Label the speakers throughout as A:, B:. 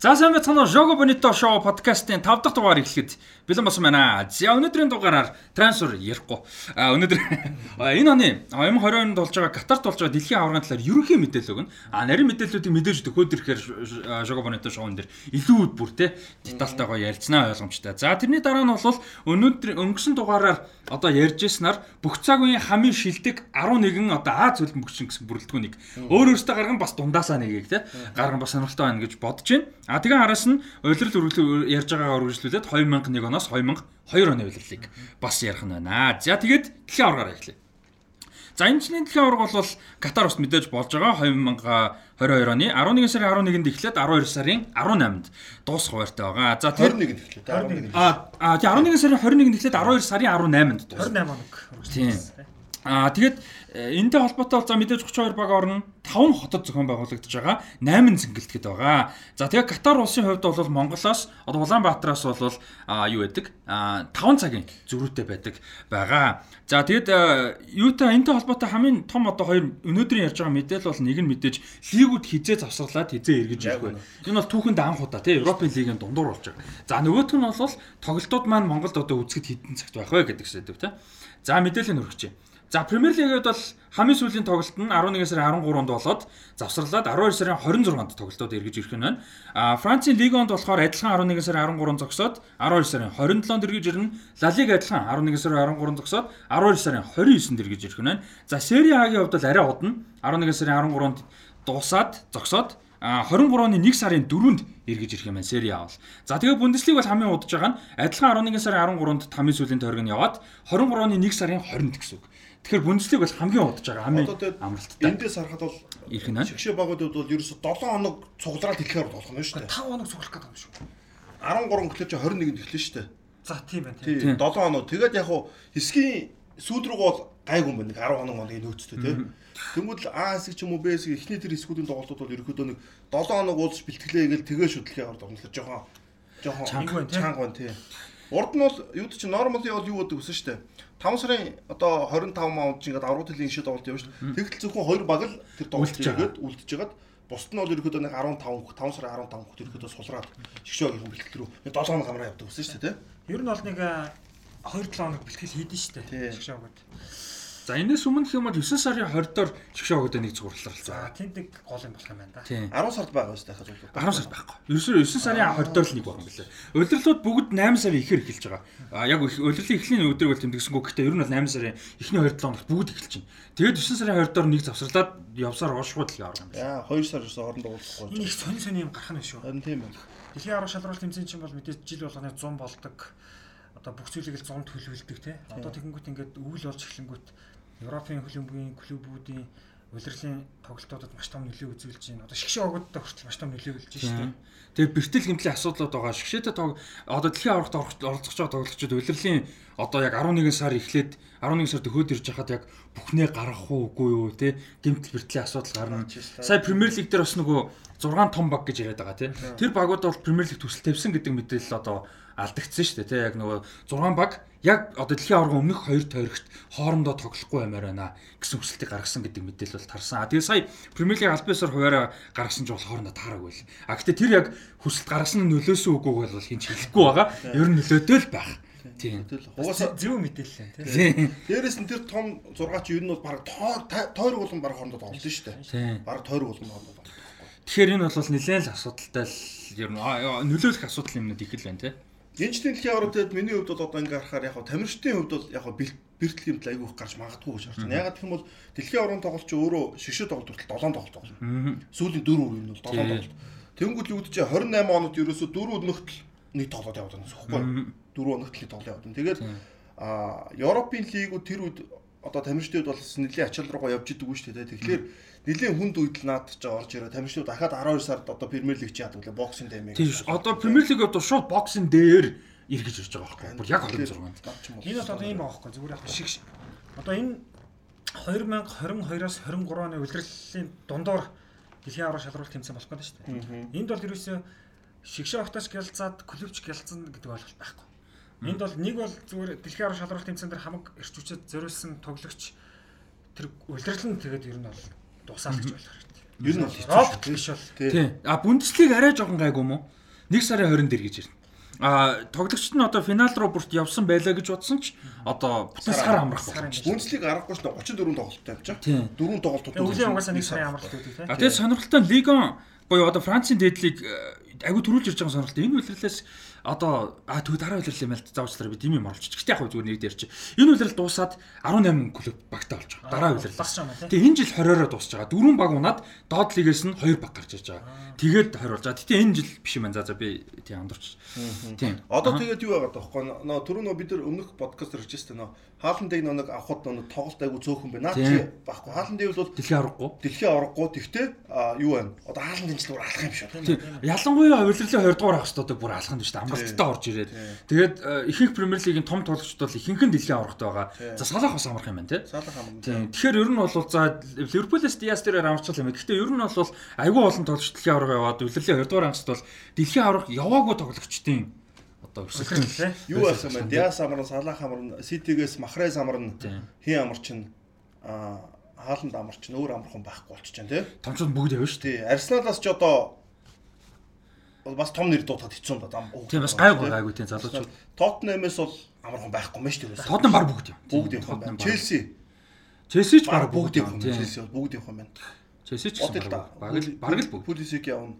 A: За сайн байцгаана уу Jogo Bonito Show подкастын 5 дахь дугаар эхлэхэд бэлэн болсон байна. За өнөөдрийн дугаараар трансфер ярихгүй. А өнөөдөр энэ оны 2020 онд болж байгаа Катарт болж байгаа дэлхийн аваргын талаар ерөнхий мэдээлэл өгнө. А нарийн мэдээллүүдийг мэдээж төхөөд ирэхээр Jogo Bonito Show-н дээр илүү бүр те детальтайгоо ярилцсанаа ойлгомжтой. За тэрний дараа нь бол өнөөдөр өнгөрсөн дугаараар одоо ярьж ирснээр бүх цаг үеийн хамгийн шилдэг 11 одоо А зөвлөм мөгчин гэсэн бүрэлдэхүүнийг өөр өөртөө гарган бас дундаасаа нэгийг те гарган бас сонирхолтой байна гэж бодож байна. А тэгээ араас нь улирал үргэлж ярьж байгаагаар үргэлжлүүлээд 2001 оноос 2002 оны улирлыг бас ярих нь байна. За тэгээд дэлхийн аваргаар эхлэе. За энэ жилийн дэлхийн аварга бол Катар ус мэдээж болж байгаа 2022 оны 11 сарын 11-нд эхлээд 12 сарын 18-нд дуусах хуваартай байгаа. За
B: тэгээд 21-нд эхлээд 11.
A: А тий 11 сарын 21-нд эхлээд 12 сарын 18-нд
C: дуусах. 28 хоног.
A: Тийм. Аа тэгээд энэтэй холбоотой бол за мэдээж 32 баг орн 5 хотод зохион байгуулагдаж байгаа 8 зингэлтгэд байгаа. За тэгээ Катар улсын хувьд бол Монголоос одоо Улаанбаатараас бол а юу байдаг? А 5 цагийн зөрүүтэй байдаг байгаа. За тэгээд юутай энэтэй холбоотой хамгийн том одоо хоёр өнөөдрийн ярьж байгаа мэдээлэл бол нэг нь мэдээж лигүүд хизээ завсарлаад хизээ эргэж ирэх вэ. Энэ бол түүхэнд анх удаа тий Европын лигийн дундуур болж байгаа. За нөгөөх нь бол тоглолтууд маань Монголд одоо үзэхэд хідэн цагт байх вэ гэдэг сэдв тий. За мэдээлэл нь байна. За Премьер Лигэд бол хамгийн сүүлийн тоглолт нь 11 сарын 13-нд болоод завсарлаад 12 сарын 26-нд тоглолтууд эргэж ирэх нь байна. А Францын Лиг 1-д болохоор адилхан 11 сарын 13-нд зогсоод 12 сарын 27-нд эргэж ирнэ. Ла Лиг адилхан 11 сарын 13-нд зогсоод 12 сарын 29-нд эргэж ирэх нь байна. За Сери А-гийн хувьд бол арай удна 11 сарын 13-нд дуусаад зогсоод а 23-ны 1 сарын 4-нд эргэж ирэх юм байна Сери А бол. За тэгээ Бундеслиг бол хамгийн удаж байгаа нь адилхан 11 сарын 13-нд тамийн сүүлийн тойрог нь яваад 23-ны 1 сарын 20-нд гэсэн үг. Тэгэхээр Бундеслиг бол хамгийн удаж байгаа хамгийн амралттай.
B: Эндээс харахад бол
A: ирэх нь.
B: Шигшээ багуудад бол ерөөсө 7 хоног цуглараад хэлэхээр болох нь шүү дээ.
C: 5 хоног цуглах гэдэг юм шүү.
B: 13 гэхлээр чи 21-нд эхлэн шүү дээ.
C: За тийм байна
B: тийм. 7 хоног. Тэгээд яг хуу хэсгийн сүүл рүү бол гайгүй юм байна. 10 хоног моногийн нөөцтэй тийм. Тэнгүүд А хэсэг ч юм уу Б хэсэг эхний тэр хэсгүүдийн тоглолтууд бол ерөөхдөө нэг 7 хоног уулзч бэлтгэлээ гээл тэгээ шүтлэхээ ордог юм л жоохон жоохон чанга байна тийм. Урд нь бол юуд чи нормал бол юу гэдэг үсэн дээ. 5 сарын одоо 25 маунд чи ингээд аврагт хөлийн шид тоглолт шүү дээ. Тэгтэл зөвхөн хоёр баг л тэр тоглолт хийгээд үлдчихэж байгаад бусд нь бол ерөөхдөө нэг 15 5 сарын 15 хот ерөөхдөө сулраад шгшөөгийн бэлтгэл рүү 7 хоног амраа явдаг гэсэн шүү дээ.
C: Ер нь бол нэг 2 7 хоног бэлтгэл хийдэн шүү дээ. Шгшөөгд.
A: За энэс өмнө хэм бол 9 сарын 20-доор шгшөө өгдөө нэг зурлалцсан.
C: За тэнд нэг гол юм болох юм байна да.
B: 10 сард байгаа шүү дээ хажууд.
A: 10 сард байхгүй. Ерөөсөө 9 сарын 20-доор л нэг баг юм билээ. Улирлууд бүгд 8 сарын ихэр эхэлж байгаа. А яг улирлын эхлэлийн өдрийг бол тэмдэгсэнгүү гэхдээ ер нь бол 8 сарын эхний 2 7 хоногт бүгд эхэлж байна. Тэгээд 9 сарын 20-доор нэг завсарлаад явсаар уушгууд л яваа юм
B: байна. Яа 2 сар ерөөсөө хоорондоо уулзахгүй.
C: Энэ их сони сони юм гарах нь шүү.
B: Харин тийм байна.
C: Дэлхийн аврах шалралт тэмцээн чинь бол мэдээж жил болгоны 100 болдог. Одоо бүх зүйлийг л 100 төлөвлөдөг тий. Одоо тэгэнгүүт ингээд өвөл болж эхлэнгүүт Европын хөлбөмбөгийн клубүүдийн улирлын тоглолтуудад маш том нөлөө үзүүлж байна. Одоо шгшээ огодтой хүртэл маш том нөлөө үзүүлж байна шүү дээ.
A: Тэгээ бэртэл хэмтлийн асуудлууд байгаа. Шгшээтэй тог одоо дэлхийн аврагт оролцож байгаа тоглогчид улирлын одоо яг 11 сар эхлээд 11 сард хөөд ирж хахад яг бүхнээ гарах уу үгүй юу те гэмтэл бэртлийн асуудал гарна. Сая Премьер Лиг дээр бас нөгөө 6 том баг гэж яриад байгаа те. Тэр багууд бол Премьер Лиг төсөл тавьсан гэдэг мэдээлэл одоо алдагдсан шүү дээ те яг нөгөө 6 баг яг одоо дэлхийн аварга өмнөх хоёр тойрогт хоорондоо тоглохгүй баймаар байна гэсэн хүсэлтийг гаргасан гэдэг мэдээлэл бол тарсан. Тэгээ сая Премьер Лиг аль биесээр хуваараа гаргасан ч бол хоорондоо таараагүй л. А гэтээ тэр яг хүсэлт гаргасан нь нөлөөсөн үгүйг бол хин ч хэлэхгүй байгаа. Ер нь нөлөөтэй л байх.
C: Тийм. Угаасаа зөв мэдээлэл тийм.
B: Дээрээс нь тэр том 6 чи ер нь бол баг тойрог болон баг хоорондоо тоглолт шүү дээ. Баг тойрог болон хоорондоо.
A: Тэгэхээр энэ бол нэлээд л асуудалтай л ер нь нөлөөлөх асуудал юмнууд их л байна тийм.
B: Гинжтийн дэлхийн орнод миний хувьд бол одоо ингээ харахаар яг тамирчдын хувьд бол яг бэртэл хэмтэл айгүйх гарч магадгүй гэж харж байна. Ягаад гэх юм бол дэлхийн орон тоглолт чи өөрөө шигшээ тоглолт хүртэл 7 тоглолт тоглоно. Сүүлийн 4 үе нь бол 7 тоглолт. Тэнгүүд л үүдэж 28 онод ерөөсө 4 өнөختл нэг тоглоод яваад байгаа юм байна. 4 өнөختл тоглоод яваад байна. Тэгэл а Европын лигүүд тэр үед одоо тамирчдын хувьд бол нэлээд ачаал руугаа явж идэг үү шүү дээ. Тэгэхээр нэлийн хүнд үед л наад ч орж ирээ. Тамирчдууд дахиад 12 сард одоо Премьер Лиг чи лээ боксинг дэмэг.
A: Тийм шүү. Одоо Премьер Лиг одоо шууд боксинг дээр эргэж ирж байгаа байхгүй. Бүр яг 26-нд.
C: Энэ бол одоо ийм байгаа байхгүй. Зүгээр яг шиг одоо энэ 2022-оос 23 оны улирлын дундуур дэлхийн аврал шалралт тэмцээн болох гэдэг шүү дээ. Энд бол ерөөсөө шигшээ огточ гялцаад клубч гялцсан гэдэг ойлголт байхгүй. Энд бол нэг бол зүгээр дэлхийн аврал шалралт тэмцээн дээр хамаг эрч хүчээр зориулсан тоглогч тэр улирлан тэгээд ер нь бол дуусаа л гэж ойлгох хэрэгтэй.
B: Ер нь бол
C: Робот биш бол.
B: Тий.
A: Тий. А Бундеслиг арай жоохон гайгүй юм уу? 1 сарын 20 дээр гэж ирнэ. А тоглогчд нь одоо финал руу бүрт явсан байлаа гэж бодсон ч одоо бүтэн сар амрах болох.
C: амрах.
B: Үнслийг аргагүй ш нь 34 тоглолттой авчаа.
A: Тий.
B: Дөрөв тоглолтууд.
C: Өвлийн угаасаа нэг сарын амралт үүдэх тийм.
A: А тэгээд сонирхолтой нь Лигон буюу одоо Францын дээдлийг агүй төрүүлж ирж байгаа сонирхолтой. Энэ үйлрэлээс одоо а тэгвэл дараа үйлрэл юм л заавчлаараа би тийм юм оруулчих. Гэхдээ яг хөө зүгээр нэг дээр чи. Энэ үйлрэл дуусаад 18 клуб багтаа болж байгаа. Дараа үйлрэл.
C: Багч юм аа, тий.
A: Тэгээ энэ жил 20-ороо дуусж байгаа. Дөрвөн баг унаад доод лигээс нь 2 баг гарч иж байгаа. Тэгээд 20 болж байгаа. Гэтэ энэ жил биш юм байна. За за би тийм андуурч. Тийм.
B: Одоо тэгээд юу байгаа даахгүй нөө түрүү нөө бид нар өмнөх подкаст байсан нөө хааландыг нөө нэг авахд нөө тоглолт айгу цөөхөн байна. Чи байхгүй. Хааландыг бол
A: Дэлхийн аврахгүй.
B: дэлхийн авраггүй тэгтээ юу байна? Одоо хааландын жил бүр алах юм шүү.
A: Тийм. Ялангуяа хувирлын 20 дугаар авах хэвээр бүр алханд шүү дээ. Амралттай орж ирээд. Тэгээд э, ихэнх Премьер лигийн том тоглогчд бол ихэнх нь дэлхийн аврагтай байгаа. За салах бас амрах юм байна те.
B: Салах.
A: Тийм. Тэгэхээр ер нь бол за Ливерпулээс Диас дээр амарчлал юм. Гэхдээ ер нь бол айгүй олон тоглогч дэлхийн авраг яваад хувирлын 20 дугаар ангид бол дэлхийн авраг яваагүй тоглогчдын одоо өсөлтөн
C: тий.
B: Юу болсон бэ? Диас амарна, Салах амарна, Ситигээс Махрез амарна.
A: Тийм.
B: Хин амарчин аа хааланд амарчин өөр амархан байхгүй болчих чинь тий.
A: томчууд бүгд явна шүү.
B: Тий. Арсеналаас ч одоо бас том нэр дуудахад хэцүү юм ба зам.
A: Тийм бас гайгүй гайгүй тийм залуучууд.
B: Тоттенхэмээс бол амархан байхгүй мэн шүү дээ.
A: Тотнам баг бүгд юм.
B: бүгд юм байна. Челси
A: Челси ч баг бүгд юм. Тийм.
B: Челси бол бүгд юм байна.
A: Челси ч баг л баг л бүгд.
B: Пулисик явна.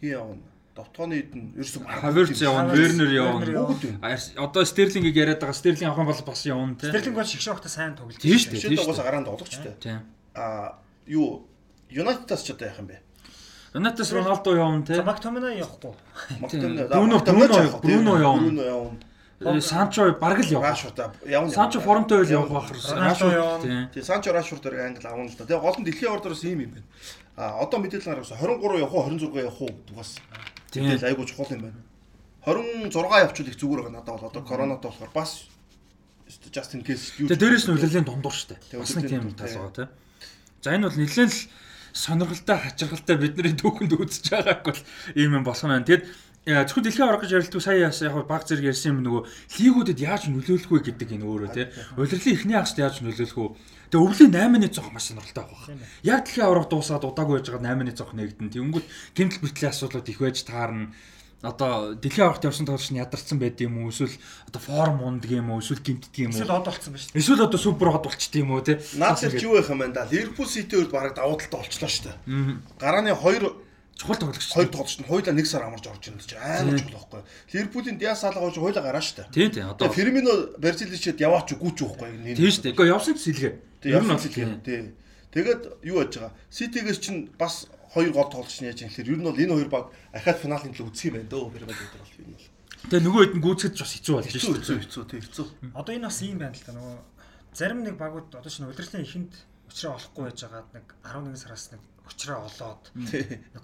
B: Хин явна. Довтооны эдэн ерөөсөө
A: Хаверц явна, Вернер явна. Одоо Стерлингийг яриад байгаа. Стерлинг авах бол бас явна тий.
C: Стерлинг бол багтаа сайн тоглож
A: Тийм шүү дээ.
B: Угаасаа гараанд олгочтой.
A: Тийм.
B: Аа юу Юнайтедас ч одоо яах юм бэ?
A: Ронатос Роналдо явна тий.
C: За Мактомина явахгүй.
B: Мактомин
A: Бруно, Бруно, явна.
B: Бруно явна.
A: Э, Санчо баг л явна.
B: Рашфорд явна.
A: Санчо формтой байл явах бах.
C: Рональдо явна.
B: Тэгээ Санчо Рашфорд дээр англ авна л да. Тэгээ гол нь дэлхийн ордоороос ийм юм байна. А одоо мэдээлэл гаргасан 23 явах уу 26 явах уу гэдэг бас
A: Тийм.
B: айгуу чухал юм байна. 26 явуул их зүгээр байгаа надад бол одоо коронавитой болохоор бас Justin Case юу
A: Тэгээ дээрэс нь үлрэлийн дундуур штэ. Бас нэг тийм
B: дундуур,
A: байгаа тий. За энэ бол нэлээд л сонирхолтой хачирхалтай бидний түүхэнд үзэж байгааг бол ийм юм болох нь байна. Тэгэд э, зөвхөн дэлхийн авраг гэж ярилдаг сая яг баг зэрэг ярьсан юм нөгөө лигүүдэд яаж нөлөөлөх вэ гэдэг энэ өөрөө тий. Улирлын эхний хагасд яаж нөлөөлөх вэ? Тэгээ өвлийн 8-ны цонх маш сонирхолтой авах. Яг дэлхийн авраг дуусаад удаагүй байж байгаа 8-ны цонх нэгдэн. Тэнгүүд гэмтэл бэртлийн асуудлууд их байж таарна одоо дэлхийн аврагт явсан тоглогч нь ядарсан байд юм уу эсвэл одоо форм ундг юм уу эсвэл гимтдэг юм
C: Эсвэл
A: уу
C: од болцсон ба шүү.
A: эсвэл одоо супер хот болчт юм уу те
B: Наадах юу байх юм байна да. Ливерпул Сити өөр бараг давуу талтай болчлоо шүү дээ. Гарааны 2
A: чухал тоглогч
B: хоёр тоглолт нь хоёулаа нэг сар амарч орж ирнэ гэж амар чухал байхгүй. Ливерпулийн Диас Салах гэж хоёулаа гараа шүү дээ.
A: тийм тийм одоо
B: Фермино Берзиличэд яваач гүүч байхгүй.
A: тийм шүү дээ үгүй явсан ч сэлгээ
B: Тэгээ явсан л юм. Тий. Тэгээд юу яаж байгаа? Ситигээс чинь бас хоёр гол тоглолч нь яаж юм гэхээр ер нь бол энэ хоёр баг ахаад финалийн төлөө үсэх юм байна дөө Фермино гэдэг бол ер нь бол.
A: тэгээ нөгөө хэд нь гүйцэд ч бас хэцүү болж
B: Хэцүү
A: шүү
B: хэцүү
A: дээ
B: хэцүү тий хэцүү.
C: Одоо энэ бас ийм байна л да нөгөө зарим нэг багууд одоо шинэ удирдлагын ихэнд учраа олохгүй байж байгаад нэг 11 сараас нэг учраа олоод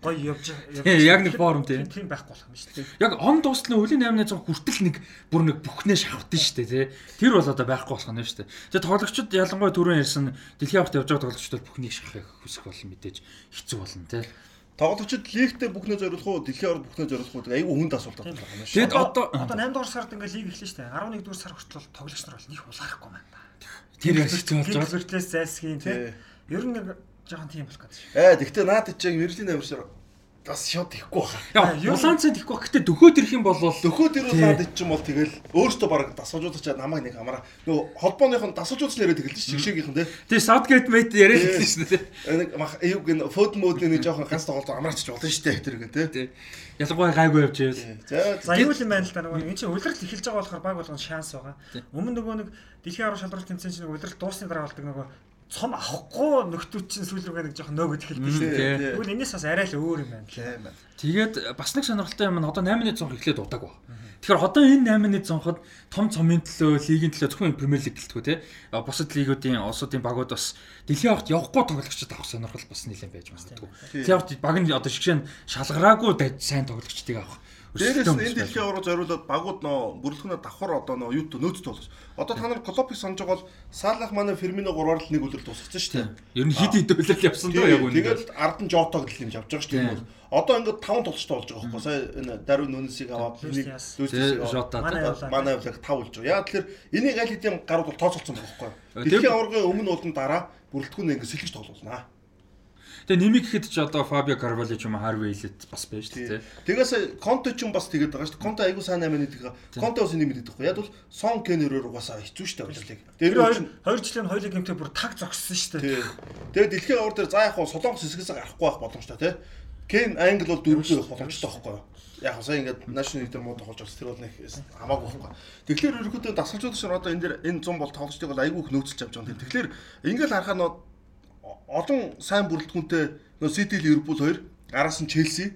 C: гоё явж
A: яг нэг форум тий.
C: тийм байхгүй болох юм шүү дээ.
A: яг он дуусны үлийн 8-100 хүртэл нэг бүр нэг бүхнээ шавтан шүү дээ тий тэр бол одоо байхгүй болох нь шүү дээ тэгээ тоглогчид ялангуяа түрүүн ярьсан дэлхийн аврагт явж байгаа тоглогчдод бүхнийг шахах хүсэх бол мэдээж хэцүү болно тий
B: Тоглогчид лигтээ бүхнээ зориулах уу, дэлхийн орд бүхнээ зориулах уу гэдэг айгүй хүнд асуулт байна шүү.
A: Тэгэд одоо
C: одоо 8 дугаар сард ингээ лиг эхлэв шүү дээ. 11 дугаар сар хүртэл бол тоглогч нар бол нэг улаарахгүй байна.
A: тэр яг хэцүү болж байгаа
C: Зэртлээс зайлсхийн
B: тий.
C: Ер нь нэг жоохон тийм болох гэдэг.
B: Ээ, тэгтээ наад чинь Виржин амиршаар бас шот ихгүй баха.
A: яа
C: юу-
A: улаан цай тэхгүй гэхдээ дөхөөд ирэх юм бол
B: Дөхөөд ирвэл наад чинь бол тэгэл өөртөө баг дасгалжуулах намайг нэг хамаараа. Нөгөө холбооных нь дасгалжуулж яриад тэгэлж чигшээгийнхэн те.
A: тий саутгейт мэт яриад хэлсэн шүү дээ
B: Нэг мах эйг н фод модны нэг жоохон ганц тоглолт амраач болно шүү дээ тэр гэх те.
A: тий. Ялангуяа гайгүй явж байвал
B: За
C: юу юм байна л да нөгөө энэ чинь улирал эхэлж байгаа болохоор баг болгоно шанс байгаа. Өмнө нөгөө нэг дэлхийн арга шалралт тэмцээн чинь улирал дуусны дараа болдог нөгөө цом авахгүй нөхдүүд чинь сүүл рүүгээ нэг жоохон нөөгд эхэлдэг шүү дээ. Тэгвэл энэс бас арай л өөр юм байна.
B: Тийм байна.
A: Тэгээд бас нэг сонирхолтой юм нь одоо 8-ны цонх эхлээд удааг ба. Тэгэхээр одоо энэ 8-ны цонход том цомын төлөө, лигийн төлөө зөвхөн Премьер лиг гэлтгүү те. Бусад лигүүдийн улсуудын багууд бас дэлхийн авахт явахгүй тоглогчид авах сонирхол бас нэлээд байж магадгүй. Дэлхийн авахт баг нь одоо шигшээ шалгараагүй сайн тоглогчдыг авах.
B: Дээрээс нь энэ дэлхийн аврал зориулаад багууд нөө бүрэлдэхүүнээ давхар одоо нөө юу нөөцтэй болгож. Одоо та нар Клопыг санаж байгаа бол Салах манай Фермино гураар л нэг үлрэл дуусгацсан шүү дээ.
A: Ер нь хид хид үйлрэл явсан дөө яг үнэ.
B: Тэгээд ард нь Жотог л юм явж байгаа шүү дээ. Одоо ингээд таван тоглолттой болж байгаа байхгүй сая энэ Дарвин Нүнсийг аваад нэг аваад
A: Жота.
C: Манай
B: явлаг тав болж байгаа. Яа тэгэхээр энийг аль хэдийн гарууд бол тооцоолсон байгаа байхгүй.
A: Э,
B: Дэлхийн аваргын өмнө болон дараа бүрэлдэхүүнээ ингээд сэлгэж тоглуулнаа.
A: Тэгээ нэмийг гэхэд ч одоо Фабио Карвало ч юм Харви Элит бас байж тээ.
B: Тэгээс Конте ч юм бас тэгээд байгаа шүү. Конте айгуу сайн 8 нэг Конте бас нэмээд байхгүй. Яг бол Сон Кенерээр угаасаа хэцүү шүү дээ удирлыг.
C: Тэр хоёр хоёр жилийн хоёулын гэмтээ бүр таг зогссон шүү дээ.
B: Тэгээд дэлхийн авар дээр за яг хуу Солонгос хэсгээс гарахгүй байх боломжтой тий. Кен Англи бол дөрвөө байх боломжтой байхгүй юу? Яг сая ингээд national дээр муу тоглож бас тэр бол нэг хамаагүй байхгүй. Тэгэхээр ерөөхдөө дасгалжууд шиг одоо энэ дэр энэ 100 бол тоглолтыг бол айгүй их нөөцлж авч байгаа юм. Тэгэхээр ингээд харахад олон сайн бүрэлдэхүүнтэй нөө City Liverpool хоёр араас нь Chelsea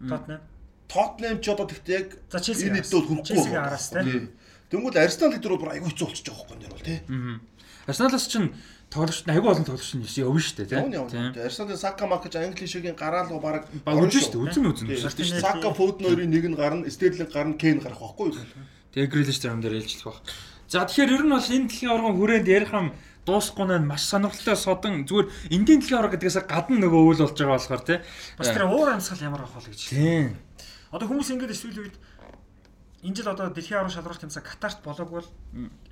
C: Тотнем.
B: Tottenham ч одоо тэгтээ яг энэ хүрэхгүй
C: Chelsea-г
B: байгаа
C: араас,
B: байхгүй.
C: тий.
B: Тий. Тэнгүүд Arsenal гэдэг бол айгүй хэцүү болчихж байгаа энэ дэр бол тий.
A: Арсеналаас ч тоглогч нь аягүй олон тоглогч нь явна шүү дээ тийм.
B: Arsenal Saka Mark Англи шигийн гараалга баг
A: Баг үзэн шүү дээ. Үзэн үзэн.
B: Тий. Saka Foden хоёрын нэг нь гарна, Sterling гарна, Kane гарах байхгүй юу?
A: Тэгээ Грилиш зарим дээр ээлжлэх баг. За тэгэхээр ер нь бол энэ дэлхийн аваргын хүрээнд ярих юм дуусахгүй нь маш сонирхолтой содон зүгээр энгийн дэлхийн аварга гэдгээс гадна нөгөө үйл болж байгаа болохоор тий.
C: Бас тэр уур амьсгал ямар авах вэ гэж.
A: Тийм.
C: Одоо хүмүүс ингэж эсвэл үед энэ жил одоо дэлхийн аврал шалралт тэмцээн Катарт болоогүй бол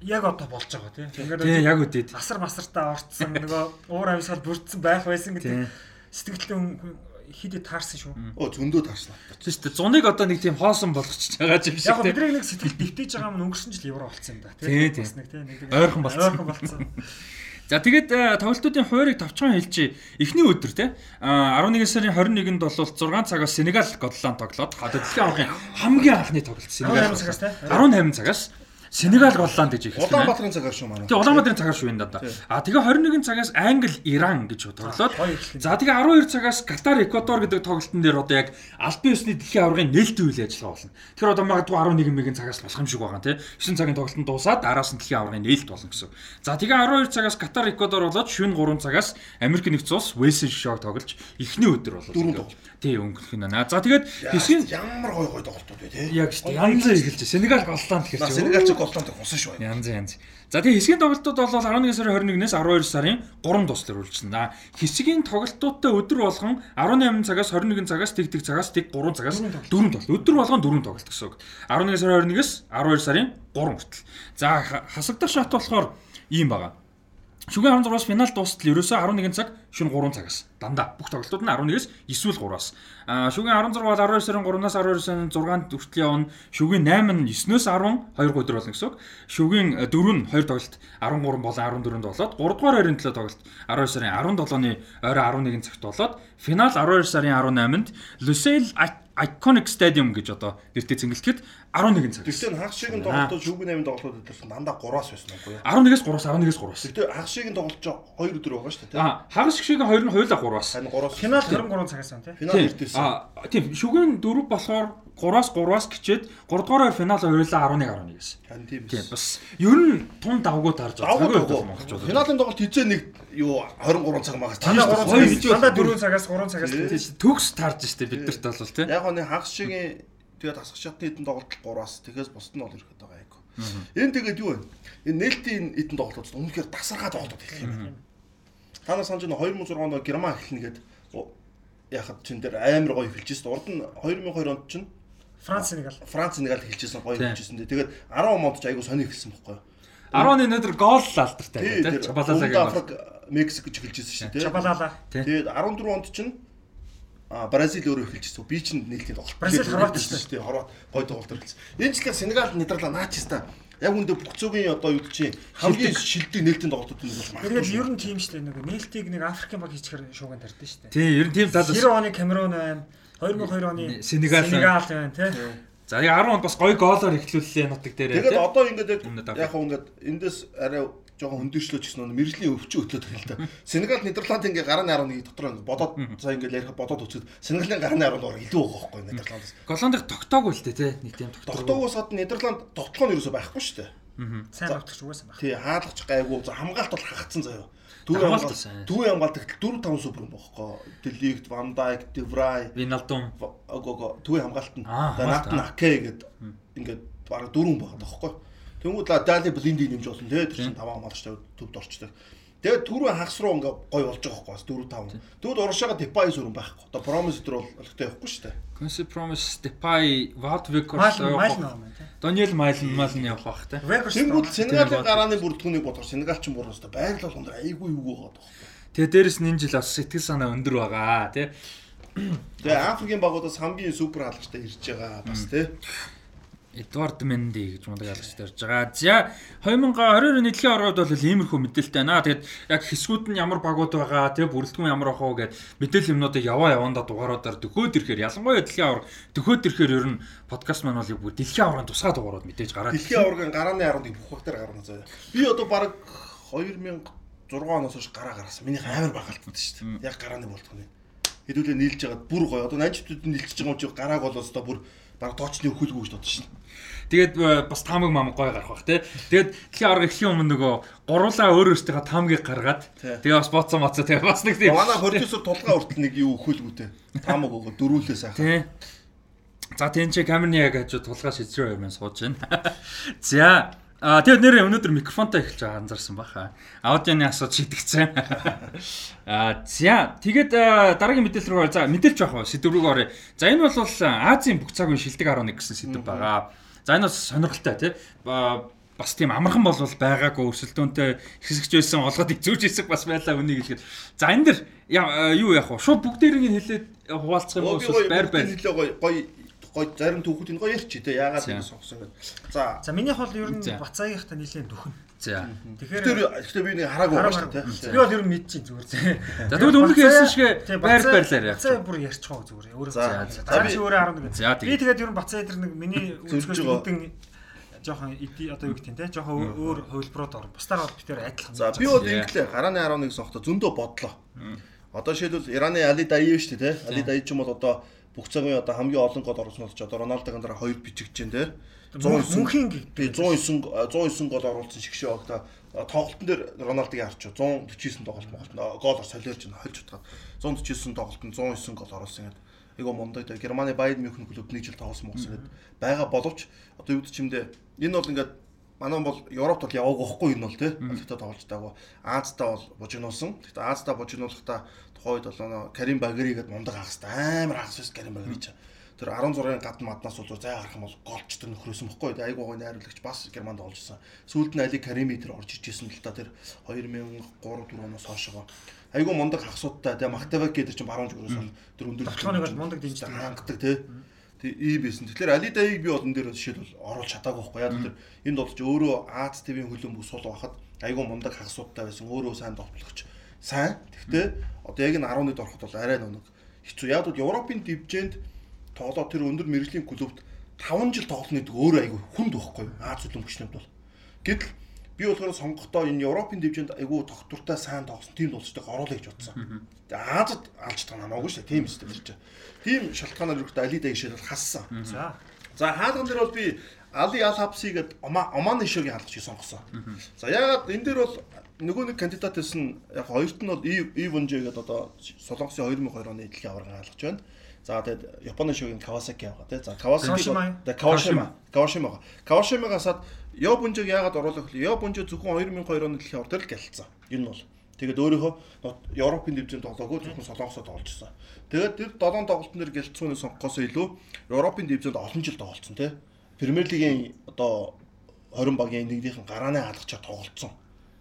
C: яг одоо болж байгаа тийм.
A: Тийм яг үдээд.
C: асар масартаа орцсон нөгөө уур амьсгал бүрдсэн байх байсан гэдэг сэтгэлтэй хидэд таарсан шүү.
B: Оо зөндөө тарсан.
A: Тийм шүү дээ. Зуныг одоо нэг тийм хоосон болгочих байгаа юм шиг
C: Яг бидний нэг сэтгэл дэвтэж байгаа юм өнгөрсөн жил евро болцсон юм да.
A: Тийм.
C: Бас нэг тийм нэг
A: Ойрхон болцсон.
C: Ойрхон болцсон.
A: За тэгээд э, тоглолтуудын хуурийг товчхон хэлчихье. Эхний өдөр те а, 11 сарын 21-нд бол 6 цагаас Сенегал Годланд тоглоод дэлхийн аврагын хамгийн анхны тоглолт Сенегал
C: 18 цагаас те?
A: 18 цагаас Сенегал Годланд гэж эхэлсэн.
B: Улаанбаатарын цагаар шүү манай.
A: Тэгээ Улаанбаатарын цагаар шүү энэ даа. А тэгээ 21 цагаас Англи, Иран гэж тоглоод. За тэгээ 12 цагаас Катар, Эквадор гэдэг тоглолтын дээр одоо яг албан ёсны дэлхийн аваргын нээлттэй үйл ажиллагаа болно. Тэгэхээр одоо магадгүй 11 мягийн цагаас болох юм шиг байгаа тийм. 9 цагийн тоглолтод дуусаад араас нь дэлхийн аваргын нээлт болно гэсэн. За тэгээ 12 цагаас Катар, Эквадор болоод шөнө 3 цагаас Америк нэгдсэн улс Уэльс шоуг тоглож эхний өдөр болоо.
B: Тоглолт.
A: Тий өнгөрөх нь байна. За тэгээд хэсгийн
B: ямар гой гой тоглолтууд вэ те.
A: яг шүү дээ. Янз бүр эхэлж Сенегал Голланд
B: На
A: гэхэрч.
B: Голлоонд хусан шүү.
A: Янз янз. За тэгээ хэсгийн тоглолтууд бол 11 сарын 21-ээс 12 сарын 3 туслаар үргэлжилнэ. Хэсгийн тоглолтуудтай өдөр болгон 18 цагаас 21 цагаас тэг тэг цагаас тэг 3 цагаас 4 тоглолт. Өдөр болгон 4 тоглолт гэсэн үг. 11 сарын 21-ээс 12 сарын 3 хүртэл. За ха- хасагдах шат болохоор ийм байгаа. Шүгэн 16-аас финал дуустал ерөөсөө 11 цаг шөнө 3 цагаас дандаа бүх тоглолтууд нь 11-ээс эсвэл 3-аас. Аа шүгэн 16 бол 12 сарын 3-наас 12 сарын 6-нд хүртэл явна. Шүгэн 8 нь 9-өөс 10 2 өдөр болно гэсэн үг. Шүгэн 4 нь 2 тоглолт 13 болон 14-нд болоод 3 дугаар ойрын төлөө тоглолт 12 сарын 17-ны орой 11 цагт болоод финал 12 сарын 18-нд Lusail Iconic Stadium гэж одоо нэртэй цэнгэлтэхэд 11 цаг.
B: Тэгсэн хагас шигийн тоглолтууд шүүгийн 8 тоглолтууд дээр дандаа 3-аас байсан уу?
A: 11-ээс 3-аас 11-ээс 3-аас.
B: Тэгтээ хагас шигийн тоглолт ч 2 өдөр байгаа шүү дээ.
A: Аа хагас гişгийн хоёр нь хоёулаа 3-аас.
B: Харин 3-аас
C: Финал 23 цагаас байна тий.
B: финал ирдээсэн.
A: Аа тийм шүгэн дөрөв болохоор 3-аас 3-аас гिचээд 3 дугаараар финал хоёулаа 11 11 гэсэн.
B: Харин тийм
A: Тийм
B: биш.
A: бас ер нь тун давгуу
B: Давгуу
A: цагийн
B: давгуу.
A: монголчууд.
B: Финалийн тоглолт хизээ нэг юу 23 цаг магас.
C: Дандаа
A: Тийм,
C: 3
A: хоёр
C: цагаас дандаа
A: бүр-
C: 4 цагаас 3 цагаас
A: төгс таарж штэ биднэрт бол тий.
B: Яг гоо хагас шигийн тэгээд асах шатны хэдэн тоглолт 3-аас тэгээс бусд нь бол ирэхэд байгаа айгу. Энэ тэгээд юу вэ? Энэ нээлтийн хэдэн тоглолтууд үнэхээр тасархаа тоглолтууд хэлэх юм. Та нар санаж байна 2006 онд Герман эхэлнэ гээд яхад чин дээр амар гоё эхэлжсэн. Урд нь 2002 онд чинь
C: Франц Сенегал.
B: Франц Сенегал эхэлжсэн гоё
A: Тийм.
B: эхэлжсэн. Тэгээд 10 онд ч айгу сони эхэлсэн байхгүй юу?
A: 10-ны өнөөдөр гол алдартай
B: Тий,
A: тий.
B: тэр
A: Чабалалагийн
B: Өмнөд
A: гол.
B: Африк Мексик гэж эхэлжсэн шүү дээ.
C: Чабалала.
A: Тий.
B: Тэгээд 14 онд чинь а Бразил өөрөө эхэлжсэн. Би чинь нээлтийн тоглолт.
C: Бразил, Хорват шүү
B: дээ. Хорват гой тоглолт эхэлсэн. Энэ жилээр Сенегал Нидерланд наачста. Яг үндэ бүх цөгийн одоо юу гэж хамгийн шилдэг нээлтийн тоглолтууд нь бол
C: Тэгээд ер нь тийм шүү дээ нэг нээлтийг нэг Африкийн баг хийчихэр шууган тарьдсан шүү дээ.
A: Тий, ер нь тийм тал.
C: 90 оны Камерун байна. 2002 оны
A: Сенегал байна.
C: Сенегал байна тий.
A: За яг 10 онд бас гоё гоолоор эхлүүллээ нутаг дээр
B: Тэгээд одоо ингээд яг яг хөө ингээд эндээс арай жоохон хөндөрчлөөч гэсэн нь мэрэглийн өвчин өтлөөд байна л да. Сенегал Нидерланд ингээ гарааны 11 дотор ингээ бодоод за ингээ ярих бодоод үзэхэд Сенегалийн гарааны 10 доор илүү байгаа байхгүй Нидерландаас.
A: Голландыг тогтоогүй л дээ тий. Нэг тийм тогтоогүй.
B: Тогтоогоос хад Нидерланд тогтолгоо нь юу байхгүй шүү дээ.
C: Сайн тогтчих угаасан баг.
B: Тий хаалгач гайгүй за хамгаалт бол хагацсан заяа. Дүү
A: Хамгаалт
B: хамгаалт
A: сайн.
B: дүү хамгаалт гэтэл 4 5 супер юм бохоо. Делигт, Ван Дайк, Деврай,
A: Виналдум.
B: огого дүү хамгаалт нь.
A: Аа,
B: Нат
A: хамгаалт,
B: Наке гэд ингээд бараг дөрвөн байгаа тоххой. Тэнгүүд Дали Блинди нэмж болсон тий тэр чинь 5 хамгаалагчтай төвд орчтой. Тэгээд түрүү хагас руу ингээ гой болж байгаа бас 4 5. Тэгвэл урагшаага Депай сүрэн байхгүй. Одоо Промис дээр бол олигтой явахгүй шүү дээ.
A: Конси Промис, Depay,
C: нөө тий.
A: Daniel Malen Malen явах бах тий.
C: Вегос
B: Тэнгүүд Сенегалийн гарааны бүрдгүүнийг бодохоор Сенегал ч юм бүр өстой байрлал болгонд айгүй юу байгаа тох.
A: Тэгээ дээрэс нь энэ жил бас сэтгэл санаа өндөр байгаа тий.
B: Тэгээ Африкийн багуудаас хамгийн супер хаалгачтай ирж байгаа бас тий.
A: Эдвард Менди гэж мундаг хаалгач тарж байгаа. За 2022 оны дэлхийн ороод бол иймэрхүү мэдээлэлтэй байна. Тэгээд яг хэсгүүд нь ямар багууд байгаа, тэгээ бүрэлдэхүүн ямар ах уу гэд мэдээлэл юмнуудыг яваа явандаа дугааруудаар дөхөөд ирэхээр ялангуяа дэлхийн авраг дөхөөд ирэхээр ер нь подкаст маань бол дэлхийн аврагын тусгай дугаарууд мэдээж гараад
B: Дэлхийн аваргын гарааны харуулыг бүх багтаар гаргана заяа. Би одоо баг 2006 оноос хойш гараа гаргасан. Минийх амар багалтсан шүү дээ. Яг гарааны болтгоны. Хэдүүлээ нийлж ягаад бүр гоё. Одоо нь нийлчихэж байгаа юм чи гарааг бол өстой бүр баг тоочны өхөлгүй гэж бодсон шин.
A: Тэгээд э, бас таамаг мам гой гарах бах тий. Тэгээд дэлхийн авраг эхлэх өмнө нөгөө гуруулаа өөр өөртөө таамгийг гаргаад тэгээ бас боцсон моцоо тэгээ бас нэг тийм
B: Манай продюсер тулгаа хүртэл нэг юу өхөлгүүтэй. Таамаг өгөө дөрүүлээ сайхан.
A: тий. За тийм чи камерны яг хажуу тулгаа шижрээ юм сууж байна. За А тэгээд нэр өнөөдөр микрофонтой эхэлж байгаа анзаарсан баха. Аудионы асууд шийдэгцэн. А за тэгээд дараагийн мэдээлэл рүү за мэдээлж явах сэдв рүү оръё. За энэ бол Азийн бүх цаг үеийн шилдэг 11 гэсэн сэдв байгаа. За энэ бас сонирхолтой тий. Ба- бас тийм амархан бол байгаагүй өрсөлдөөнтэй хэсэгч байсан олгоод зүүж хэсэг бас байлаа үнийг хэлэхэд. За энэ дэр юу яах вэ? Шууд бүгдээрийг нь хэлээд хуваалцах юм уу? Байр
B: байр
A: байр.
B: Гоё зарим түүхүүд энэ гоё ярьчих тий. Яагаад ингэ сонгосон гэдэг. За.
C: За минийх бол ер нь
A: За.
C: Бацаагийнхтай нэлээд дөхөн.
A: За.
C: Тэгэхээр
B: ихтэй би нэг хараагүй дээ. тий.
C: би бол ер нь мэдчихээн зүгээр зэ.
A: За тэгвэл өмнөх ярьсан шиг байр байрлаар яах.
C: Бацаа бүр ярьчих уу зүгээр. Өөрөө
B: За,
C: за.
B: би-
C: чи өөрөө 11.
A: За,
C: Би
A: тэгээд.
C: тэгээд ер нь Бацаа дээр нэг миний үзэсгэлэн
B: байгаа.
C: жоохон иди одоо юу гэдэг те жоохон өөр хувилбарууд орно. Бусдаар бол битээр адилхан.
B: За би бол инглээ гарааны 11 сонгохдоо зөндөө бодлоо. Одоо жишээлбэл Ираны Али Даи шүү дээ тий. Али Даи ч юм бол одоо бүх цагийн одоо хамгийн олон гол оруулсан болж одоо Роналдогийн дараа хоёр бичигдэж байна тий. 109
C: мөнхийн
B: би 109 109 гол оруулсан шигшээ огта тоглолтын дээр Роналдогийн харч 149 тоглолт Монголд гол солиорч байна хольж утгаад 149 тоглолтод 109 гол оруулсан гэдэг. Эго Мондог дээр Германы Байерн Мюнхен клуб нэг жил тоглосон Монгол гэдэг. Бага боловч одоо юу гэдэг чимдээ энэ бол ингээд манай бол Европт бол яваагүй байхгүй энэ бол тий. Олигтой тоглож байгаагүй. Аазтаа бол бужигнуулсан. Гэхдээ Аазтаа бужигнуулахдаа тухайн үед бол нөө Карим Багри гэдэг мундаг хагас амар хагас байсан Карим Багри ч. Тэр 16-ын гадна маднаас бол зай гарах юм бол голч тэр нөхрөөсөн бохгүй. Айгуу гой найруулагч бас Германд болж исэн. Сүүлд нь Али Карими тэр орж ирж исэн л та тэр 2003 4 оноос хойшоо. Айгуу мундаг хагасуудтай тэгээ Мактавак гэдэг чинь баруун зүгээс бол тэр өндөр
C: Баталгааныг бол мундаг дэмждэг.
B: хангадаг тий. Тэг ий байсан. Тэгэхээр Али Даиг би бол энэ дээр жишээлбэл оруулж чадаагүй байхгүй яа. Тэр энд бол ч өөрөө Аз ТV-ийн хөлөө бүс сул байхад айгуу мундаг хагасуудтай байсан. Өөрөө сайн тоглогч. Сайн. Гэхдээ одоо яг энэ 11-д ороход бол арай нэг хэцүү. Яг бол Европын дивжээнд тоглоод тэр өндөр мэрэгжлийн клубт 5 жил тоглоно гэдэг өөрөө айгүй хүнд байхгүй юу? Аз үлэмгчнүүд бол. Гэтэл би болохоор сонгохдоо энэ Европын дивжээнд айгүй тогтвортой сайн тоглосон тийм дулцтай оруулах гэж бодсон. Тэгээ Азад алж байгаа намаагүй шүү дээ. Тийм эсвэл тэр чинь. Тийм шалтгаанаар ирэхдээ Али Даг шийдэл хассан.
C: За.
B: За хаалган дээр бол би Али Ал Хапси гэдэг Оман Ишогийн хаалгач сонгосон. За ягаад энэ дээр бол нөгөө нэг кандидат байсан яг хоёрт нь бол Ивонжэ гэдэг одоо Солонгосын 2002 оны дэлхийн аваргын хаалгач байна. За тэгээд Японы шогийн Кавасаки байгаа тий. За
C: Кавашима.
B: тэгээд Кавашима. Кавашима. Кавашимагасаад Йобунжиг яагаад оруулах вэ? Йобунжи зөвхөн 2002 оны дэлхийн аваргаар л гэлцсэн. Энэ нь бол. Тэгээд өөрийнхөө Европын дивизэнд тоглоогүй зөвхөн Солонгосод тоглож ирсэн. Тэгээд тэр 7 тоглолтын дээр гэлцсүүний сонгохоос илүү Европын дивизэнд олон жил тоглолцсон тий. Премьер лигийн одоо 20 багийн нэгнийхэн гарааны хаалгачаар тоглолцсон.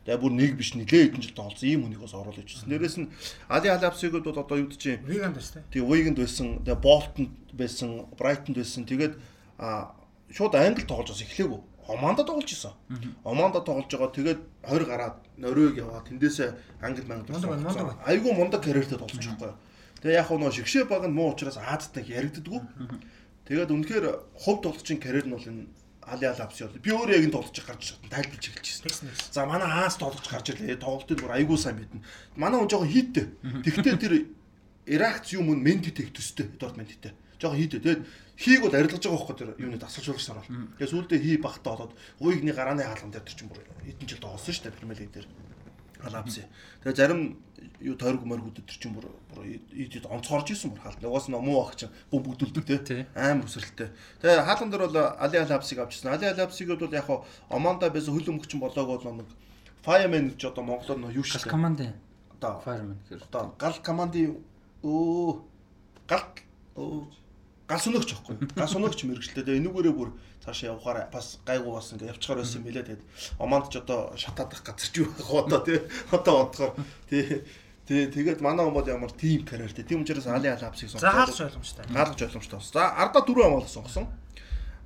B: Тэгээ бүр нэг биш нэлээ хэдэн жил тоглолцсон ийм хүнийг бас оруулж ирсэн. Дээрээс нь Али Халапсигод бол одоо юу гэж
C: Виганд байна те.
B: Тэгээ Уиганд байсан, тэгээ Болтонд байсан, Брайтонд байсан. Тэгээд а шууд Англи тоглож бас эхлэв. Оманда тоглож исэн. Оманда тоглож байгаа. Тэгээд 20 гараад Норвег яваа. Тэндээсээ Англи мангад
C: Мундаг байна, мундаг
B: карьертэй тоглож байгаа байхгүй. Тэгээ яг нөө шигшээ баг нь муу учраас Аадтай яригддаггүй. Тэгээд үнэхээр хувь тоглогчийн карьер нь бол энэ Али Алапси бол би өөрөө яг энэ тоглож гарч чадсан тайлбарж
C: нэгс.
B: За манай Аас тоглож гарч ирлээ. Тоглолтын бүр айгуу сайн мэднэ. Манай хүн жоохон хийдтэй. Тэгвэл тэр Иракц юм нь их төстэй. Дортмендтэй. Жоохон хийдтэй. Тэгээд хийг бол арилгаж байгаа байхгүй тэр юуны дасгалжуулагч нар бол. Тэгээд сүүлдээ хий багтаа болоод уйгны гарааны хаалган дээр тэр чинь бүр хэдэн жил тоглосон шүү дээ Премьер лиг дээр. Алапси. Тэгээд зарим юу тойрог моргууд тэр чинь бүр идэд онцгорж исэн бүр хаалт. Угаас нь муу ах чинь бөмбөгдүүлдэг
A: Тий.
B: те. Амар өсрэлтэй. Тэгээд хаалган дээр бол Али Алапсиг авчихсан. Али Алапсиг бол яг хаа Оманда байсан хөл өмгчин болоог бол нэг Fireman гэж одоо монголоор нөө юу
A: Гал
B: шүү дээ.
A: команд
B: Одоо
A: fireman гэхээр.
B: одоо гал командын өө гал өө гал сөнөгч аахгүй. Гал сөнөгч мэрэгчлээ. Тэгээ энүүгээрээ бүр цаашаа явахаар бас гайгүй бас ингээ явчихаар байсан юм билээ. Тэгээд Оманд ч одоо шатаадах газар ч юу байх одоо тий. Одоо бодохоор тий. Тий, тэгээд манай бол ямар тим карьертэй. Тийм учраас Али Алапсыг
C: За хаалж ойлгомжтой.
B: хаалгаж ойлгомжтой. За Арда дөрөв хамгаалагч сонгосон.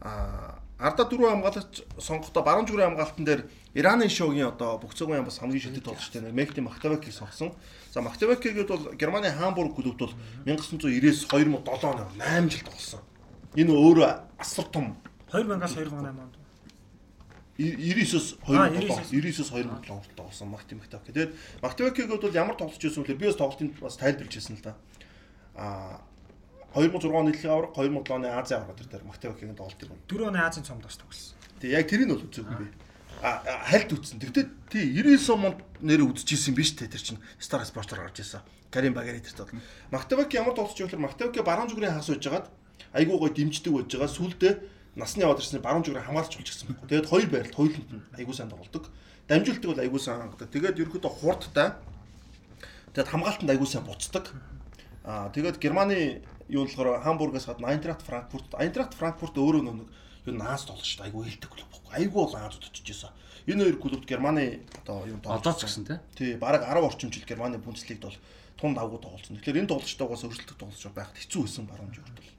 B: А Арда дөрөв хамгаалагч сонгохдоо баруун зүрийн хамгаалтан дээр Ираны шоугийн одоо бүх цагийн бас хамгийн шилдэг тоглогчтой нэр Мехти Мактавакийг сонгосон. За Мактавакигэд бол Германы Хамбург клубт бол 1990-с 2007 он 8 жил тоглосон. Энэ өөрөө асар том
C: 2000-аас 2008 онд.
B: 99-с
C: Аа,
B: 2007 99-с 2007 хүртэл тоглосон Макти Мактавак. Тэгээд Мактавакигэд бол ямар тоглож байсан вэ? Би бас тоглолтын бас тайлбарлаж байсан л да. А 2006 оны дэлхийн аварга 2007 оны Азийн аварга дээр Мактавакигийн тоглолтыг бол.
C: 4 оны Азийн цомд бас тоглосон.
B: Тэгээ яг тэрийг нь бол үзээгүй би. А а, хальт үтсэн. Тэгтээ тий 99 онд нэр үзчихсэн биш тэ тэр чинь Star Sport-оор гарч ирсэн. Карим Багари тэрт бол. Мактаваки ямар тоглож байгаа вэ? Мактаваки баруун зүгрийн хагас байж хагаад айгүй гой дэмждэг байж байгаа. Сүлдээ насны ирсэн баруун зүгрийн хамгаалч болж гисэн байхгүй. Тэгээд хоёр байралд хоёуланд нь айгүй сайн тоглодог. Дамжуултыг бол айгүй сайн хангадаг. Тэгээд ерөөхдөө хурдтай. Тэгээд хамгаалтанд айгүй сайн буцдаг. Аа тэгээд Германы юу болохоор Хамбургаас гадна Айнтрахт Франкфурт Айнтрахт Франкфурт өөрөө нэг юу наас тоглож шүү дээ. Айгүй хэлдэг клуб байхгүй. Айгүй бол Аазууд очиж байсан. Энэ хоёр клубт Германы одоо юу
A: Одоо ч гэсэн тий.
B: Тий, бараг 10 орчим жил Германы Бундслигт бол тун давгуу тоглосон. Тэгэхээр энэ тоглолчтойгоос өрсөлдөх тоглолч байхад хэцүү байсан баруун жигт бол.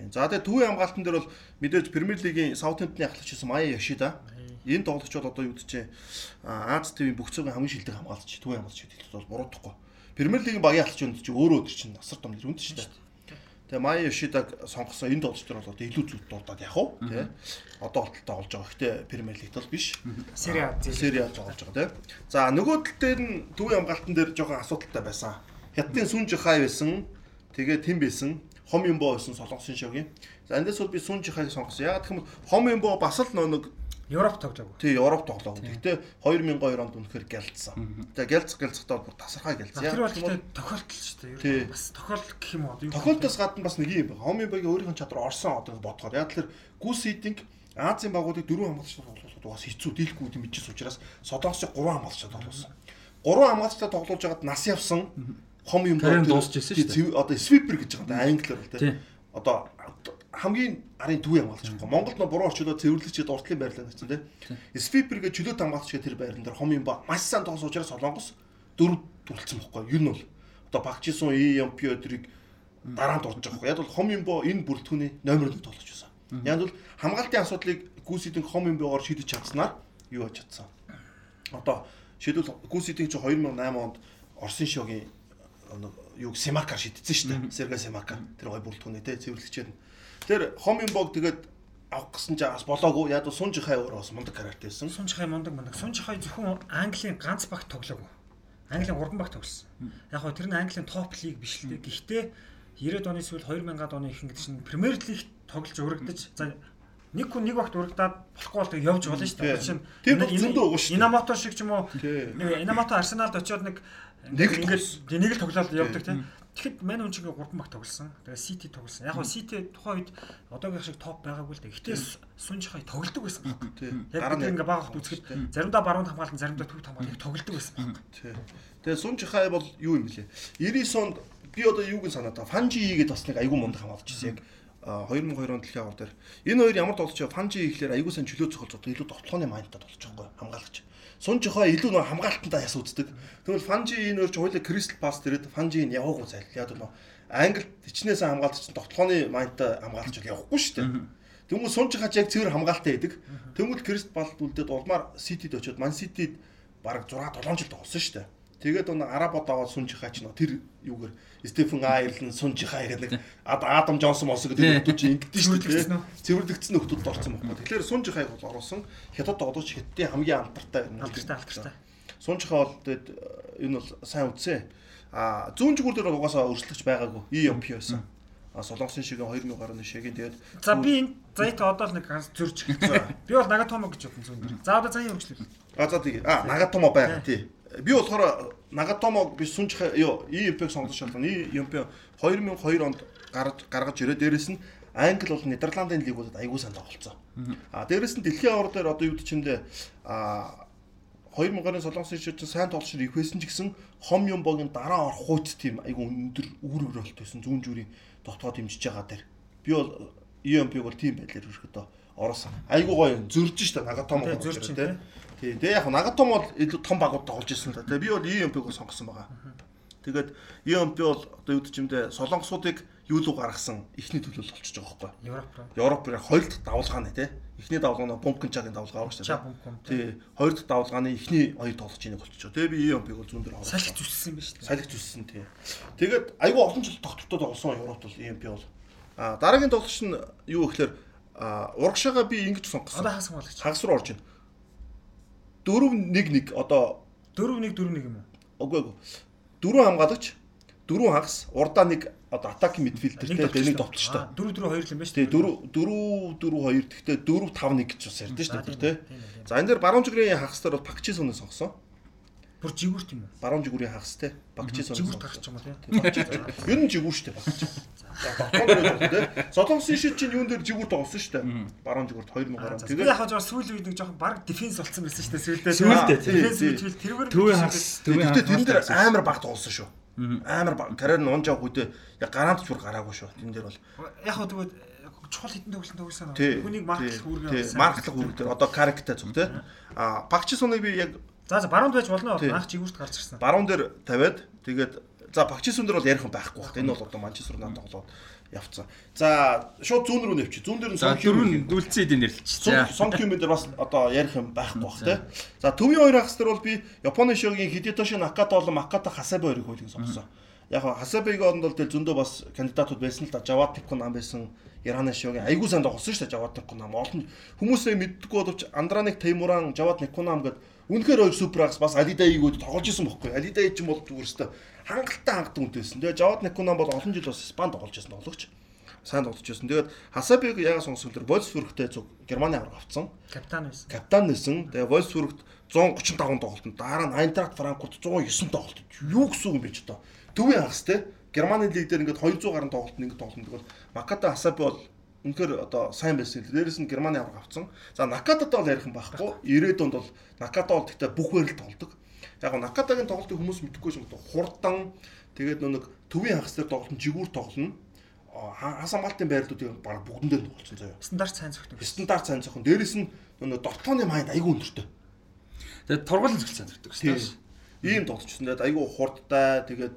B: Тийм. За тэгээ төвийн хамгаалтан дээр бол мэдээж Премьер лигийн Саутгемптны ахлагч байсан Майя Яшида. Энэ тоглолч бол одоо юу гэж чинь Аз ТV-ийн бүх цагийн хамгийн шилдэг хамгаалагч төвийн хамгаалагч гэдэг бол буруудахгүй. Премьер лигийн багийн ахлагч өнд чинь өөрөө өдөр чинь асар том нэр үнд шүү дээ. Тэгээ Майя Яшидаг сонгосон энэ тоглолч нар бол одоо илүү зүг дуудаад яг уу тий. Одоо болтолтой болж байгаа. Гэхдээ Премьер лигт бол биш.
C: Сери А.
B: Сери А тоглож байгаа тийм. За нөгөө тал дээр нь төвийн хамгаалтан дээр жоохон асуудалтай байсан. Хятадын Сүн Жихай байсан. Тэгээ Тим байсан. Хом Юмбо байсан Солонгосын шогийн. За эндээс бол би Сүн Жихайг сонгосон. Ягаад гэвэл Хом Юмбо бас л нэг
C: Европ тоглоагүй.
B: тий Европ тоглоог. Гэхдээ 2002 онд үнэхээр гялцсан. Тэгээ гялцах гялцахтаа бүр тасархай гялцсан.
C: Тэр бол ихтэй тохиолдол шүү дээ. Бас тохиолдол гэх юм уу?
B: Тохиолдолоос гадна бас нэг юм байна. Хом Юмбогийн өөрийнх нь чадвар орсон одоо бодохоор. Яг тэр гүс хийдинг Азийн багуудыг дөрвөн хамгаалагчтай тоглуулахад бас хэцүү дийлэхгүй юм мэдчихсэн учраас Солонгосыг гурван хамгаалагчтай тоглуулсан. Гурван хамгаалагчтай тоглуулж байгаад нас явсан хом юм
A: Карьер нь дуусчихсан шүү дээ.
B: Одоо свипер гэж байгаа юм англиар бол
A: Тий.
B: тий. Одоо хамгийн арын төвийн хамгаалагч байхгүй. Монголд нөө буруу орчуулаад цэвэрлэгчид уртлын байрлал гэсэн тий. Свипер гэж чөлөөт хамгаалагч гэх тэр байрлал дээр хом юм ба маш сайн тоглож учраас Солонгос дөрөв дүрлцсэн байхгүй. Юу нь бол одоо багчисон EMP өдрийг дараа нь дурж байгаа байхгүй. Яг бол хом юм бо энэ бүрэлдэхүүний номер 1 тоглож байсан. Яг бол хамгаалтын асуудлыг гүйсэдэн хом юм богоор шийдэж чадсанаар юу хийж чадсан. Одоо шийдвэл гүйсэдэн чи 2008 онд Орсын шогийн нэг юу Семакар шийдсэн шүү дээ. Сергей Семакар тэр гой бүрэлдэхүүний те цэвэрлэгчээр нь. Тэр хом юм бог тэгээд авах гэсэн чи бас болоогүй. Яг бол сун жихай өөрөө бас мундаг карьертэй байсан.
C: Сун Чихай мундаг мундаг. Сун Чихай зөвхөн Английн ганц багт тоглоогүй. Английн 3 багт тоглосон. Яг гоо тэр нь Английн топ лиг биш л дээ. Гэхдээ 90-ад оны сүүл 2000-ад оны ихэнх чинь Премьер лигт тоглож урагдаж за нэг хүн нэг багт урагдаад болохгүй бол тэг явж болно шүү дээ. Нь
B: Тэр бол зөндөө уг шүү дээ.
C: Инамото шиг ч юм уу Инамото Арсеналд очиод нэг
B: Нэг л
C: ингээд нэг л тоглоод явдаг тийм. Тэгэхэд мань хүн чинь 3 баг тоглосон. Тэгээ Сити тоглосон. Яг гоо Сити тухайн үед одоогийн шиг топ байгаагүй л дээ. Гэтэ Сун Чихай тоглодог байсан баг. Яг бид ингээ баг хот үзэхэд заримдаа баруун хамгаалан заримдаа төв хамгаалан тоглодог байсан баг.
B: Тэгээ сун жихай бол юу юм блэ? 99 онд би одоо юуг нь санаад байгаа. Фанжи гэдэг бас нэг айгүй мундаг хамгаалж ирсэн. Яг а, 2002 он дэлхийн авар дээр энэ хоёр ямар тоглож байгаа фанжи ихлээр айгүй сайн чөлөө цохол зоддог илүү тоглооны майндтай тоглож байгаа байхгүй хамгаалагч. Сун жихай илүү нөө хамгаалтандаа яс үздэг. Тэгвэл фанжи энэ хоёр ч хоёулаа кристал пас дээрээд фанжи энэ яваагүй зайл. Яг нөө англи хичнээн сайн хамгаалч чинь тоглооны майндтай хамгаалч бол явахгүй шүү дээ. Тэнгүү сун жихач яг цэвэр хамгаалтай байдаг. Тэнгүүл кристал пас үлдээд улмаар ситид очиод ман ситид бараг 6 7 жил тоглосон шүү дээ. Тэгээд он арабод аваад сун жихаач нөө тэр юугаар Стефен Айрлен сун жихаа гэдэг нэг Ад- Адам Джонсон мос гэдэг хүмүүс чинь ингэдэж шүү дээ.
C: Цэвэрлэгдсэн
B: нөхдөлд орсон байхгүй. Тэгэхээр сун жихааг бол оруулсан. Хятад тоглож хятадын хамгийн алдартай.
C: Алдартай алдартай.
B: Сун жихаа бол тэгээд энэ бол сайн үтсэн. А зүүн жигүүр дээр угаасаа өрсөлдөгч байгаагүй. EMP байсан. А солонгосын шигийн 2000 гаруй шигийн тэгээд
C: За би энэ зайт одоо л нэг ганц зөрж эхэлсэн. Би бол Нагатомо гэж бодсон зүүн дээр. За одоо заяа хөгжлөө.
B: А за тийм. А Нагатомо байгаа тий. Би болохоор Нагатомо би сүнж ёо EMP-г сонгож шалгана. EMP 2002 онд гаргаж гаргаж ирээ. Дээрэс нь Англи бол Нидерландын лигуудад аягүй сайн тоглолцсон. А дээрэс нь дэлхийн авар дээр одоо юу гэдэг чимдээ а 2000 оны солонгосын шийдсэн сайн тоглолч их байсан ч гэсэн хом юм богийн дараа орох хойц тийм айгүй өндөр үүр өрөөлт байсан зүүн зүрийн дотоод дэмжиж байгаа дээр. Би бол EMP-г бол тийм байдлаар өрхөдөө ороосон. Айгүй гоё зөрж штэ Нагатомо
C: зөрж чинь,
B: тий. Тэгээ яг Нагатомо бол илүү том багууд тоглож ирсэн л да. Тэгээ би бол EMP-г сонгосон байгаа. Тэгээд EMP бол одоо юу гэжимдээ солонгосуудыг юу руу гаргасан ихний төлөөлөл болчихж байгаа байхгүй.
C: Европ руу.
B: Европын хоёр дахь давлгааны тий. Эхний давлгаа нь Бумпкенчагийн давлгаа дээ.
C: бомб.
B: Тий. Хоёр дахь давлгааны эхний хоёр тоглож ийнэг болчихоо. Тэгээ би EMP-г бол зүүн дээр
C: Салхи
B: харуулсан.
C: зүссэн юм ба шүү дээ.
B: Салхи зүссэн тий. Тэгээд айгүй олон жил тогтвортой тоглосон Европт бол EMP бол. А дараагийн тоглогч нь юу гэхээр урагшаага би ингэж сонгосон. Хагас руу орж ийн. 4-1-1 одоо
C: 4-1 4-1 юм уу?
B: Үгүй эгүй. Дөрөв хамгаалагч, дөрөв хагас, урдаа нэг одоо атаки мидфилдертэй дэнийг товтлочтой.
C: 4-4-2 л юм ба шүү
B: Тэгээ
C: дээ.
B: 4 4 4 2 тэгтээ 4 5 1 гэж бас ярьдэн шүү дээ тий.
C: ээ, ээ.
B: За энэ дээр баруун жигрийн хагас дээр бол Пакчи суныг сонгосон.
C: Бүр жигүүрт юм уу?
B: Баруун жигрийн хагас. Пакчи суныг
C: Жигүүрт гарч юм уу тий?
B: Ер нь жигүүр шүү дээ Пакчи. За багтаа тий. Солонгосын шид чинь юун дээр жигүүр тоглосон шүү дээ. Баруун жигүүрт 2000 гаруй.
C: Тэгээд
B: Тэгээд
C: яг хаа сүүлийн үед нэг жоохон баг дефенс болсон байсан шүү дээ сүүлдээ.
A: Сүүлдээ.
C: Дефенс midfield тэрвэр
A: Төвийн хагас, төвийн
B: Тэгтээ тэн дээр
A: хагас.
B: амар баг тоглосон шүү. Амар баг. Карьер нь унж авах үедээ яг гарант ч бүр гараагүй шүү. Тэн дээр бол
C: яг хаа тэгвэл чухал хитэн төгөлсөн төгөлсөн. Хүнийг марклах үүргээ
B: Тий. Марклах үүргээр одоо карактай зүг тий. А Пакчи суныг би яг
C: За за баруунд байж болно.
B: Тий.
C: Анх жигүүрт гарч ирсэн.
B: баруун дээр тавиад тэгээд за Пакчи сун дээр бол ярих юм байхгүй байна. Энэ бол одоо Манчестер Юнайтед тоглоод явцсан. За шууд зүүн рүү нэвчи. Зүүн дээр нь Сон
A: дөрөв дүүлцэн эдийн нэрлэлч.
B: Сон Хьюмин дээр бас одоо ярих юм байхгүй бах тий. За төвийн хоёр хагас дээр бол би Японы шогийн Хидетоши Наката болон Маката Хасабе хоёрыг хөлийг сонгосон. Яг Хасабегийн оронд бол тэл зөндөө бас кандидатууд байсан л да. Жават Тико нам байсан. Ираны шогийн айгуу сайн тоглосон шүү дээ Жават Тико нам. Олон хүмүүсээ мэддэггүй боловч Андраник Теймуран, Жават Никунам гэдэг үнэхээр хоёр супер хагас бас Алидаигүүд тоглож исэн бохгүй. Алидай ч юм бол зүгээр өстой хангалттай хангалттай үнэтэйсэн. Тэгээ Жават Никунам бол олон жил бас Испанд тоглож исэн тоглогч. Сайн тоглож исэн. Тэгээд Хасабег ягаа сонсон тэр Вольсбургтэй зүг Германы авраг авцсан
C: Капитан байсан.
B: капитан нэсэн. Тэгээ Вольсбургт 135 тоглолтод дараа нь Айнтрахт Франкфурт 109 тоглолтод. Юу гэсэн юм бэ ч одоо. Төвийн хагас те. Германы лиг дээр ингээд 200 гаруй тоглолтод ингээд тоглолтод бол Маката Асаби бол үнэхээр одоо сайн байсан. Дээрээс нь Германы авраг авцсан. За Накататай бол ярих юм байхгүй. 90-ад бол Наката бол тэгтээ бүх байрал тоглодог. Яг нь Накатагийн тоглолтыг хүмүүс мэдэхгүй юм одоо хурдан тэгээд нэг төвийн хагас дээр тоглолт нь жигүүр тоглоно. Хас хамгаалтын байрлуудыг баг бүгдэндээ тоглолцсон заяа.
C: Стандарт сайн зөвхөн.
B: Стандарт сайн зохон. Дээрээс нь нөгөө дотооны майнд айгүй өндөртэй.
A: Тэгээд тургуул зөв цандардаг шүү дээ.
B: Ийм тоглолчсон. Тэгээд айгүй хурдтай. Тэгээд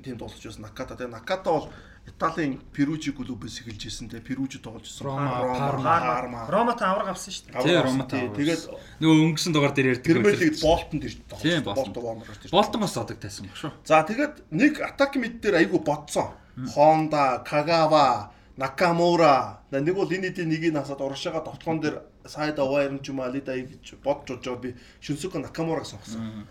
B: тийм тоглолч байсан Наката. Тэгээд Наката бол Италийн Перужи клубээс эхэлж ирсэн. Тэгээд Перужи тоглож ирсэн.
A: Рома, Парма.
B: Парма.
C: Ромата авраг авсан шүү дээ.
A: Тий, Роматай.
B: Тэгээд
A: нөгөө өнгөрсөн дугаар дээр ярьдаг.
B: Премьер лигт Болтонд ирж
A: Тийм,
B: тоглож.
A: Болтон.
B: Болтон Вормер ирж.
A: Болтон бас одог тайсан баг шүү.
B: За тэгээд нэг атак мид дээр айгүй бодсон. Honda, Kagawa, Nakamura. Нэг бол энэ хэдийн нэгийг насаад урагшаага товтлогон дээр сайд аваар ч юм уу Алида гэж бодж бодж би Шүнсүка Накамураг сонгосон.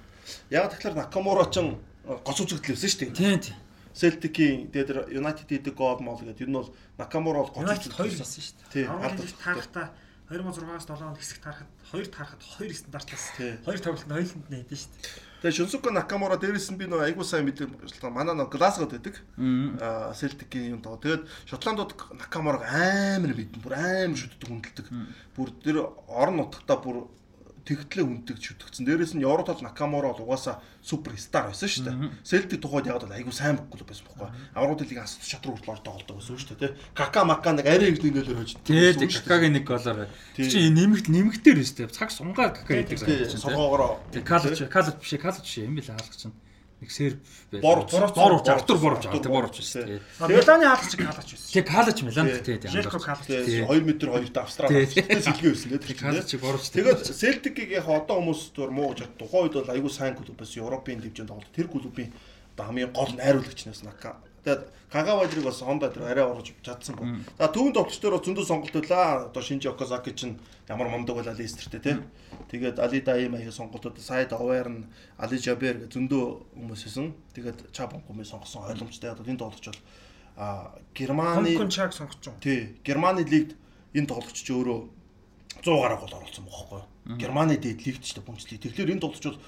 B: Яг тэгэхээр Накамура ч гоц үзэгдэл байсан шүү дээ.
A: Тийм тийм.
B: Celtic-ийн тэгээд тэр United хийдэг гол мол гэдэг. Энэ бол Накамура бол гоц
C: United хоёр
B: үзэгдэл.
C: хийсэн шүү дээ.
B: Алдартай.
C: лиг таарахтаа 2006-аас 7 онд хэсэг таарахад хоёр таарахад хоёр стандартаас хоёр тоглолтод хоёуланд нь хийдэж шүү дээ.
B: Тэгээд Шүнсүка Накамура дээрээс нь би нөгөө айгуу сайн мэдээ манай нөгөө Глазгод байдаг. Аа Celtic-ийн юм тоо. Тэгээд Шотландууд Накамураг амар мэдэн, бүр амар шүтдэг хүндэлдэг. Бүр тэр орон нутгатаа бүр тэгтлээ хүнддэг шүтгцэн. Дээрээс нь Еврот бол Накамура бол угаасаа супер стар байсан шүү дээ. Celtic тухайд яг бол айгуу сайн клуб байсан байхгүй. Аврагын лигийн асуулт шатруу хүртэл ордог болдог байсан шүү дээ. Кака мака нэг арай их нөлөөлөөр.
A: Тий, тий, какагийн нэг голоор. Чи нэмэгт нэмэгтэр өстэй. Цаг сунгаар кака
B: согоогороо.
A: Тий, калч, калч биш, калч биш юм бил хаалгач нь. Нэг серб байсан.
B: Боровч.
A: боровч, Артур боровч,
B: Артур
A: Артур боровч шүү
B: Тий.
C: Миланы хаалгач хаалгач байсан.
A: Тий, калч Милан тий, тий.
C: Хаалгач.
B: Тэгээ 2 м 2-т Австрал
A: Тий.
B: сэлгээ байсан
A: Тий,
B: тийм.
A: калч боровч.
B: Тэгээд Celtic-ийг яг одоо хүмүүс зур муу гэж тухайн үед бол аюул сайн клуб байсан. Европын дивизонд тоглох. Тэр клубын одоо хамгийн гол найруулагч нас Нака. Тэгээд Кагаважрыг бас Honda тэр арай орж чадсан бол. За төвөнд тоглолчдоор бас зөндөө сонголт байлаа. Одоо Шинжи Окозаки чинь ямар мундаг байлаа Лестертэй тий. Тэгээд Али Даим аяа сонголтууд Сайд Оверн, Али Жабер гэх зөндөө хүмүүс исэн. Тэгээд Чабон хүмүүс сонгосон ойлгомжтой. Одоо энэ тоглолч бол а Германы
C: Хонкон чаг байгаа.
B: Тий. Германы лигт энэ тоглогч ч өөрөө 100 гаруй гол оруулсан бохоггүй. Германы дээд лигт ч бүмжлэг. Тэгэхээр энэ тоглогч бол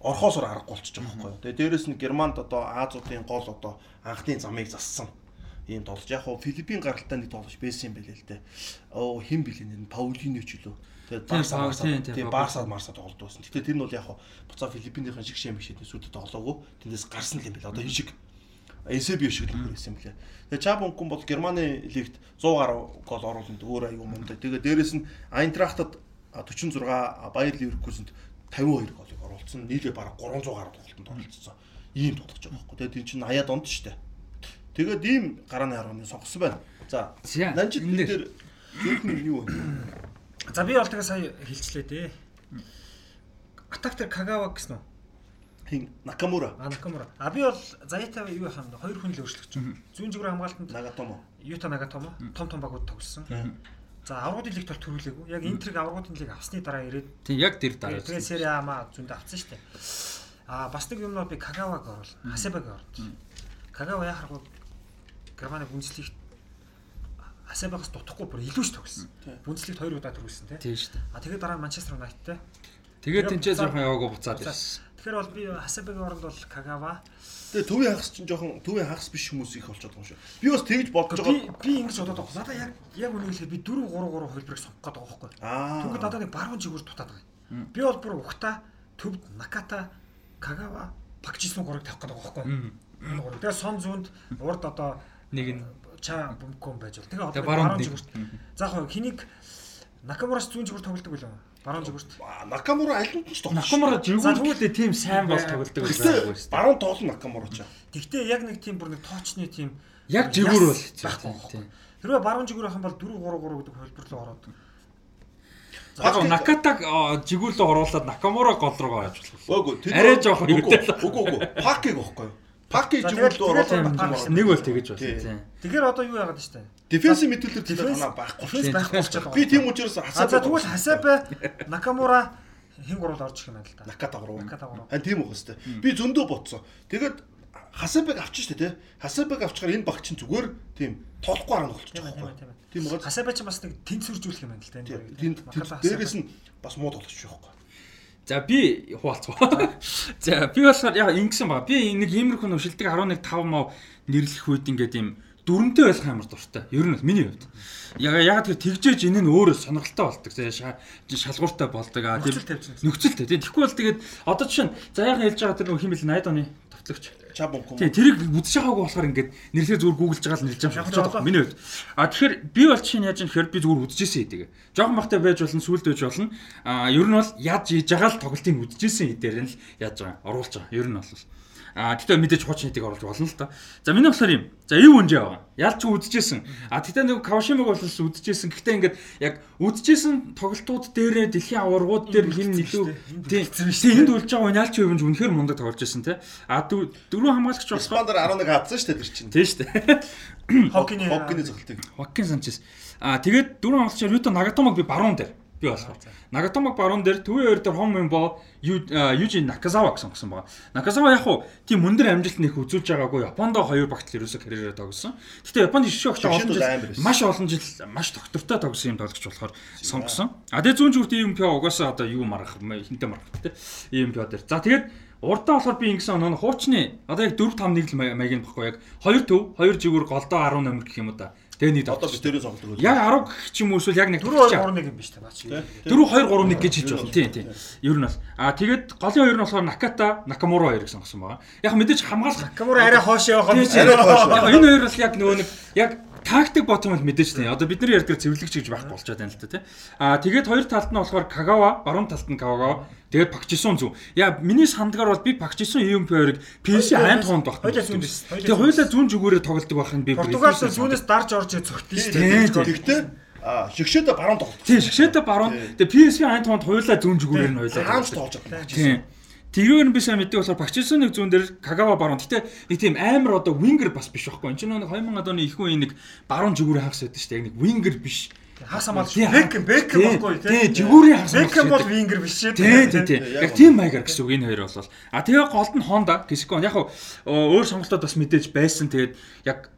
B: орхоосоор аргагүй болчихж байгаа байхгүй. Тэгээ дээрэс нь Германд одоо Азуудын гол одоо анхны замыг зассан. Ийм тоглож яг хуу Филиппин гаралтай нэг тоглож байсан юм байлээ л дээ. Оо хэн бэлээ нэр нь Паулино ч үлээ. Тэгээд
A: Тийм,
B: Барсад Марсад тоглож байсан. Гэтэ тэр нь бол яг хуу буцаа Филиппинийхэн шиг шэм бишэд сүдэд тоглоогүй. Тэндээс гарсан л юм байлээ. Одоо энэ шиг СБ шиг л байсан юм лээ. Тэгээ Чабонкун бол Германы лигт 100 гаруй гол орууланд өөр аюу мундаг. Тэгээ дээрэс нь Айнтрахтад 46, Баер Ливеркузенд 52 голыг оруулсан. Нийлээ бараг 300 гаруй тоглолтод оролцсон. ийм тоглож байгаа байхгүй. Тэгээд энэ чинь 80-аад онд шүү дээ. Тэгээд ийм гарааны харганы сонгосон байна. За. Нанжид
A: энэ
B: бид
A: дээр
B: зөвхөн юу вэ?
C: За би бол тэгээ сая хэлчлээ дээ. Атак дээр Кагава гэсэн үү?
B: Хин Накамура,
C: А Накамура. А би бол Заята юу яхаа юм хоёр хүн л өөрчлөгч. Зүүн зүгрээ хамгаалтанд
B: Нагатомо.
C: Юта Нагатомо том том багууд тогссон. За аврагуудын лигт бол төрүүлээгүй. Яг Интериг аврагуудын лиг авсны дараа ирээд
A: Тийм яг тэр дараа.
C: тэгээ Сери Ама зүүндээ авсан шүү дээ. А бас нэг юмнууд би Кагаваг орвол, Хасебаг оруулж. Кагава яхах вэ? Германы Бундслигт Хасебагаас дутахгүй бүр илүү ш тогсон. Бундслигт хоёр удаа төрүүлсэн тий.
A: Тийм шүү дээ.
C: А тэгээд дараа Манчестер Юнайтedтэй.
A: Тэгээд
C: Тэгээ
A: тэнцээ жоохон яваагүй буцаад ирсэн.
C: Тэгэхээр бол би Хасебагийн оронд бол Кагава.
B: Тэгээ төвийн хагас чинь жоохон төвийн хагас биш хүмүүс их болчиход байгаа юм шиг. Би бас тэгж бодож
C: Би
B: байгаа.
C: би ингэж бодоод байгаа. Надаа яг яг үнийг хэлэхэд би 4 3 3 хөлбөрийг сонгох гэдэг байгаа байхгүй.
B: Аа.
C: Түнхэд надад нэг баруун жигүүр дутаад байгаа. юм. Би бол бүр Ухта, Төвд, Наката, Кагава, Пакчисмын гурыг тавих гэдэг байгаа байхгүй. Тэгээ сон зүүнд урд одоо
A: Нэг нь
C: ча бөмкөн байж бол. Тэгээ одоо баруун жигүүрт. За яг хэнийг Накамураас зүүн жигүүр тоглодог билүү? Баруун.
B: Аа, Накамура аль нь ч тоглож.
A: Накамура жигүүлдээ тийм сайн бол тоглодог байсан шүү дээ.
B: баруун тоглон Накамура ч.
C: Тэгтээ яг нэг тийм бүр нэг тоочны тийм
A: Яг жигүүр бол
C: байхгүй. Хэрвээ баруун жигүүр ахын бол 4 3 3 гэдэг хөлбөр рүү ороод.
A: Яг Накатаг жигүүрлөө оруулаад Накамура гол руу гарч болох.
B: Үгүй тэр
A: Арай хэрэгтэй л.
B: үгүй үгүй. Пакиг байхгүй юу?
C: Тэгээд-
B: ороод
C: тэгээд
B: Накамура.
A: Нэг бол тэгэж тийм.
C: Тэгэхээр одоо юу яагаад штэ?
B: Дефенсив мэдүүлэлт
C: Дефенс
B: байхгүй.
C: Дефенс байхгүй болчиход байгаа.
B: Би тийм учраас
C: А за
B: хасаа
C: тэгвэл Хасабе Накамура хин гурвал орж ирэх юм байна л да.
B: Наката гурав.
C: Наката гурав.
B: Хан тийм байх хэвээр. Би зөндөө ботсон. Тэгээд Хасабыг авчих штэ тий. Хасабыг авчихаар энэ баг чинь зүгээр тийм тоолохгүй арга болчих
C: Тийм
B: жоох
C: ээ,
B: байхгүй.
C: тийм ээ.
B: Тийм байгаа.
C: Хасабе ч бас нэг тэнцвэржүүлэх юм байна л да
B: дээрээс нь бас муу тоглож байхгүй.
A: За би хуваалцгаа. За би болохоор яг ингэсэн байгаа. Би нэг иймэрхүү нүшилдэг 11 5 мав нэрлэх үед ингээд юм дүрмтэй байх амар дуртай. Ер нь бол миний хувьд. Яг яг тэр тэгжээж энэ нь өөрөө сонирхолтой болдог. Шалгууртай болдог.
C: Нөхцөл тавьчихсан.
A: нөхцөлтэй. Тийм тэгэхгүй бол тэгээд одоо жишээ нь за яг хэлж байгаа тэр нөх химэл 80 оны товтлогч.
B: Чабон ком.
A: Тийм тэрийг үзэж байгаагүй болохоор ингээд нэрлэхээ зүгээр гуглж байгаа л нэрлж байгаа юм
C: одоо-
A: байна. Миний хувьд. А тэгэхээр би бол чинь яаж юм гэхээр би зүгээр үзчихсэн хэдэг. Жохон бахтай байж болно, сүлд байж болно. А ер нь бол яаж хийж байгаа л тоглолтыг үзчихсэн хэдээр нь л яаж байгаа, оруулж байгаа. Ер нь бол. А тэгтээ мэдээж хуучин хэдийг оруулж болно л та. За миний болохоор юм. За ив үнжээ байгаа. Ялч үзчихсэн. А тэгтээ нэг Кавашимаг бол үзчихсэн. Гэхдээ ингээд яг үзчихсэн тоглолтууд дээрээ дэлхийн аваргууд дээр хин илүү тийм энд үлж байгаа ялч ивэнж үнэхээр мундаг тоглож байсан те. А дөрөв хамгаалагч болох
B: Испандаар 11 хатсан штэ тэр чинь.
A: Тийм шүү дээ.
C: Хоккины
B: Хоккины зохилтыг.
A: Хоккин Санчес. Аа тэгээд дөрөв хамгаалагч Юто Нагатомог би баруун дээр би болохоор. Нагатомог баруун дээр төвийн хоёр дээр Хом Мимбо Южи Наказава гэсэн гсэн байгаа. Наказава яг хуу тийм мөндөр амжилт нэх үзүүлж байгаагүй Япондоо хоёр багтл ерөөсө карьераа тогсон. Гэтэ Японд огч
B: Шишээд
A: олон жил маш олон жил маш доктортой тогсон юм тоглож болохоор сонгосон. А тэгээд зүүн зүгт ийм пио угаасаа одоо юу марах хинтэ марах те. Ийм пио дээр. За тэгээд Урдаа болохоор би ингэсэн оноо хуучны одоо яг 4 5 1 л маяг нь баггүй яг 2 төв 2 жигүүр голдоо 10 номер гэх юм уу да. Тэгээ нэг
B: Одоо
A: тоглож
B: би тэрийг сонгодог.
A: Яг 10 гэх ч юм уу эсвэл яг нэг
C: 4
A: тоглож
C: 2
A: байгаа.
C: 3 1 юм биш та баач.
A: 4 2 3 1 гэж хэлж болно. Тийм тийм. Ер нь бол. Аа тэгээд голын хоёр нь болохоор Наката, Накамура хоёр гэсэн сонгосон байгаа. Яг мэдээж хамгаалах
C: Камура арай хоош явах юм.
A: энэ хоёр бол яг нөгөө нэг яг тактик ботом бол мэдээж тийм. Одоо бидний ярьдаг цэвэрлэгч гэж байхгүй болчиход байна л та тийм. Аа тэгээд хоёр талд нь болохоор Кагава, баруун талд нь Кагава, тэгээд Пакчисон зүв. Яа миний сандгаар бол би Пакчисон EMP-ыг PC айн тоонд багт. Тэгээд хоёулаа зүүн зүгүүрээр тоглодог байх нь би
C: Португал зүүнээс дарж орж цогтсон шүү
A: Тийм,
C: дээ.
B: Тэгтээ а шигшээдэ баруун тоглолт.
A: Тийм шгшээтэй баруун. Тэгээд PSV айн тоонд хоёулаа зүүн зүгүүрээр нь хоёулаа.
B: Хаанч тоглож байгаа.
A: Тийм. Тэрээр нь би сайн мэддэг болохоор Пакчисон нэг зүүн дээр Кагава баруун. Гэтэ нэг тийм амар одоо вингер бас биш байхгүй. Энд чинь нэг 2000 оны их үеийн нэг баруун зүгүүрээ хагас байдаг шүү дээ. Нэг вингер биш.
C: Хагас хамгаалж
A: Тийм,
C: Бекхэм Бекхэм
A: тийм,
C: баггүй
A: Тийм, жигүүрийн хагас.
C: Бекхэм бол вингер биш шүү.
A: Тийм тийм тийм.
B: Яг
A: Яг тийм маягаар гэсэн үг энэ хоёр болол. А тэгээ голд нь Honda Кискон яг хуу өөр сонголтууд бас мэдээж байсан. Тэгээд яг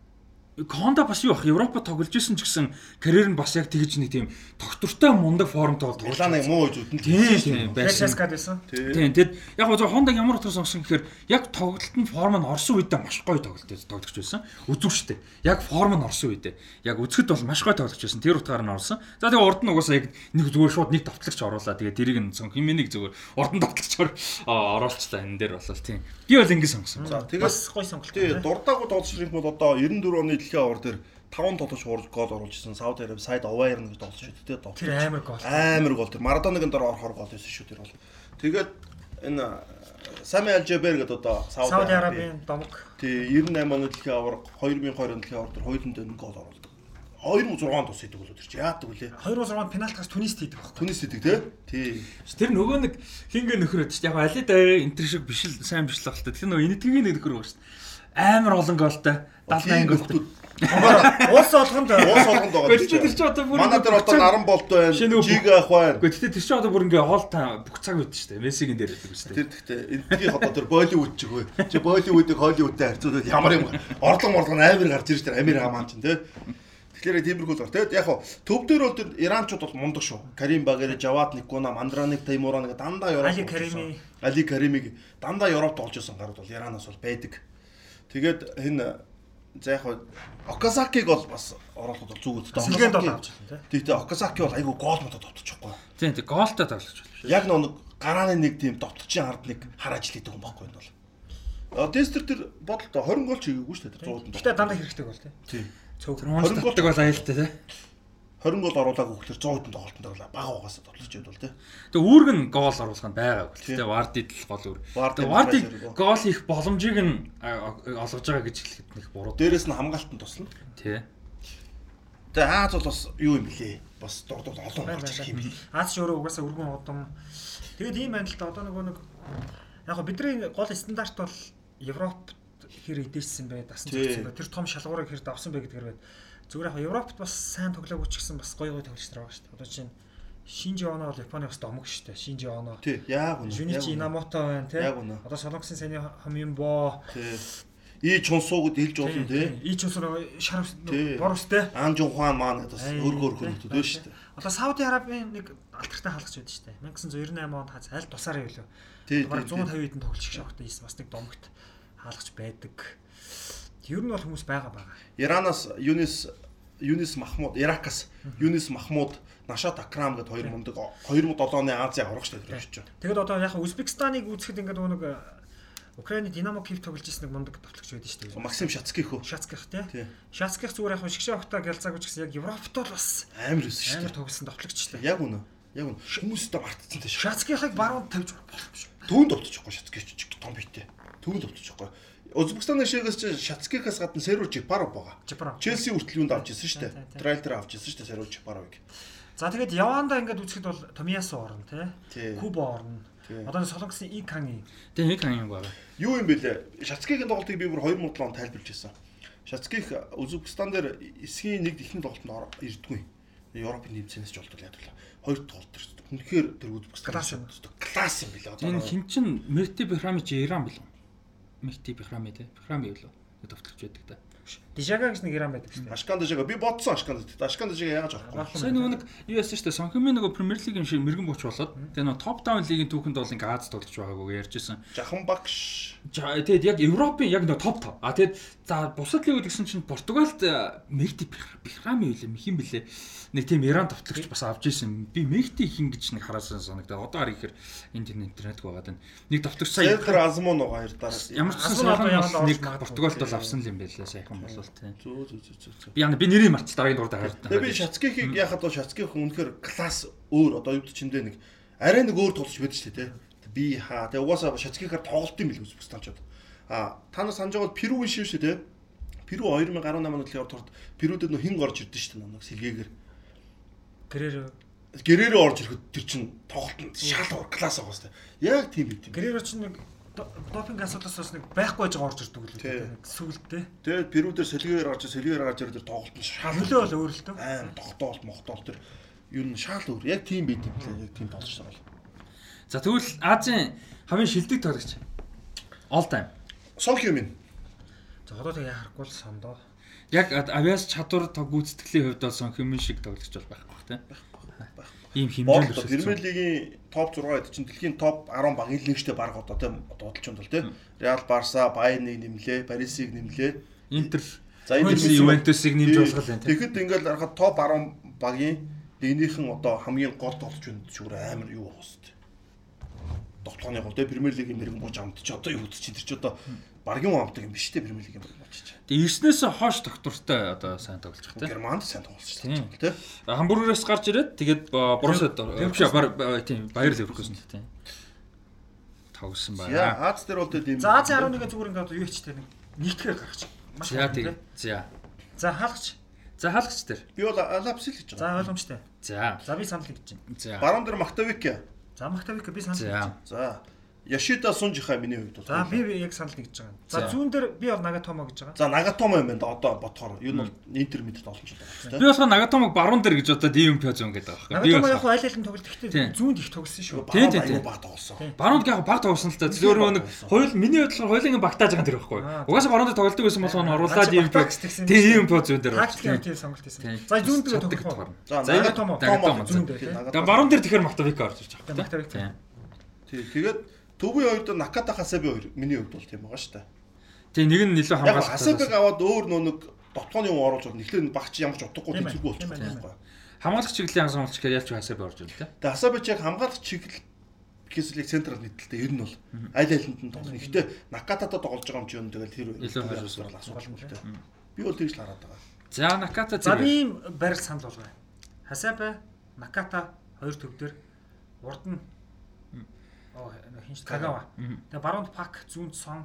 A: Honda бас юу ах Европод тоглож исэн ч гэсэн карьер нь бас яг тэгж нэг тийм тогтвортой мундаг формтой бол тоглож
B: Миланыг муу үзүүд нь
A: Тийм тийм байсан.
C: Бэшэскад байсан.
A: Тийм тэгэд яг гоо Honda ямар утгаар сонгосон гэхээр яг тоглолтын форм нь орсон үедээ маш гоё тоглолт тоглож байсан. Үзүүштэй. Яг форм нь орсон үедээ. Яг үзэхэд бол маш гоё тоглож байсан. Тэр утгаар нь орсон. За тэгээ урд нь угаасаа яг нэг зүгээр шууд нэг давтлагч оруулаа. Тэгээ тэрийг нь сон химэнийг зүгээр урд нь давтлагчаар оруулчлаа энэ дээр болол тийм. Би бол ингэ сонгосон.
B: За
C: Бас
B: тэгээд
C: гоё сонголт.
B: дурдаагүй тоглолч юм бол одоо 94 оны дэлхийн авар дээр 5 тоглож хурж гол оруулж исэн Сауди Араби сайд Оваер нэг тоглож шүү дээ.
C: Тэр амар гол.
B: амар гол тэр Марадоныгийн дор орохоор гол байсан шүү тэр бол. Тэгээд энэ Сами Алжабер гэдэг одоо
C: Сауди Арабын домог.
B: Тий 98 оны дэлхийн аварга 2002 оны дэлхийн аварга дээр хоёуланд энэ гол оруулдаг. 2006 тус хийдэг болоо тэр чи яадаг вүлээ.
C: 2006 пенальтгаас Тунист хийдэг байхгүй.
B: Түнис хийдэг тий. Тий.
A: Тэр нөгөө нэг хингээ нөхөр өдч яг али даа энтер шиг биш л сайн биш л баг л та. Тэр нөгөө энэтгийн нэг нөхөр байгаа шүү дээ. Амар олон голтой 78 голтой.
C: Уус олгонд
B: Уус олгонд байгаа.
A: Гэхдээ тэр чи одоо бүр
B: Манай дээр одоо наран болт байна. Жиг ах байна.
A: Гэхдээ тэр чи одоо бүр ингээ хоол та бүх цаг шүү дээ. Мессигийн дээр байдаг дээ.
B: Тэр гэхдээ эндгийн одоо тэр Болливуд ч үгүй. Чи Болливуудыг Холливуудтай харьцуулаад ямар юм орлого морлого нь амар гарч ирж тэр Амир хамаан чинь тий. Тэгэхээр тиймэрхүү л байна. Тэгэд яг хуу төв дээр бол тэр Иранчууд бол мундаг шүү. Карим Багэр, Жавад Никуна, Мандраник Таймуран гэдэг дандаа Европ.
C: Али Карими.
B: Али Каримиг дандаа Европт олж исэн гарууд бол Иранаас бол байдаг. Тэгээд энэ за яг Окасакиг бол бас оруулахд бол зүг үстэй.
C: Сэлгээнд бол авч байна тий.
B: Тэгтээ Окасаки бол айгүй гол модод товтчихгүй.
A: Тийм тийм гоолтой тоглож байна.
B: Яг нэг гарааны нэг тийм довтлогчийн ард нэг хар ажил хийдэг юм байхгүй энэ бол. Тестер тэр бодолтой 20 гол чигээгүй шүү дээ тэр 100-д.
C: Гэтэ дандаа хэрэгтэй гол тий.
B: тий.
C: Цөөх.
A: Хонс
B: 20 гол-
A: бол аюултай тий.
B: 20 гол оруулаагүй хөлтөр 100 хэдэн тоглолтод оруулаа. Бага угаасаа тоглож бол тий.
A: Тэгээ үүрэг нь гол оруулах нь байгаагүй. Гэтэ Вардид л гол үүр. Тэгээ
B: прessure-ийг.
A: гол хийх боломжийг нь олгож байгаа гэж хэлэхэд нэг буруу.
B: Дээрээс нь хамгаалтанд туслана.
A: Тий.
B: Тэгээ Аз бол бас юу юм блэ? Бас дурдвал олон ирэх юм
C: байна.
B: блэ?
C: Аз ч өөрөө угаасаа өргөн удам. Тэгээд ийм байна л да одоо нөгөө нэг яг го бидний гол стандарт бол Европт хэр эдээсэн бай, дасан
B: Тий.
C: зогссон бай. Тэр том шалгуурыг хэр давсан бэ гэдгээр байна. Зүгээр яг Европт бас сайн тоглоогүй ч гэсэн бас гоё гоё тоглож байгаа шүү дээ. Одоо чинь Шинжи Оно бол Японы бас домог шүү дээ. Шинжи Оно.
B: Тий, яг үнэ. Үнэ.
C: Инамото байна тий.
B: Яг үнэ.
C: Одоо Солонгосын сайны Хамимбо.
B: Тий. И чунсуугд хэлж болно тий.
C: Ич усроо шар
B: Тий.
C: бор устэй.
B: Ан Жунхуан маань гэдэг бас
C: Ай,
B: өргө өргө
C: тий,
B: нөтөд байна шүү дээ.
C: Одоо Сауди Арабын нэг алтартай хаалгач байдаг шүү дээ. 1998 онд хаз аль тусаар юу лөө.
B: Тий,
C: Бараг
B: тий,
C: 150 хэдэн тоглолт шиг шавхтай ийсэн бас нэг домогт хаалгач байдаг. Ер нь бол хүмүүс байгаа байгаа.
B: Иранаас Юнис Юнис Махмуд, Иракаас Юнис Махмуд, Нашат Акрам гэдэг хоёр мундаг 2007 оны Азийн аврагч дээр очиж байна.
C: Тэгэд одоо яг Узбекистаныг үзэхэд ингээд нэг Украины Динамо Киев тоглож ирсэн нэг мундаг тоглогч байдаг шүү дээ.
B: Максим Шацкий хөө.
C: Шацких тий.
B: Тий.
C: Шацких зүгээр яг шгшээ огтаа гялцаагүй ч гэсэн яг Европт бол бас
B: Амар өссөн шүү
C: амар
B: дээ.
C: тоглосон тоглогч л дээ.
B: Яг үнэ. Яг үнэ. Хүмүүстэй мартцсан тийш.
C: Шацкихыг баруун тавьж болох шүү.
B: Түүнд довтчихгүй Шацкий ч том битээ. Түүнд довтчихгүй. Узбекистаны шигээс чи Шацкихаас гадна Сервер Жипаров байгаа. Челси хүртэл юунд авч ирсэн шүү дээ. дээр авч ирсэн шүү дээ Сервер Жипаровыг.
C: За тэгээд Яванда ингээд үзэхэд бол Томиасо орно тий. Кубо орно. Одоо Солонгосын Икани.
A: Тэгээ нэг юм байна.
B: Юу юм бэлээ? Шацкигийн тоглолтыг би бүр 2007 онд тайлбарлаж байсан. Шацких Узбекистан дээр эсгийн нэг ихний тоглолтод ирдэггүй. Европын нэмцэнээс ч болтол яадаг. Хоёр тоглолт тэр. Үнэхээр тэр Узбекистан
C: Класс юм.
B: бэлээ. Одоо
A: Энэ хин чин Мерти Бихрами чи Иран билүү? Мерти Бихрами те. Бихрами билүү? Товтлогч байдаг та.
C: Дижага гэж нэг Иран байдаг шүү дээ.
B: Ашкан дажага би бодсон ашкан дажага. Ашкан дажага яаж авахгүй.
A: Сайн нөгөө нэг юу яасан шүү дээ. Сонхимын нөгөө Премьер лигийн шиг мэрэгэн бууч болоод тэгээ нөгөө топ даун лигийн түүхэнд бол ингээ Аз тоглож байгаагүй ярьжсэн.
B: Жахан багш.
A: Тэгээд яг Европын яг нөгөө топ топ. А тэгээд за бусад лигүүд гэсэн чинь Португалд Мерти Бихрами юу лээ хин блэ. Нэг тийм Иран товтлогч бас авч ирсэн. Би Мерти хин гэж нэг хараасан санагдаа. Одоо хараа ихээр интернет интернет байгаад байна. Нэг товтлогч сая
B: Сэлдэр Азмон байгаа хоёр дараа.
A: ямар ч бол нэг. Португалд бол авсан л юм байлаа сайхан болвол тийм.
B: Зөө зөө зөө зөө.
A: Би яна би нэрийг марч дараагийн дурд хараад.
B: Би Шацкихийг яхад бол Шацких үнэхээр класс өөр одоо юу чимдээ нэг арай нэг өөр тоглож байдаг шүү дээ. тэ. Би хаа тэгээ угаасаа Шацкихаар тоглолт юм бил Узбекистанчууд. А та нар санаж байгаа бол Перугийн шив шүү дээ. Перу 2018 оны төлөв турд Перудад нөх хин орж ирдэ шүү дээ нэг сэлгээгээр.
C: Гэрээр
B: Гэрээрээ орж ирэхэд тэр чин тоглолтод шал класс байгаа шүү дээ. Яг тийм юм.
C: гэрээр ч нэг допинг асуудлаас бас нэг байхгүй байж байгаа орж ирдэг үү. Нэг сүгэлтэй.
B: Тэгээд Перу дээр сэлгээгээр орж сэлгээгээр гарч ирээд тоглолт нь шал
C: Нөлөө бол өөр л төө.
B: аим тогтоолт мохтоол тэр юу н шал өөр. Яг тийм байт юм лээ. Яг тийм тоглож байгаа.
A: За тэгвэл Азийн хамгийн шилдэг тоглогч. All time.
B: Сон Хьюмин.
C: За одоо тэгээ харахгүй л сондоо.
A: Яг авиас чадвар тог гүйцэтгэлийн хувьд бол Сонхимын шиг тоглогч бол байхгүй бах тийм. Ийм хэмжээнд
B: Бодлоо Премьер лигийн топ 6 хэд чинь дэлхийн топ 10 багийн лигчтэй баг одоо тийм дуудалч юм бол тийм. Реал Барса, Байерныг нэмлээ, Парисыг нэмлээ.
A: Интер
B: За энэ
A: Ювентусыг нэмж болох юм тийм.
B: Тэгэхэд ингээл харахад топ 10 багийн нэгнийхэн одоо хамгийн гол тоглож байна зүгээр амар юу байх хэвчээ. Тоглооны гол тийм Премьер лигийн мэрэгэн бууж амт чи одоо юу үтч чинь тэр чи одоо баргийн амтдаг юм биш тийм Премьер мэрэгэн бууч чи.
A: Тэгээ ирснээс хойш доктортой одоо сайн тоглож байгаа тийм.
B: Германд сайн тоглож
A: Тийм.
B: байна тийм.
A: Хамбургераас гарч ирээд тэгээд биш бар тийм Баяр Ливеркузен тийм. тоглосон
B: За
A: байна.
B: Аз дээр бол тэгээд
C: За Азийн 11-ийн зүгээр ингээд одоо юу хийчтэй нэг нэгтгэхээр гаргачих. Маш
A: За
C: гоё,
A: тийм.
C: тийм.
A: За.
C: За хаалгач.
A: За хаалгач дээр.
B: би бол Алапсил гэж байгаа.
C: За ойлгомжтой.
A: За.
C: За би санал гэж байна.
A: За.
B: Баруун дээр Мактавик.
C: За Мактавик би санал.
A: За.
B: За Яшида Сунжиха миний хувьд бол.
C: За би би яг санал нэгж байгаа. За
A: За.
C: зүүн дээр би бол Нагатомо гэж байгаа.
B: За Нагатомо юм байна да одоо бодохоор. Юу нь бол Интер мэдэд олонч
A: Би
B: байгаа
A: болохоор Нагатомог баруун дээр гэж одоо Pyo зүүн гэдэг байгаа байхгүй. Би
C: Нагатомо яг
A: болохоор
C: аль нь тоглолт гэхдээ зүүнд их тоглосон шүү.
A: Тийм, тийм,
B: баг тоглосон.
A: баруунд яг баг тоглосон л та. Зөвхөн нэг хоёул миний бодлоор хоёулын багтааж байгаа тэр байхгүй.
C: Аа,
A: Угаасаа баруунд тоглолтдог байсан болохоор оруулаад
C: багтаагч тэгсэн
A: Тийм Pyo зүүн дээр
C: Тактик
A: байна.
C: тийм сонголт хийсэн. За зүүн дээр тоглох.
B: За
C: Нагатомо
A: Нагатомо
C: зүүн дээр.
A: Тэгээ баруун дээр тэгэхээр Мактавик орж ирж байгаа.
C: Мактавик тийм.
A: Тийм.
B: Тий тэгээд төвийн хоёрд Наката Хасаби хоёр миний хувьд бол тийм байгаа шүү дээ.
A: Тэгээ нэг нь илүү
B: Яг
A: хамгаалалтай.
B: Хасабиг аваад өөр нөө нэг дотгооны юм оруулж бол нэхлээр багч ямар ч утгагүй
C: Тийм
B: тэнцвэргүй
C: тийм
B: болчихсон
C: байна,
B: байхгүй.
A: Хамгаалагч чиглэлийн анхааруулж гэхээр ялч хасаа би орж ирэл тэ.
B: Тэгээ Хасабич яг хамгаалах чиглэл гэхэлэг централ нийтлэлтэй ер нь бол аль альнд нь тоглох. Гэхдээ Накатата тоглож байгаа юм чи юу тэгэл тэр
A: Илүү
B: асуурал асууж байна. Би бол тэгж л хараад байгаа.
A: За Наката
C: За би
A: зэрэг.
C: ийм байрал санал болгоё. Хасаба, Наката хоёр төв дээр урд нь хинч Кагава. Тэгээ баруунд Пак, зүүнд Сон,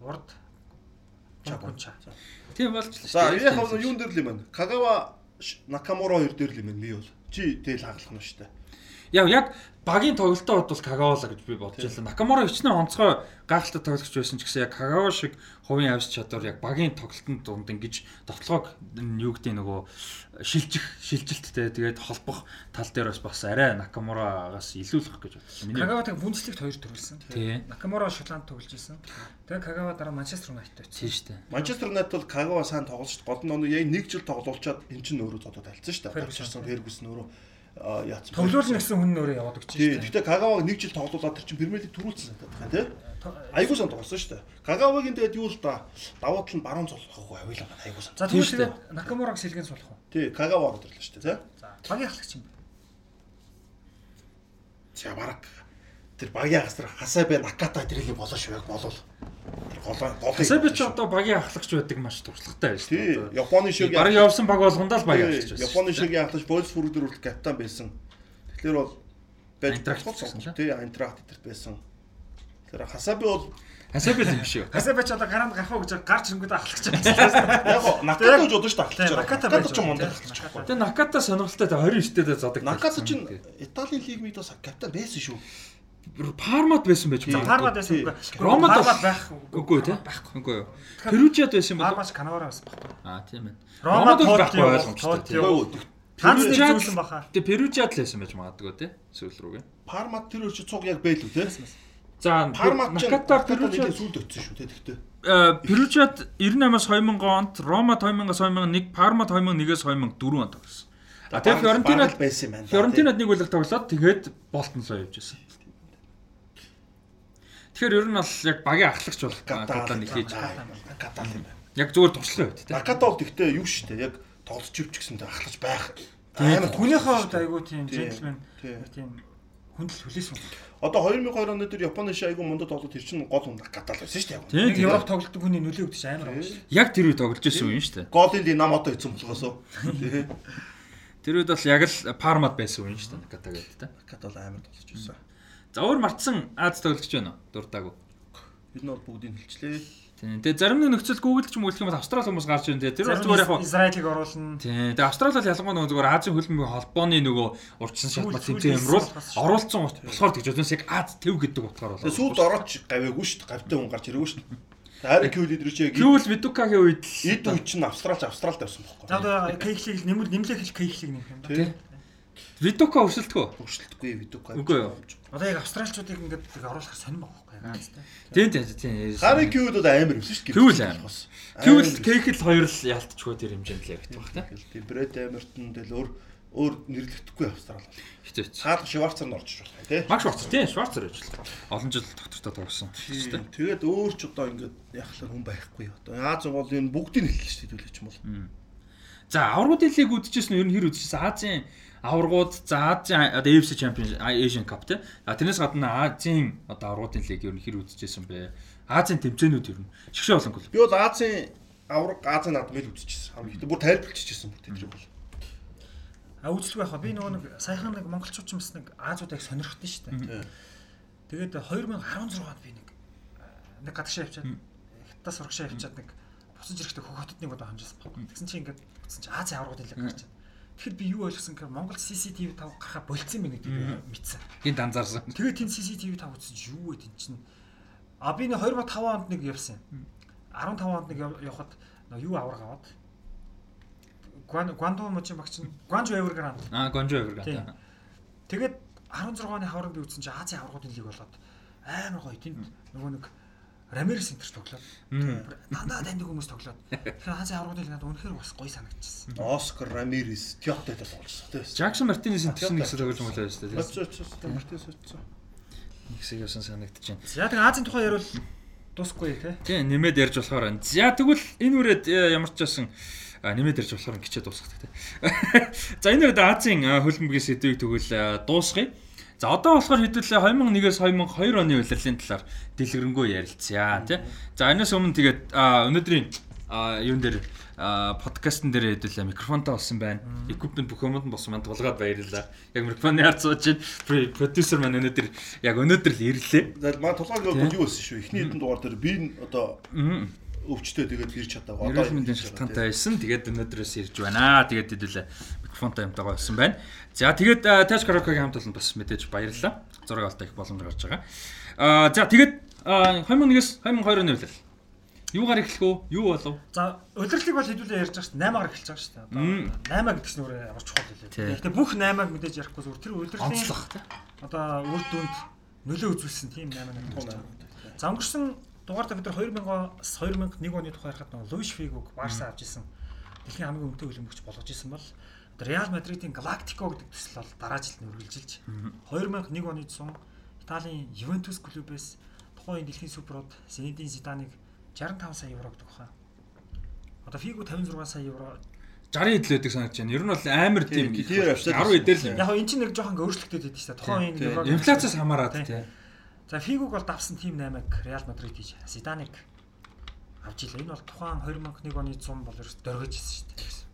C: урд Чакунча.
A: Тийм
B: За
A: шүү дээ.
B: яг хав юун дээр л юм байна. Кагава Накамура хоёр дээр л юм байна би бол. Чи тэгэл хаглах нь шүү дээ.
A: Яг яг багийн тоглолтын хувьд бол Кагавала гэж би бодож байлаа. Накамура хичнээн онцгой гайхалтай тоглогч байсан ч гэсэн яг Кагава шиг хувийн авис чадвар яг багийн тоглолтын дунд ингэж тоглоог юу гэдэг нөгөө шилжих, шилжилттэй тэгээд холбох тал дээр бас бас арай Накамурагаас илүүлэх гэж бодсон. Миний
C: Кагаватаг бүнцлэгт хоёр төрүүлсэн. Накамура Шотланд тоглож исэн. Тэгээ Кагава дараа Манчестер Юнайтед байсан.
A: тийм шүү дээ.
B: Манчестер Юнайтед бол Кагава сайн тоглож шүү дээ. Гол нь яг нэг жил тоглуулчаад эн чинь өөрөө зодод тайлцсан шүү дээ. Фергюсон өөрөө яатсан.
C: Тоглоулна гэсэн хүн нөрөө яваад өгч шүү дээ.
B: гэхдээ Кагаваг нэг жил тоглуулаад тэр чинь Премьер лиг төрүүлсэн гэдэг тий. Айгуу сан тоглосон шүү дээ. Кагавагийн тэгээд юу л да давуу тал нь баруун цолохгүй авъя л байна. Айгуу сан.
C: За
A: Тийм
C: тэгвэл
A: шүү дээ.
C: тэгээд Накамураг сэлгэн суулах уу?
B: Тий, Кагава гэдэрлээ шүү дээ.
C: За багийн ахлагч юм.
B: За бараг тэр багийн хасар хасаа бай Наката тэрийг болоо шүү яг болов. Тэр голоо голыг.
A: Хасаби ч одоо багийн ахлагч байдаг маш туршлагатай дээ. Одоо
B: Японы шиг
A: Бараг явсан баг болгондоо л багийн ахлагч байсан.
B: Японы шиг яахлаж Болс фүрүүдэр хүртэл капитан байсан. Тэгэхээр бол байж
A: гэсэн чинь.
B: Тий, Айнтрахт дээр байсан. Тэр хасааби бол
A: Хасаби л юм шүү.
C: Хасаба ч одоо гараанд гарах уу гэж гарч ирэнгүүт ахлагч байна.
B: яг гоо Наката гэж бодож шүү дээ.
C: Наката
B: Наката
C: байж
B: ч юм
C: байгаа,
B: мундаг
C: тийм.
B: ахлагч.
A: Тэгээ Наката сонирхолтой 29 дээд задаг.
B: Наката ч Италийн лиг мид бас капитан байсан шүү.
A: Пармад байсан байж
C: За
A: магадгүй.
C: Пармад байсан
B: Тий.
A: Ромад
C: Пармад байх
A: Үгүй тий.
C: Байхгүй.
A: Үгүй юу. Перужиад байсан бол
C: Пармад Канавара байсан байхгүй.
A: Аа тийм ээ.
C: Ромад
A: байхгүй ойлгомжтой.
C: Ганц нэг зүйлсэн баха.
A: Тэгээ Перужиад л байсан байж магадгүй тий. Сүүл рүүгээ.
B: Пармат тэр үуч цуг яг байлгүй те.
A: За
B: Пармат ч
A: Наката
B: Перужиад
A: Перужиад
B: сүлд өтсөн шүү те тэгтээ.
A: э, Перужиад 98-аас 2000 онд, Рома 2000-аас 2001, Пармад 2001-ээс 2004 онд тогсон. А тэгээ Фиорентинад
B: байсан юм байна.
A: Фиорентинад нэг үлэг тоглоод тэгээд Болтон лоо явж байсан. Тэгэхээр ер нь бол яг багийн ахлагч болох гадаа нэг хийж
B: Наката юм байна.
A: яг зүгээр туршлага байд тий.
B: Наката бол тэгтээ юу шүү дээ. Яг тоглож ивч гэсэн тэ ахлаж байх.
C: Амар хүнийхээ хувьд айгүй тийм
B: Тийм.
C: джентльмен
B: Тийм.
C: тийм хүндэл хүлээсэн.
B: Одоо 2002 оны дээр Японы шиг айгүй мундад тоглоод тэр чинь гол хүн Наката л байсан шүү дээ.
A: Тийм.
C: Нэг Европ тоглолтын хүний нөлөө өгдөж амар байгаа шүү.
A: Яг тэр үед тоглож байсан юм шүү дээ.
B: Голын Динамото хийсэн болохоос.
A: Тэр үед бол яг л Пармад байсан юм шүү дээ. Наката гэдэг тий.
B: Наката бол амар тоглож байсан.
A: За өөр мартсан Аз тоглогч байна уу? Дуртаагүй.
B: Бид бол бүгдийг хэлчлээ.
A: Тийм. Тэгээ зарим нэг нөхцөл Google ч юм уу гэх юм бол Австрали хүмүүс гарч ирэн. Тэгээ тэр бол зүгээр яг
C: Израилийг оруулна.
A: Тийм. Тэгээ Австрали бол ялангуяа нөгөө зүгээр Азийн хөлбөмбөгийн холбооны нөгөө урьдчилан шатмал
C: Сүүл-
A: тэмцээн юмруул оруулсан ут болохоор тэгж бодсон яг Аз төв гэдэг утгаар болоо.
B: Сүүлд орооч гавьяагүй шүү дээ. Гавьтай хүн гарч ирээгүй шүү дээ. Харин Кью лидер чи яг
A: Кюл Видукагийн үед л
B: эд үе чинь Австралч Австралд байсан
C: За
B: байхгүй.
C: одоо кейхлийг нэмэл нэмлэх хэл кейхлийг нэмэх юм.
B: Тий.
A: Видука өрсөлдөхөө.
B: Хөршлөлтгүй Видука.
A: Үгүй юу.
C: Одоо яг австралчуудыг ингээд тэг оруулахар сонирм байгаа байхгүй Азтай.
A: Тийм тийм тийм.
B: Харин Кью бол амар юм шүү дээ.
A: Кью л амар. Кюл Кейхэл хоёр л яалтчгүй тэр хэмжээнд л яригдах баг тийм.
B: Тийм Брэд Амертон тэл өөр өөр нэрлэгдэхгүй Австрал бол.
A: Хитээч.
B: Хаалга Шварцар нь орж ирж байна тий.
A: Макс Шварцер тийм Шварцер гэж л. Олон жил доктортой тоглосон.
B: Тийм. Тэгээд өөр ч одоо ингээд яхахлаар хүн байхгүй. Одоо Аз бол энэ бүгдийг хэллээ шүү дээ төлөвч юм бол.
A: За аваргуудын лиг үдчихсэн нь ер нь хэр үдчихсэн Азийн аваргууд за Азийн одоо AFC Champions Asian Cup тийм. А тэрнээс гадна Азийн одоо аваргуудын лиг ер нь хэр үдчихсэн бэ? Азийн тэмцээнүүд ер нь шгшээ болонгүй л.
B: Би бол Азийн авраг Азийн над мэл үзчихсэн. Хамгийн ихтэй бүр тайлбарлчихсэн бүр тэдрийг бол.
C: А үзлэг байх ба би нөгөө нэг саяхан нэг монголчууд ч бас нэг Азуудыг сонирхтын шүү дээ. Тэгээд 2016 онд би нэг нэг гадагшаа явчаад хятад сурагшаа явчаад нэг буцаж ирэхдээ хөх хотод нэг удаа хамжуулсан баг. Тэгсэн чинь ингээд буцаж Азийн аврагууд хэлэг гарч байна. Тэгэхээр би юу ойлгосон гэхээр Монгол CCTV 5 гарахаа болцсон байна гэдэг мэдсэн.
A: Гинт анзаарсан.
C: Тэгээд тийм CCTV 5 үзэж юу вэ тэн чинь. А би нэг 2005 онд нэг явсан юм. 15 онд нэг явхад юу авраг аваад Гуан Гуандо мочи багч нь Гуанжо Эвергранд.
A: Аа, Гуанжо Эвергранд.
C: Тэгээд 16 оны хаврын би үзсэн чинь Азийн аврагуудын лиг болоод амар гоё тэнд нөгөө нэг Рамирес центр тоглоод дандаа таньдаг хүмүүс тоглоод тэгэхээр Азийн аврагуудын лиг надад үнэхээр бас гоё санагдчихсан.
B: Оскар Рамирес Тиоттой тоглосон тийм.
A: Жаксон Мартинес центр нэг хэсэг тоглож мөлөө шүү дээ.
B: Очоо очоо Мартинес очоо.
A: Нэг хэсэг явсан санагдчихэв.
C: За тэгээ Азийн тухай ярил дуусахгүй тий.
A: Тийм нэмээд ярьж болохоор байна. За тэгвэл энэ үрээд ямар ч байсан нэмээд ярьж болохоор гिचээ дуусгах тий. За энэ үрээд Азийн хөлбөмбөгийн сэдвийг тэгвэл дуусгая. За одоо болохоор хэдүүлээ 2001-ээс 2002 оны улирлын талаар дэлгэрэнгүй ярилцъя тий. За энэс өмнө тэгээд өнөөдрийн юун дээр подкастн дээр хэдүүлээ микрофонтой болсон байна. Equipment бүх юмд болсон маань тулгаад баярлалаа. Яг микрофоны хард сууж чинь продюсер маань өнөөдөр яг өнөөдөр л ирлээ.
B: За маа тулгаан юу болсон шүү. Эхний хэдэн дугаар дээр би одоо өвчтөө тэгээд ирч чадаагүй.
A: Одоо мэндийн шалтгаантай байсан. Тэгээд өнөөдрөөс ирж байна. Тэгээд хэдүүлээ микрофонтой юмтайгаа болсон байна. За тэгээд Touch Karaoke-гийн хамт олон бас мэдээж баярлалаа. Зураг алта их боломж гарч байгаа. Аа за тэгээд 2001-с 2002 оны үйл Юугаар эхлэх үү? Юу болов?
C: За, удирдлыг бол хэдүүлээ ярьж байгаа шүү дээ. 8-аар эхэлж байгаа шүү дээ. Одоо 8 гэдэг чинь өөрөө ямар чухал хэлээ. Гэхдээ бүх 8-аг мэдээж ярихгүй зүгээр тэр удирдлагын одоо үр дүнд нөлөө үзүүлсэн тийм 8 нэг байна. За, өнгөрсөн дугаартаа бид нар 2000-аас 2001 оны тухай ярихад нэг Луиш Фигуг Барса авч исэн. Дэлхийн хамгийн өндөр хөлбөмбөгч болгож исэн бол Реал Мадридын Галактико гэдэг төсөл бол дараа жилд нь үргэлжилж 2001 оны цун Италийн Ювентус клубээс тухайн дэлхийн суперод Зинедин Зиданыг 65 сая евро гэдэг баха. Одоо Фигу 56 сая евро
A: 60 хэд л байдаг санагдаж байна. Ер нь бол амар тийм 10 эдэр л юм.
C: Яг энэ чинь нэг жоохон өөрчлөлттэй байдаг шүү дээ. Тухайн энэ евро
A: инфляциас хамаарат тийм.
C: За Фигуг бол давсан тим 8-ыг Реал Мадрид хийж Зиданыг авч илээ. Энэ бол тухайн 2001 оны 100 бол ерөөс дөргиж ирсэн шүү дээ.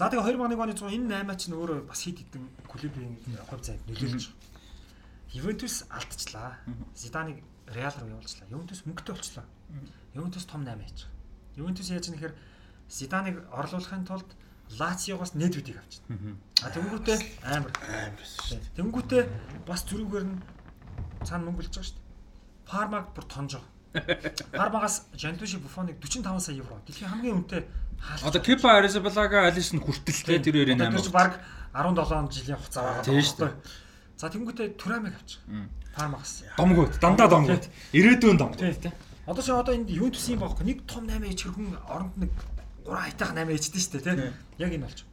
C: За тэгээ 2001 оны 100 энэ 8 чинь өөрөө бас хит хитэн клубийн хувь зайд нөлөөлж байгаа. Ювентус алдчихлаа. Зиданыг Реал руу явуулчлаа. Ювентус мөнгөтэй болчлоо. Ювентус том 8 яач. Ювентус яаж нэхэр Зиданыг орлуулахын тулд Лациогоос Недвидийг авчихна. А тэнгүүтээ амар
B: амар шүү дээ.
C: Тэнгүүтээ бас зүрүүгээр нь цаана мөнгө болж байгаа шүү дээ. Пармаг бүр тонжоо. Пармагаас Жантуши Буфоныг 45 сая евро. Дэлхийн хамгийн үнэтэй.
A: Одоо Кипа Аризабалага Алис нь хүртэлтэй тэр хоёрын 8.
C: Тэр баг 17 жилийн хугацаа байгаа. Тийм шүү дээ. За тэнгүүтээ Турамыг авчих. Пармагаас.
A: Домгууд, дандаа домгууд. Ирээдүйн домгууд
C: тийм. Одоо чи одоо энд Ювентус юм баахгүй. Нэг том 8 ээж хэрхэн оронд нэг 3 хайтах 8 ээжтэй шүү дээ, тийм. Яг энэ болж.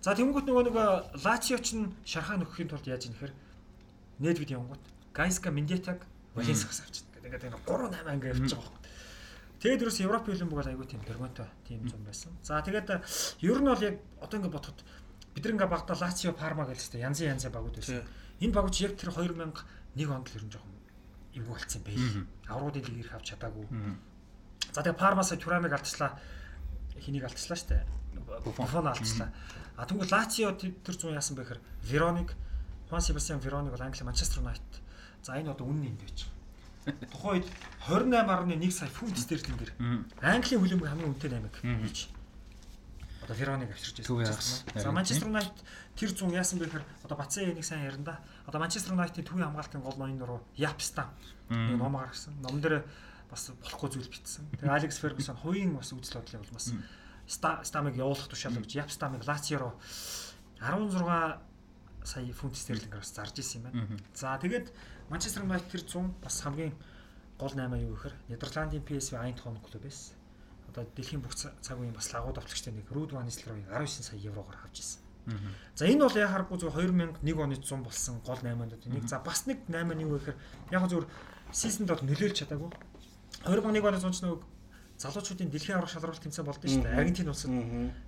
C: За тэнгуут нөгөө нэг Лацио ч шархаа нөхөхийн тулд яаж нэхэр Недвид явангууд. Гайска Мендетаг Валенсахаас авчихсан. Ингээд энэ 3 8 анги явж байгаа. Тэгээд ерөөс Европ хөлбөмбөг бол айгүй тийм дөрмөнтэй тийм зам байсан. За тэгээд ер нь бол яг одоо ингээд бодоход бид нар ингээд багтаа Лацио Парма гэж хэвээр янзын янзын багууд байсан. Энэ багууд яг тэр 2001 онд л ер нь жоохон эвгүй болцсон байл. Авруудын лиг ирэх авч чадаагүй. За тэгээ Пармаас Турамыг алдчихлаа. Хэнийг алдчихлаа штэ. Буфон алдчихлаа. А тэгвэл Лацио тэр зүүн яасан бэ гэхээр Вероник, Хуан Себастьян Вероник бол Англи Манчестер Юнайтед. За энэ одоо үнэн энд байж. Тухайн үед 28.1 сая фунт стерлингэр Английн хөлбөмбөг хамгийн үнэтэй 8 гэж. Одоо Вероныг авчирч байсан. За Манчестер Юнайтед тэр зүүн яасан бэ гэхээр одоо Бацаа нэг сайн ярина да. Одоо Манчестер Юнайтед төвийн хамгаалтын гол ноён руу Япстам нэг ном гаргасан. Ном дээр бас болохгүй зүйл бичсэн. Тэгээ Алекс Фергюсон хувийн бас үзэл бодлыг бол бас Стамыг явуулах тушаал өгч Япстамыг Лацио руу 16 сая фунт стерлингээр бас зарж исэн юм байна. За тэгээд Манчестер Юнайтед тэр 100 бас хамгийн гол 8 юу гэхээр Нидерландын PSV Eindhoven клуб байсан одоо дэлхийн бүх цаг үеийн бас лагууд авчлагчтай нэг Руд Ван Нислрой 19 сая еврогоор авч ирсэн. За энэ бол яхааргүй зөв 2001 оны 100 болсон гол 8-аад нэг за бас нэг 8 нь юу гэхээр яг зөв сизонд бол нөлөөлж чадаагүй. 2001 оны 100 ч нэг залуучуудын дэлхийн аврах шалралт тэмцээн болдсон шүү дээ. Аргентин улсад.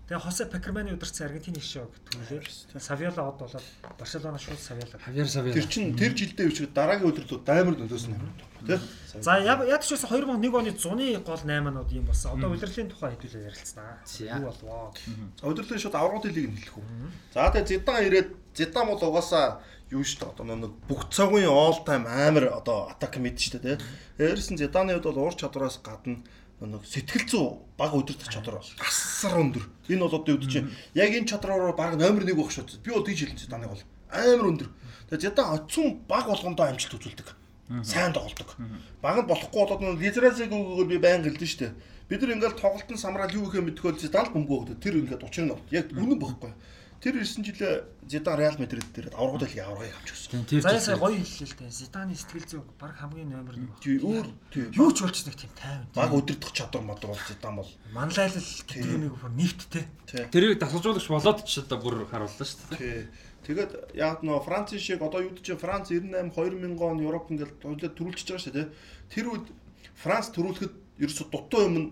C: Тэгээ Хосе Пекерманы удирдсан Аргентины шоу төлөө. Савиола од болоод Барселона шууд Савиола.
A: Хавьяр Савьяр.
B: Тэр чин тэр жилдээ үчиг дараагийн өдрөд даймар нөлөөсөн юм тий.
C: За яг ч байсан 2001 оны зуны гол 8-нууд юм болсон. Одоо удирдлагын тухай хэдүүлээ ярилцсанаа. Юу болвоо.
B: Удирдлагын шууд аврагын лиг нь хэлэх үү. За тэгээ Зидан ирээд Зидан бол угаасаа юу шүү дээ одоо нэг бүх цагийн all time амар одоо атак мэд шүү дээ нь Зиданы хувьд бол уур чадвараас гадна нэг сэтгэл зүй баг удирдах чадвар асар өндөр. Энэ бол одоо юу гэж чинь яг энэ чадраараа баг номер 1 байх шүү. Би бол тийж хэлсэн Зиданыг бол амар өндөр. Тэгээ Зидан оцсон баг болгондоо амжилт үзүүлдэг. Сайн тоглодог. Баг нь болохгүй болоод нэг Лизразиг өгөөгөө би байнга хэлдэн шүү дээ. Бид нар ингээл тоглолтын самрал юу гэхээ мэдхөөл Зидан бөмбөө өгдө. Тэр ингээд учир нь бол яг үнэн бохгүй. Тэр 9 жилээ Зидан Реал Мадрид дээр аврагууд лигийн аврагыг авч өгсөн.
A: Тэр
C: Заяасаа гоё хэллээ л дээ. Зиданы сэтгэл зүй баг хамгийн номер 1
B: Тий өөр тий
C: Юу ч болж нэг тийм тайван.
B: баг өдөрдох чадвар мадвар бол Зидан бол
C: Манлайлал гэдэг нэг бүр нэгттэй.
B: тий.
A: тэрийг дасгалжуулагч болоод ч одоо бүр харууллаа шүү дээ.
B: Тий. Тэгээд яг нөө Францын шиг одоо юу гэж Франц 98 2000 он Европ ингээл хоёлаа төрүүлчихэж байгаа шүү дээ. Тэр үед Франц төрүүлэхэд ерөөсө дутуу юм нь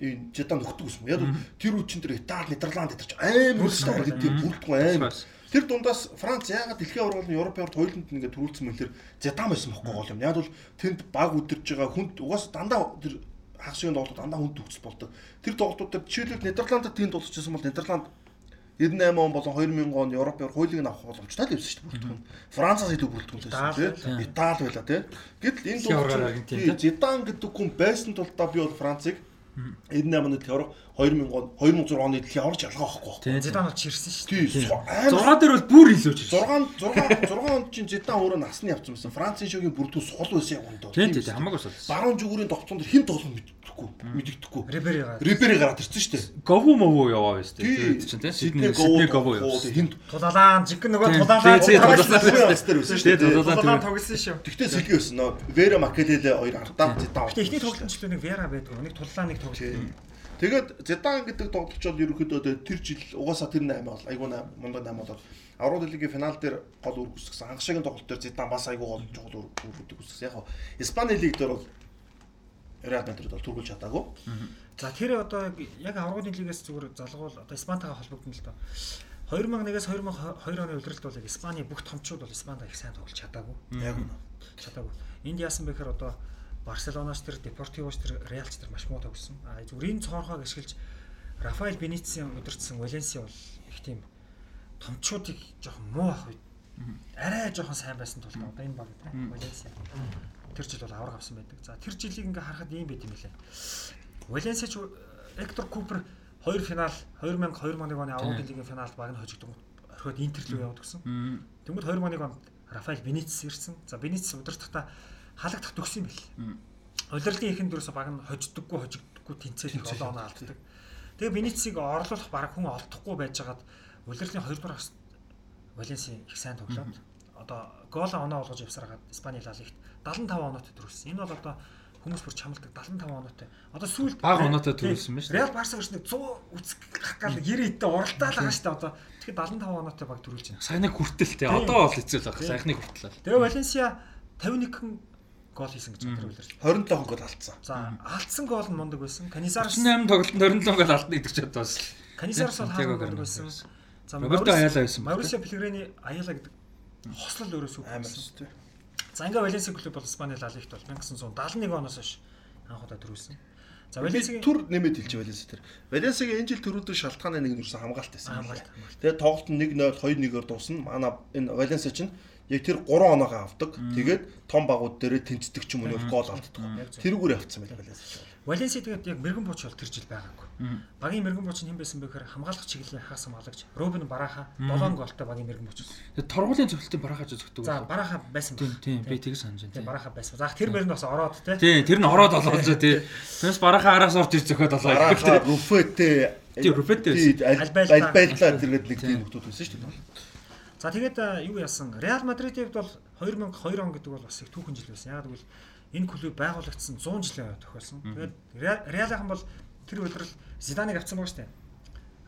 B: энэ жадан нөхдөг гэсэн. Яг тэр үед чинь тэр Итали, Нидерланд гэдэг чинь амар стар гэдэг бүрдгэн амар. Тэр дундаас Франц яагаад дэлхийн аврагын Европ яварт хоёуланд ингээд төрүүлсэн мэлэр Зидан байсан бохгүй гол юм. Яг бол тэнд баг үдирж байгаа хүнд угаас дандаа тэр хагас шиг тоглолтод дандаа хүнд төгсөл болдог. Тэр тоглолтуудад жишээлбэл Нидерландд тэнд болчихсон бол Нидерланд 98 он болон 2000 он Европын хуулийг нь авах боломжтой л байсан шүү дээ бүрдгэн. Францаас илүү бүрдгэн байсан тийм. Итали байла тийм. Гэтэл энэ
A: аврагын Аргентин,
B: Зидан гэдэг хүн байсан тул та би бол Францыг 98 онд тэр 2000 он 2006 оны дэлхийн аварч ялгаа авахгүй байна.
A: Тийм.
C: Зидан бол чирсэн шүү дээ.
B: Тий. амар
A: 6 дээр бол бүр илүү ч.
B: 6 6 6 онд чинь Зидан өөрөө насны явцсан байсан. Францын шогийн бүрдүү сул байсан юм доо.
A: Тийм тийм хамаагүй сул.
B: Баруун зүгүүрийн тогтцоонд хин тоглох мэддэхгүй. Мэддэхгүй.
C: Риберига.
B: Рибери гараад ирсэн шүү дээ.
A: Гову мову яваа байж тээ. чинь тийм.
B: Сидней
A: Сидней
B: Гову
A: гову явсан.
B: хин
C: Тулалаан жиг нөгөө тулалаан. тулалаан
A: тулалаан.
B: Байсан шүү. Тэгтээ сэлгээ нөө Вера Макелеле хоёр ардаа Зидан.
C: Гэтэ ихний тоглолтчлоо нэг Вера байдгүй. Нэг тулалаан нэг тоглолт.
B: Тэгээд Зидан гэдэг тоглолчод ерөөхдөө тэр жил угаасаа тэр 8 бол айгуу 8 мундаг 8 болоод Аврал лигийн финал дээр гол үр гүйцэтгэсэн. Анх шигийн тоглолт дээр Зидан бас айгуу гол чухал үр гүйцэтгэсэн. Яг нь Испани лиг дээр бол Реал Мадрид бол түргүүлж чадаагүй.
C: За тэр одоо яг аврагын лигээс зүгээр залгуул одоо Испантайгаа холбогдно л доо. 2001-ээс 2002 оны удирдалт бол Испани бүх томчууд бол Испанид их сайн тоглож чадаагүй.
B: Яг нь.
C: Чадаагүй. Энд яасан бэхээр одоо Барселоноч тэр Депортивоч тэр Реалч тэр маш муу тогсон. А зүгээр энэ цоорхойг ашиглаж Рафаэл Бенитсийн удирдсан Валенсиа бол их тийм томчуудыг жоохон муу ах үед арай жоохон сайн байсан тул одоо энэ баг тийм Валенсиа тэр жил бол авраг авсан байдаг. За тэр жилийг ингээ харахад ийм байт юм лээ. Валенсиач Эктор Купер хоёр финал 2000 2001 оны аврагын лигийн финалд баг нь хожигдсон. Орхиод Интер рүү яваад гисэн. Тэнгүүд 2001 онд Рафаэл Бенитс ирсэн. За Бенитс удирдахдаа халагдах төгсөн бэл. Улирлын ихэнд дөрөөсө баг нь хождоггүй хожигдоггүй тэнцээд их олон оноо алддаг. Тэгээ Бенитсийг орлуулах баг хүн олдохгүй байжгаад улирлын 2 дугаар Валенси их сайн тоглоод одоо гол оноо олгож явсараад Испани Ла Лигт 75 оноотой төрүүлсэн. Энэ бол одоо хүмүүс бүр чамладаг 75 оноотой. Одоо сүүлд
A: Бага оноотой төрүүлсэн байна шүү дээ.
C: Реал Барса гэж нэг 100 үсэг гал 90 эдтэй уралдаал байгаа шүү дээ одоо. Тэгэхээр 75 оноотой баг төрүүлж байна.
A: Саяны хүртэл тээ. Одоо бол хэцүү л байна. Саяхны хүртэл л.
C: Тэгээ Валенсиа 51 хэн гол хийсэн гэж бодож үлэрч.
B: 27 гол алдсан.
C: За алдсан гол нь мундаг байсан. Канизарс
A: 38 тоглолтод 27 гол алдна гэдэг ч одоо бас.
C: Канизарс бол хаагаад мундаг байсан. За
A: Роберто Аяла байсан ба,
C: Маурисио Пелегрини Аяла гэдэг хослол өөрөөсөө
B: Амар
C: байсан.
B: Шүү дээ.
C: За ингээ Валенсиа клуб бол Испани Ла Лигт бол 1971 оноос хойш анх удаа төрүүлсэн. За
B: Би
C: Валенсиагийн
B: түр нэмээд хэлж Валенси тэр. Валенсигийн энэ жил төрүүлдэг шалтгааны нэг нь юусан хамгаалт байсан. Тэгээд тоглолт нь 1-0 2-1-ээр дуусна. Манай энэ Валенси чинь яг тэр 3 оноогоо авдаг. Тэгээд том багууд дээрээ тэнцдэг ч юм уу гол алддаг. Тэрүүгээр авцсан байлаа Валенси.
C: Тэгээд яг мэрэгэн бууч бол тэр жил байгаагүй. Багийн мэрэгэн бууч нь хэн байсан бэ гэхээр хамгаалах чиглэлийн хагас хамгаалагч Робин Бараха 7 голтой багийн мэрэгэн бууч. байсан.
A: Тэгээд торгуулийн зөвлөлтөнд барахаж зөвхөдөг.
C: За Бараха байсан
A: Тийм тийм би тийг санаж
C: Тийм
A: байна.
C: Бараха байсан. За тэр мөр нь бас ороод те.
A: Тийм тэр нь ороод олгож тий. Тэрс барахаа араас орж ир зөхөд олоо.
B: Бараха, Руфете
A: Тийм, Руфете
C: Альбайла.
B: Альбайлаа тэргээд нэг тийм хүмүүс байсан шүү дээ.
C: За тэгээд а, юу яасан? Реал Мадридын хувьд бол 2002 он гэдэг бол бас их түүхэн жил байсан. Яг гэвэл энэ клуб байгуулагдсан 100 жилийн тохиолсон. Тэгээд Реал- Реалийнхан бол тэр өдрөл Зиданыг авсан байгаа шүү дээ.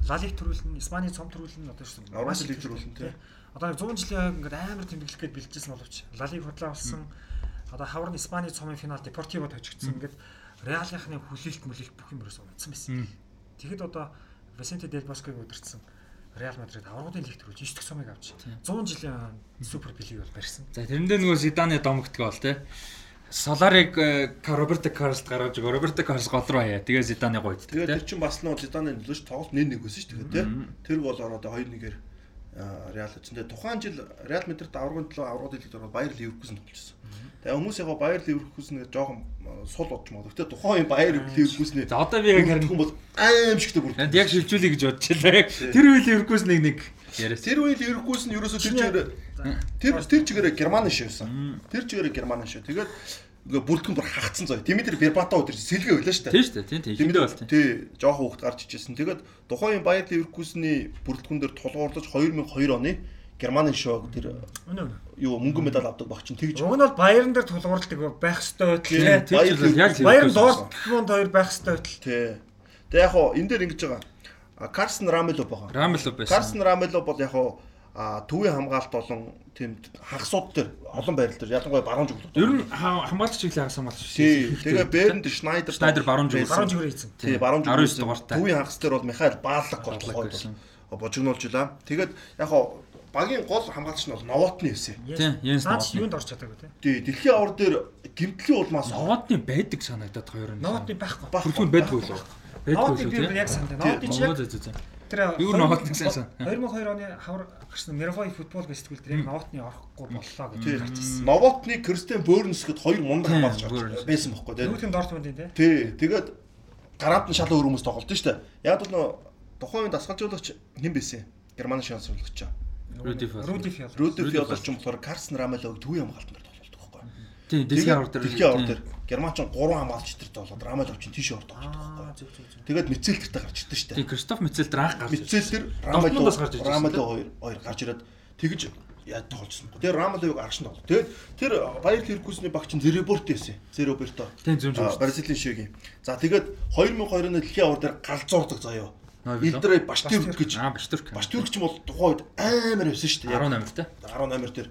C: Ла Лиг төрүүлнэ, Испаний цом төрүүлнэ одоо шүү. Маш их
B: лиг төрүүлнэ, тий.
C: Одоо нэг 100 жилийн хойг ингээд амар тэмдэглэх гээд бэлдсэн боловч Ла Лиг худлаа болсон. Одоо хавар нь Испаний цомын финал Депортивод хожигдсон. Ингээд Реалынхны хүлээлт мүлээлт бүх юм ерөөсөө унтсан байсан. Тэгэхэд одоо Висенте Дель Боског удирдсан Реал Мадрид аврагын лигт төрүүлж 9 дэх сумыг авч 100 жилийн супер билиг бол барьсан.
A: За тэрэндээ нөгөө Зиданы домогтгоо бол те. Соларыг э, Роберто Карлс гаргаж өгөө. Роберто Карлс гол руу хаяа. Тэгээ Зиданы гойд.
B: Тэгээд тэр чинь бас нөө Зиданы нөлөөч тоглолт 1-1 байсан шүү дээ. Тэр гол ороод 2-1-ээр Реал үчиндээ тухайн жил Реал Мадрид аврагын төлөө аврагын лигт ороод Баер Ливеркузен тоглосон. Тэгээ хүмүүс яг Баер Ливеркузен гэж жоохон сул бодч магадгүй. Гэтэ тухайн Баер Ливеркузны
A: За одоо би яг харин
B: хүн бол аимшигтэй бүр.
A: Яг шилжүүлэе гэж бодож байлаа. Тэр үе Ливеркузнийг нэг
B: Тэр үеийн Ливеркузен ерөөсөө тэр чигээр тэр тэр чигээр Германы шивсэн. Тэр чигээр Германы шив. Тэгээд ингээ бүрдгэн бүр хагцсан зөө. Димитр Бербатов өдр сэлгээ байлаа шүү дээ.
A: Тийм шүү дээ. Тийм тийм. Хиндэ бол тийм.
B: Тий, жоохон хүүхд гарч ичсэн. Тэгээд тухайн Баер Ливеркузны бүрдгэн дээр тулгуурлаж 2002 оны Германы шоуг тэр юу мөнгөн медаль авдаг багч нь тэгж
C: Уг нь бол Баерн дээр тулгуурладаг байх хэвээр
B: Тий,
C: Баерн. Дортмунд хоёр байх хэвээр.
B: Тий. Тэгээ яг хоо энэ дээр ингэж байгаа. Карсен Рамело байгаа.
A: Рамело байсан.
B: Карсен Рамело бол яг хоо а төвийн хамгаалт болон тийм хагасууд дээр олон байрал дээр ялангуяа баруун зүгт.
A: Ер нь хам- хамгаалч чиглэл хагас хамгаалч.
B: тий. Тэгээ Бернд Шнайдер
A: Шнайдер баруун зүг.
C: Баруун зүгээрээ хийсэн.
B: Тий, баруун
A: 19
B: зүгт.
A: дугаартай.
B: Төвийн хагас дээр бол Михаил Баалах гол
A: Баалах
B: гол
A: байсан.
B: божигнуулжлаа. Тэгээд яг хоо багийн гол хамгаалагч нь бол Новотны эсэ.
A: Тийм, Йенс Новотны.
C: юунд орч чадаагүй те.
B: Тий, дэлхийн авар дээр гимтлийн улмаас
A: Новотны байдаг санагдаад хоёр нь.
C: Новотны байхгүй.
A: Бүртгэн байдгүй л. Байдгүй
C: Новотны
A: л
C: би
A: тийм.
C: яг Новотны чи яг тэр
A: Юу Новотны гэсэн сан.
C: 2002 оны хавар гарсан Мировой футбол гэж сэтгүүл дээр яг Новотны орохгүй боллоо гэж гарч ирсэн.
B: Новотны Кристиан Бөөрнс гэд хоёр мундаг
A: Бөөрнс.
B: байсан байхгүй тий.
C: Нүүтэн Дортмундын те.
B: Тий, тэгээд гараад нь шал өөр хүмүүс тоглолт нь штэ. Яг л нөө тухайн үеийн дасгалжуулагч хэн байсан? Германы шансруулагч.
A: Руди Фёллер.
C: Руди Фёллер.
B: Руди
A: Руди
B: Фёллер ч юм болохоор Карсен Рамелог төвийн хамгаалтан дээр тоглолдог байхгүй.
A: Тийм, дэлхийн авар дээр.
B: Дэлхийн авар дээр Германч 3 хамгаалагч тэртээ болоод Рамал овчин тийш
C: ордог
B: байхгүй. Тэгээд Мицэл тэртээ гарч ирдэ штэ.
A: Тэг Кристоф Мицэл тэр анх гарч ирдэ. Мицэл
B: тэр
A: Рамал
B: Рамал 2 2 гарч ирээд тэгж яд тоглосон. Тэгээ Рамалыг аргаш нь тоглоо. Тэгээд тэр Баяр Леркусны багч нь Зереборто байсан. Зереборто.
A: Тийм зөв зөв.
B: Бразилийн шигийн. За тэгээд 2020-ны дэлхийн авар дээр галзуурдаг
A: заяо.
B: Илдрэй Баштюрк гэж.
A: Аа Баштюрк.
B: Баштюрк ч бол тухайд амар байсан шүү дээ. 18-т. 18-т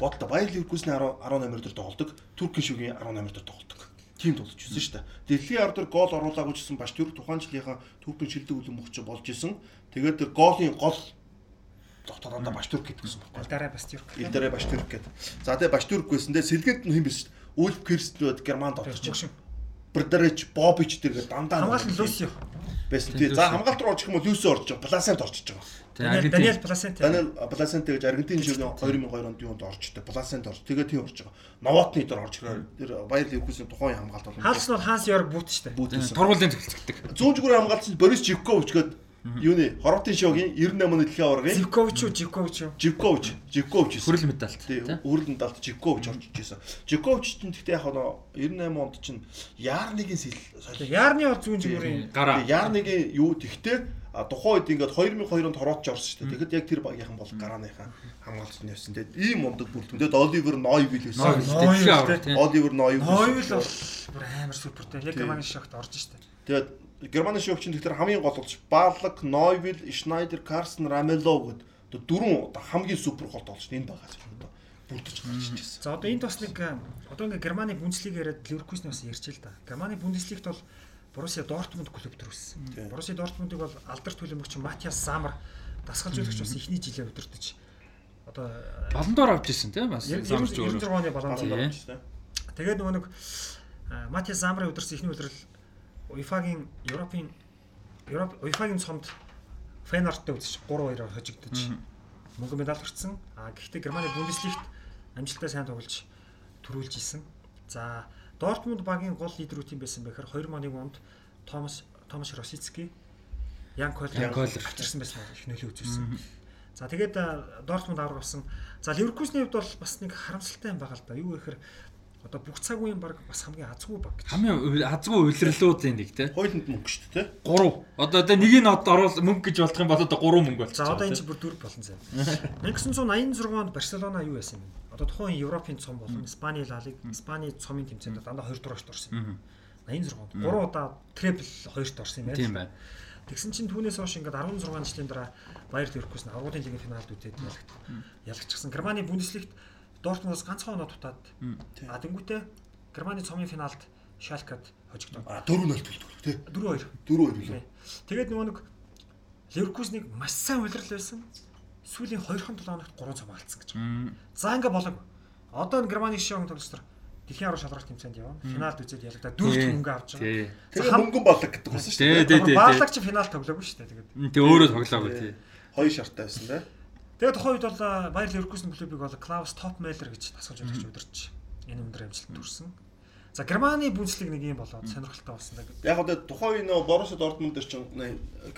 B: бодолтой Баер Ливеркузний 10 18 дээр тоглолдог, Туркийн шүгийн 18 дээр тоглолдог. Тийм тулж ирсэн шүү дээ. Дэлхийн ардор гол оруулаагүй ч гэсэн бас Турк тухайн жилийнхаа Туркийн шилдэг үлэмжч болж исэн. Тэгээд тэр голын гол тогтоолондоо Баштүрк гэдэг гэсэн
C: байна. Элдараа Баштүрк.
B: Элдараа Баштүрк гэдэг. За тэгээ Баштүрк гэсэндээ сэлгээд нь хэм биш шүү дээ. Үлф Керстнүүд Германд орчих. Брдерич, Бобич тэргээ дандаа
C: хамгаалсан Лусио
B: байсан. Тий. За хамгаалт руу орчих юм бол Люсо орж байгаа. Пласент орчиж байгаа.
A: Тийм,
C: Даниэл. Пласенте.
B: Даниэл Пласенте гэж Аргентин ширээ 2002 онд юунд орчтой. Пласент орж. Тэгээ тийм орж байгаа. Новотны дээр орж ирээ. Тэр Баер Ливеркузен тухайн хамгаалт бол
C: Хаалс нь бол Ханс Йорг бут штэ.
A: Тургуулийн цэцэгдэг.
B: Зүүн зүгүүрээ хамгаалсан Борис Живкович гэдэг юуны Хорватын шогийн 98 оны дэлхийн аваргын
C: Зивкович уу, Живкович уу?
B: Живкович, Живкович.
A: Хүрэл медальт.
B: Тий, өрөл медальт Живкович орж ижсэн. Живкович ч гэхдээ яг нөө 98 онд чинь Яарныгийн солил.
C: Яарны бол зүүн зүгүүрийн
A: Гараа.
B: Яарныгийн юу тэгтээ а тухайн үед ингээд 2002 онд хорвооч орсон шүү дээ. Тэгэхэд яг тэр багийнхан бол гарааныхаа хамгаалцсан явсан. Тэгээд ийм мундаг бүрдэн. Тэгээд Оливер байсан.
A: Авар
C: тий.
A: тийм.
B: Оливер Нойвил.
C: Нойвил бол бүр амар супертэй. Яг. Германы шогт орж штэ.
B: Тэгээд Германы нь тэгэхээр хамгийн гол болж Барлак, Нойвил, Шнайдер, Карсен, Рамело гэд одоо дөрвөн одоо хамгийн супер гол болж энэ багаас ч одоо бүрдэж гарч ижсэн.
C: За одоо энд бас нэг э, одоо ингээ Германы Бундслиг яриад Ливеркузны бас ярьж л да. Германы Бундслигт бол Боруссия Дортмунд клуб төрүүлсэн. Боруссия Дортмундыг бол алдар төлөмөгч Матиас Самар дасгалжуулагч бас ихний жилээр өдөртөж одоо э,
A: Балан доор авч ирсэн тийм бас. Замч
C: 96
A: өөр.
C: оны балан
A: Тий.
C: дор. Тэгээд нөгөө нэг э, Матиас Самарын өдөрсөн ихний үлрэл УЕФА-гийн Европын Европ УЕФА-гийн цомд Фейнорттой үзэж 3-2-оор хожигдож мөнгө медаль өртсөн. А гэхдээ Германы Бундеслигт амжилттай сайн тоглож төрүүлж исэн. За Дортмунд багийн гол лидерүүд юм байсан бэхээр 2001 онд Томас Томаш Росицки Ян Койлер авчирсан байсан их нөлөө үзүүлсэн. За тэгээд Дортмунд авраг болсон. За Ливеркузны хувьд бол бас нэг харамсалтай юм байгаа л да. Юу гэхээр одоо бүх цаг үеийн баг бас хамгийн азгүй баг гэж.
A: Хамгийн азгүй улирлуудын нэг тий.
B: Хойлонд мөнгө шүү дээ.
A: 3. Одоо тэ нэг нь оруул мөнгө гэж болох юм бол одоо 3 мөнгө болчих.
C: За одоо энэ чинь бүр дөрв болон зав. 1986 онд Барселона юу байсан бэ? Одоо тухайн Европын цом болон Испани Ла Лиг, Испани цомын тэмцээнд дандаа 2 дугаарт орсон. 86 онд 3 удаа трипл 2-т орсон юм
A: Тийм
C: байна.
A: байна.
C: Тэгсэн чинь түүнээс хойш ингээд 16 жилийн дараа Баер Ливеркузен аврагын лигийн финалд үтээд ялагт ялагчсан. Германы Бундеслигт Дортмундаас ганцхан оноо дутаад а тэнгуүтээ Германы цомын финалд Шалкад хожигдсон.
B: А 4-0 төлдөг тий.
C: 4-2.
B: 4-2 билүү.
C: Тэгээд нөгөө нэг Ливеркузник маш сайн удирдал байсан. Сүүлийн 2-7 хоногт 3 цом алдсан гэж. За ингээ болог. Одоо энэ Германы шишээ тоглолтоор дэлхийн арга шалралт тэмцээнд явна. Финалд үзээд ялагдаа дөрөвт мөнгө авч байгаа.
B: Тэгээ мөнгөн болдог гэдэг болсон шүү дээ.
A: тий, тий.
C: Баалаг чи финал тоглоогүй шүү дээ. Тэгээд.
A: Тэг өөрөө тоглоогүй тий.
B: Хоёр шарттай байсан тий.
C: Тэгээд тухайн үед бол Байер Ливеркузен клубыг бол Клаус Топмейлер гэж тасгаж удирч удирч энэ өндөр амжилт төрсөн. За Германы бүнцлэг нэг юм болоод сонирхолтой болсон даа.
B: Яг одоо тухайн үе нөө Боруссия Дортмунд дээр чинь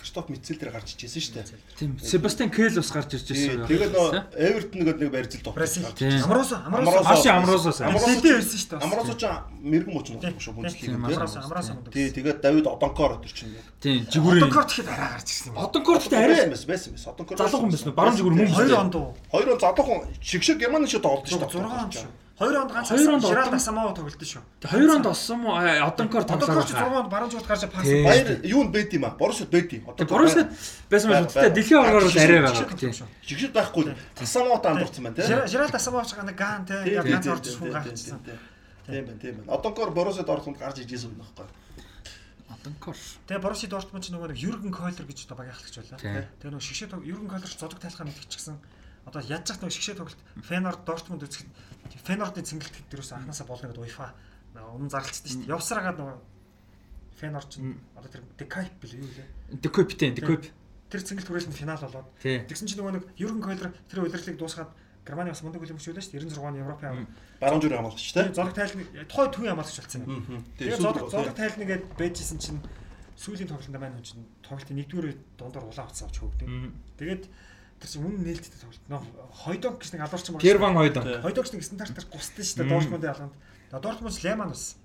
B: Кристоф Мицел дээр гарч ижсэн шүү дээ.
A: Тийм. Себастьян Кэл бас гарч ирж байсан.
B: Тэгээд нөө Эвертон нэгэд нэг барьцал
A: Тийм.
C: Амроосо
B: Амроосо.
C: Амроосо
A: Хаши амроосоос.
B: Амроосо
C: байсан шүү дээ.
B: Амроосо ч мэрэгэн моч нь шүү бүнцлийг.
A: Тийм,
C: Амроосо Амроосо мундаг.
B: Тий, тэгээд Давид Одонкор өтер чинь.
A: Тийм. Жигүүрээ.
C: Одонкор тэгэхэд араа гарч ирсэн юм.
A: Одонкор гэхдээ арай
B: байсан байсан байсан. Одонкор
A: залуухан байсан. Баруун жигүүр мөн
C: 2 онд уу?
B: Хоёр он залуухан шигшэг Германы шиг тоглож шүү
C: 6 онд шүү. 2 онд ганц
A: Хоёр онд
C: Жирал
A: Одон-
C: Асамаа тоглолт шүү.
A: Хоёр онд олсон мó Одонкор
C: Одонкор
A: тоглоод
C: ч 6
A: байгаа.
C: онд баруун жигт гарч пас.
A: Тий.
B: Баяр юунд байд юм а? Боруссид байд юм.
A: Тэг Боруссид байсан байж тээ дэлхийн оргоор бол арай байгаа.
B: Шигшэг байхгүй. Тасамаат андурсан байна тий.
C: Жирал Асамаа ч гана ган те
B: Тийм,
C: ингээд ганц
B: тийм,
C: орж
B: тийм,
C: гарчихсан.
B: тийм, байна, тийм байна. Одонкор Боруссид Дортмунд гарч ижсэн юм байхгүй.
A: Одонкор.
C: Тэгээ Борусси Дортмунд ч нөгөө нэг Юрген Койлер гэж одоо багийн ахлагч байлаа. Тэгээ нөгөө шигшээ Юрген Койлер ч зодог тайлхаа мэдчихсэн. Одоо яаж ч нөгөө шигшээ тоглолт Фенор Дортмунд үзэх Фенордын цэнгэлт дээрээс анханасаа болно гэдэг UEFA өмнө зарлцсан шүү дээ. Явсараагаад нөгөө Фенор ч одоо тэр Декайп бил юу лээ.
A: Декоптен, Декоп.
C: Тэр цэнгэлт хүрээлэнд финал болоод тэгсэн чинь нөгөө нэг Юрген Койлер тэр удирдлыг дуусгаад Германы бас мундаг хөлбөмбөж байлаа шүү дээ. 96 оны Европын аваа.
B: Баруун зүрх хамгаалагч тий.
C: Золог тайлны тухай төвийн хамгаалагч болсон юм.
B: Тэгээ
C: золог золог тайлна гээд байжсэн чинь сүүлийн тоглолтод маань хүн чинь тоглолтын нэгдүгээр дундаар улаан утас авч хөөгдөв. Тэгээд тэр чинь үнэн нээлттэй тоглолт. Нөө хойдонг гэж нэг алуурч юм байна.
A: Герман хойдон.
C: Хойдонг гэж нэг стандартаар гусдсан шүү дээ. Дортмундын ялганд. Дортмунд Леман бас.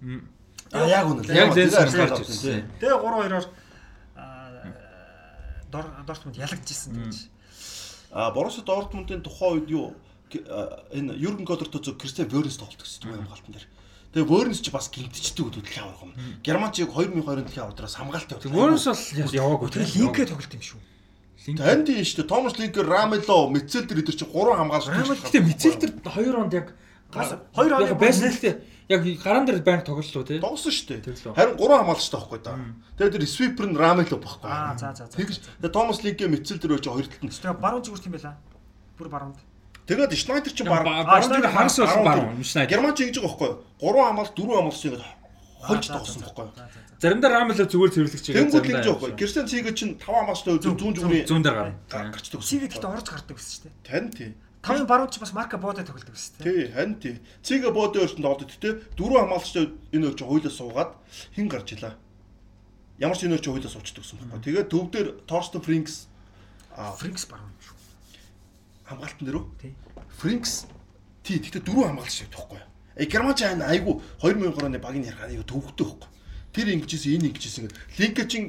B: А яг үнэ.
A: Яг лээс гарч ирсэн.
C: Тэгээ 3-2-оор Дортмунд ялагдчихсан гэж.
B: А Боруссия Дортмундын тухайн үед юу энэ Юрген Клопптой зөв Кристиан Вёрнс тоглолт гэсэн юм хамгаалтан дээр. Тэгээ Вёрнс ч бас гимтчдэг хөдөлгөөн авах юм. Герман ч 2020 дэлхийн авдраас хамгаалт явуулсан.
A: Вөрнс бол яваагүй.
C: Тэгээ линкээ тоглолт юм шүү.
B: Танд тийм шүү дээ. Томас Линкер, Рамело, Мицел дээр эдэр чинь 3 хамгаалж
A: Гэтэ Мицел тэр 2 онд яг
C: Хоёр оны
A: яг байсан л дээ. Яг гаран дээр байнг тоглолоо тий.
B: Тоглосон шүү дээ. Харин 3 хамгаалагчтай байхгүй да. Тэгээ тэр свипер нь Рамело байхгүй.
C: Аа за за за.
B: Тэгж тэгээ Томас Линкер, Мицел дээр очиж хоёр талд нь.
C: Тэгээ баруун зүгүрт юм байла. Бүр баруунд.
B: Тэгээд Шнайдер ч баг
A: Баруун дээр хагас баруун. Шнайдер.
B: Герман ч ингэж байгаа байхгүй. 3 хамгаалт 4 хамгаалч ингэж хонж тоглосон байхгүй.
A: Заримдаа Рамело зүгээр цэвэрлэгч
B: Тэнгүүд л байхгүй. Кристиан Циг чинь 5 хамгаалчтай зүүн зүгний
A: зүүн дээр гарна.
B: гарчдаг.
C: Сивид гэхдээ орж гардаг гэсэн шүү дээ.
B: Тань тий.
C: Тавын баруун ч бас марка буудаа тоглодог гэсэн тийм.
B: Тий, харин тий. Цэгэ бодын өртөнд тоглоод тий. Дөрөв хамгаалагчтай энэ чинь хуйлаа суугаад хин гарч илаа. Ямар ч энэ чинь хуйлаа суучдаг гэсэн байхгүй. Тэгээд төв дээр Торстон Фринкс а
C: Фринкс баруун шүү.
B: хамгаалтан дээр үү?
C: Тий.
B: Фринкс тий. Тэгтээ дөрөв хамгаалагч байдаг байхгүй. Э Герман ч айн айгу 2003 оны багийн ярих айгу төвхтэй байхгүй. Тэр ингэжсэн энэ ингэжсэн гэдэг. Линкечин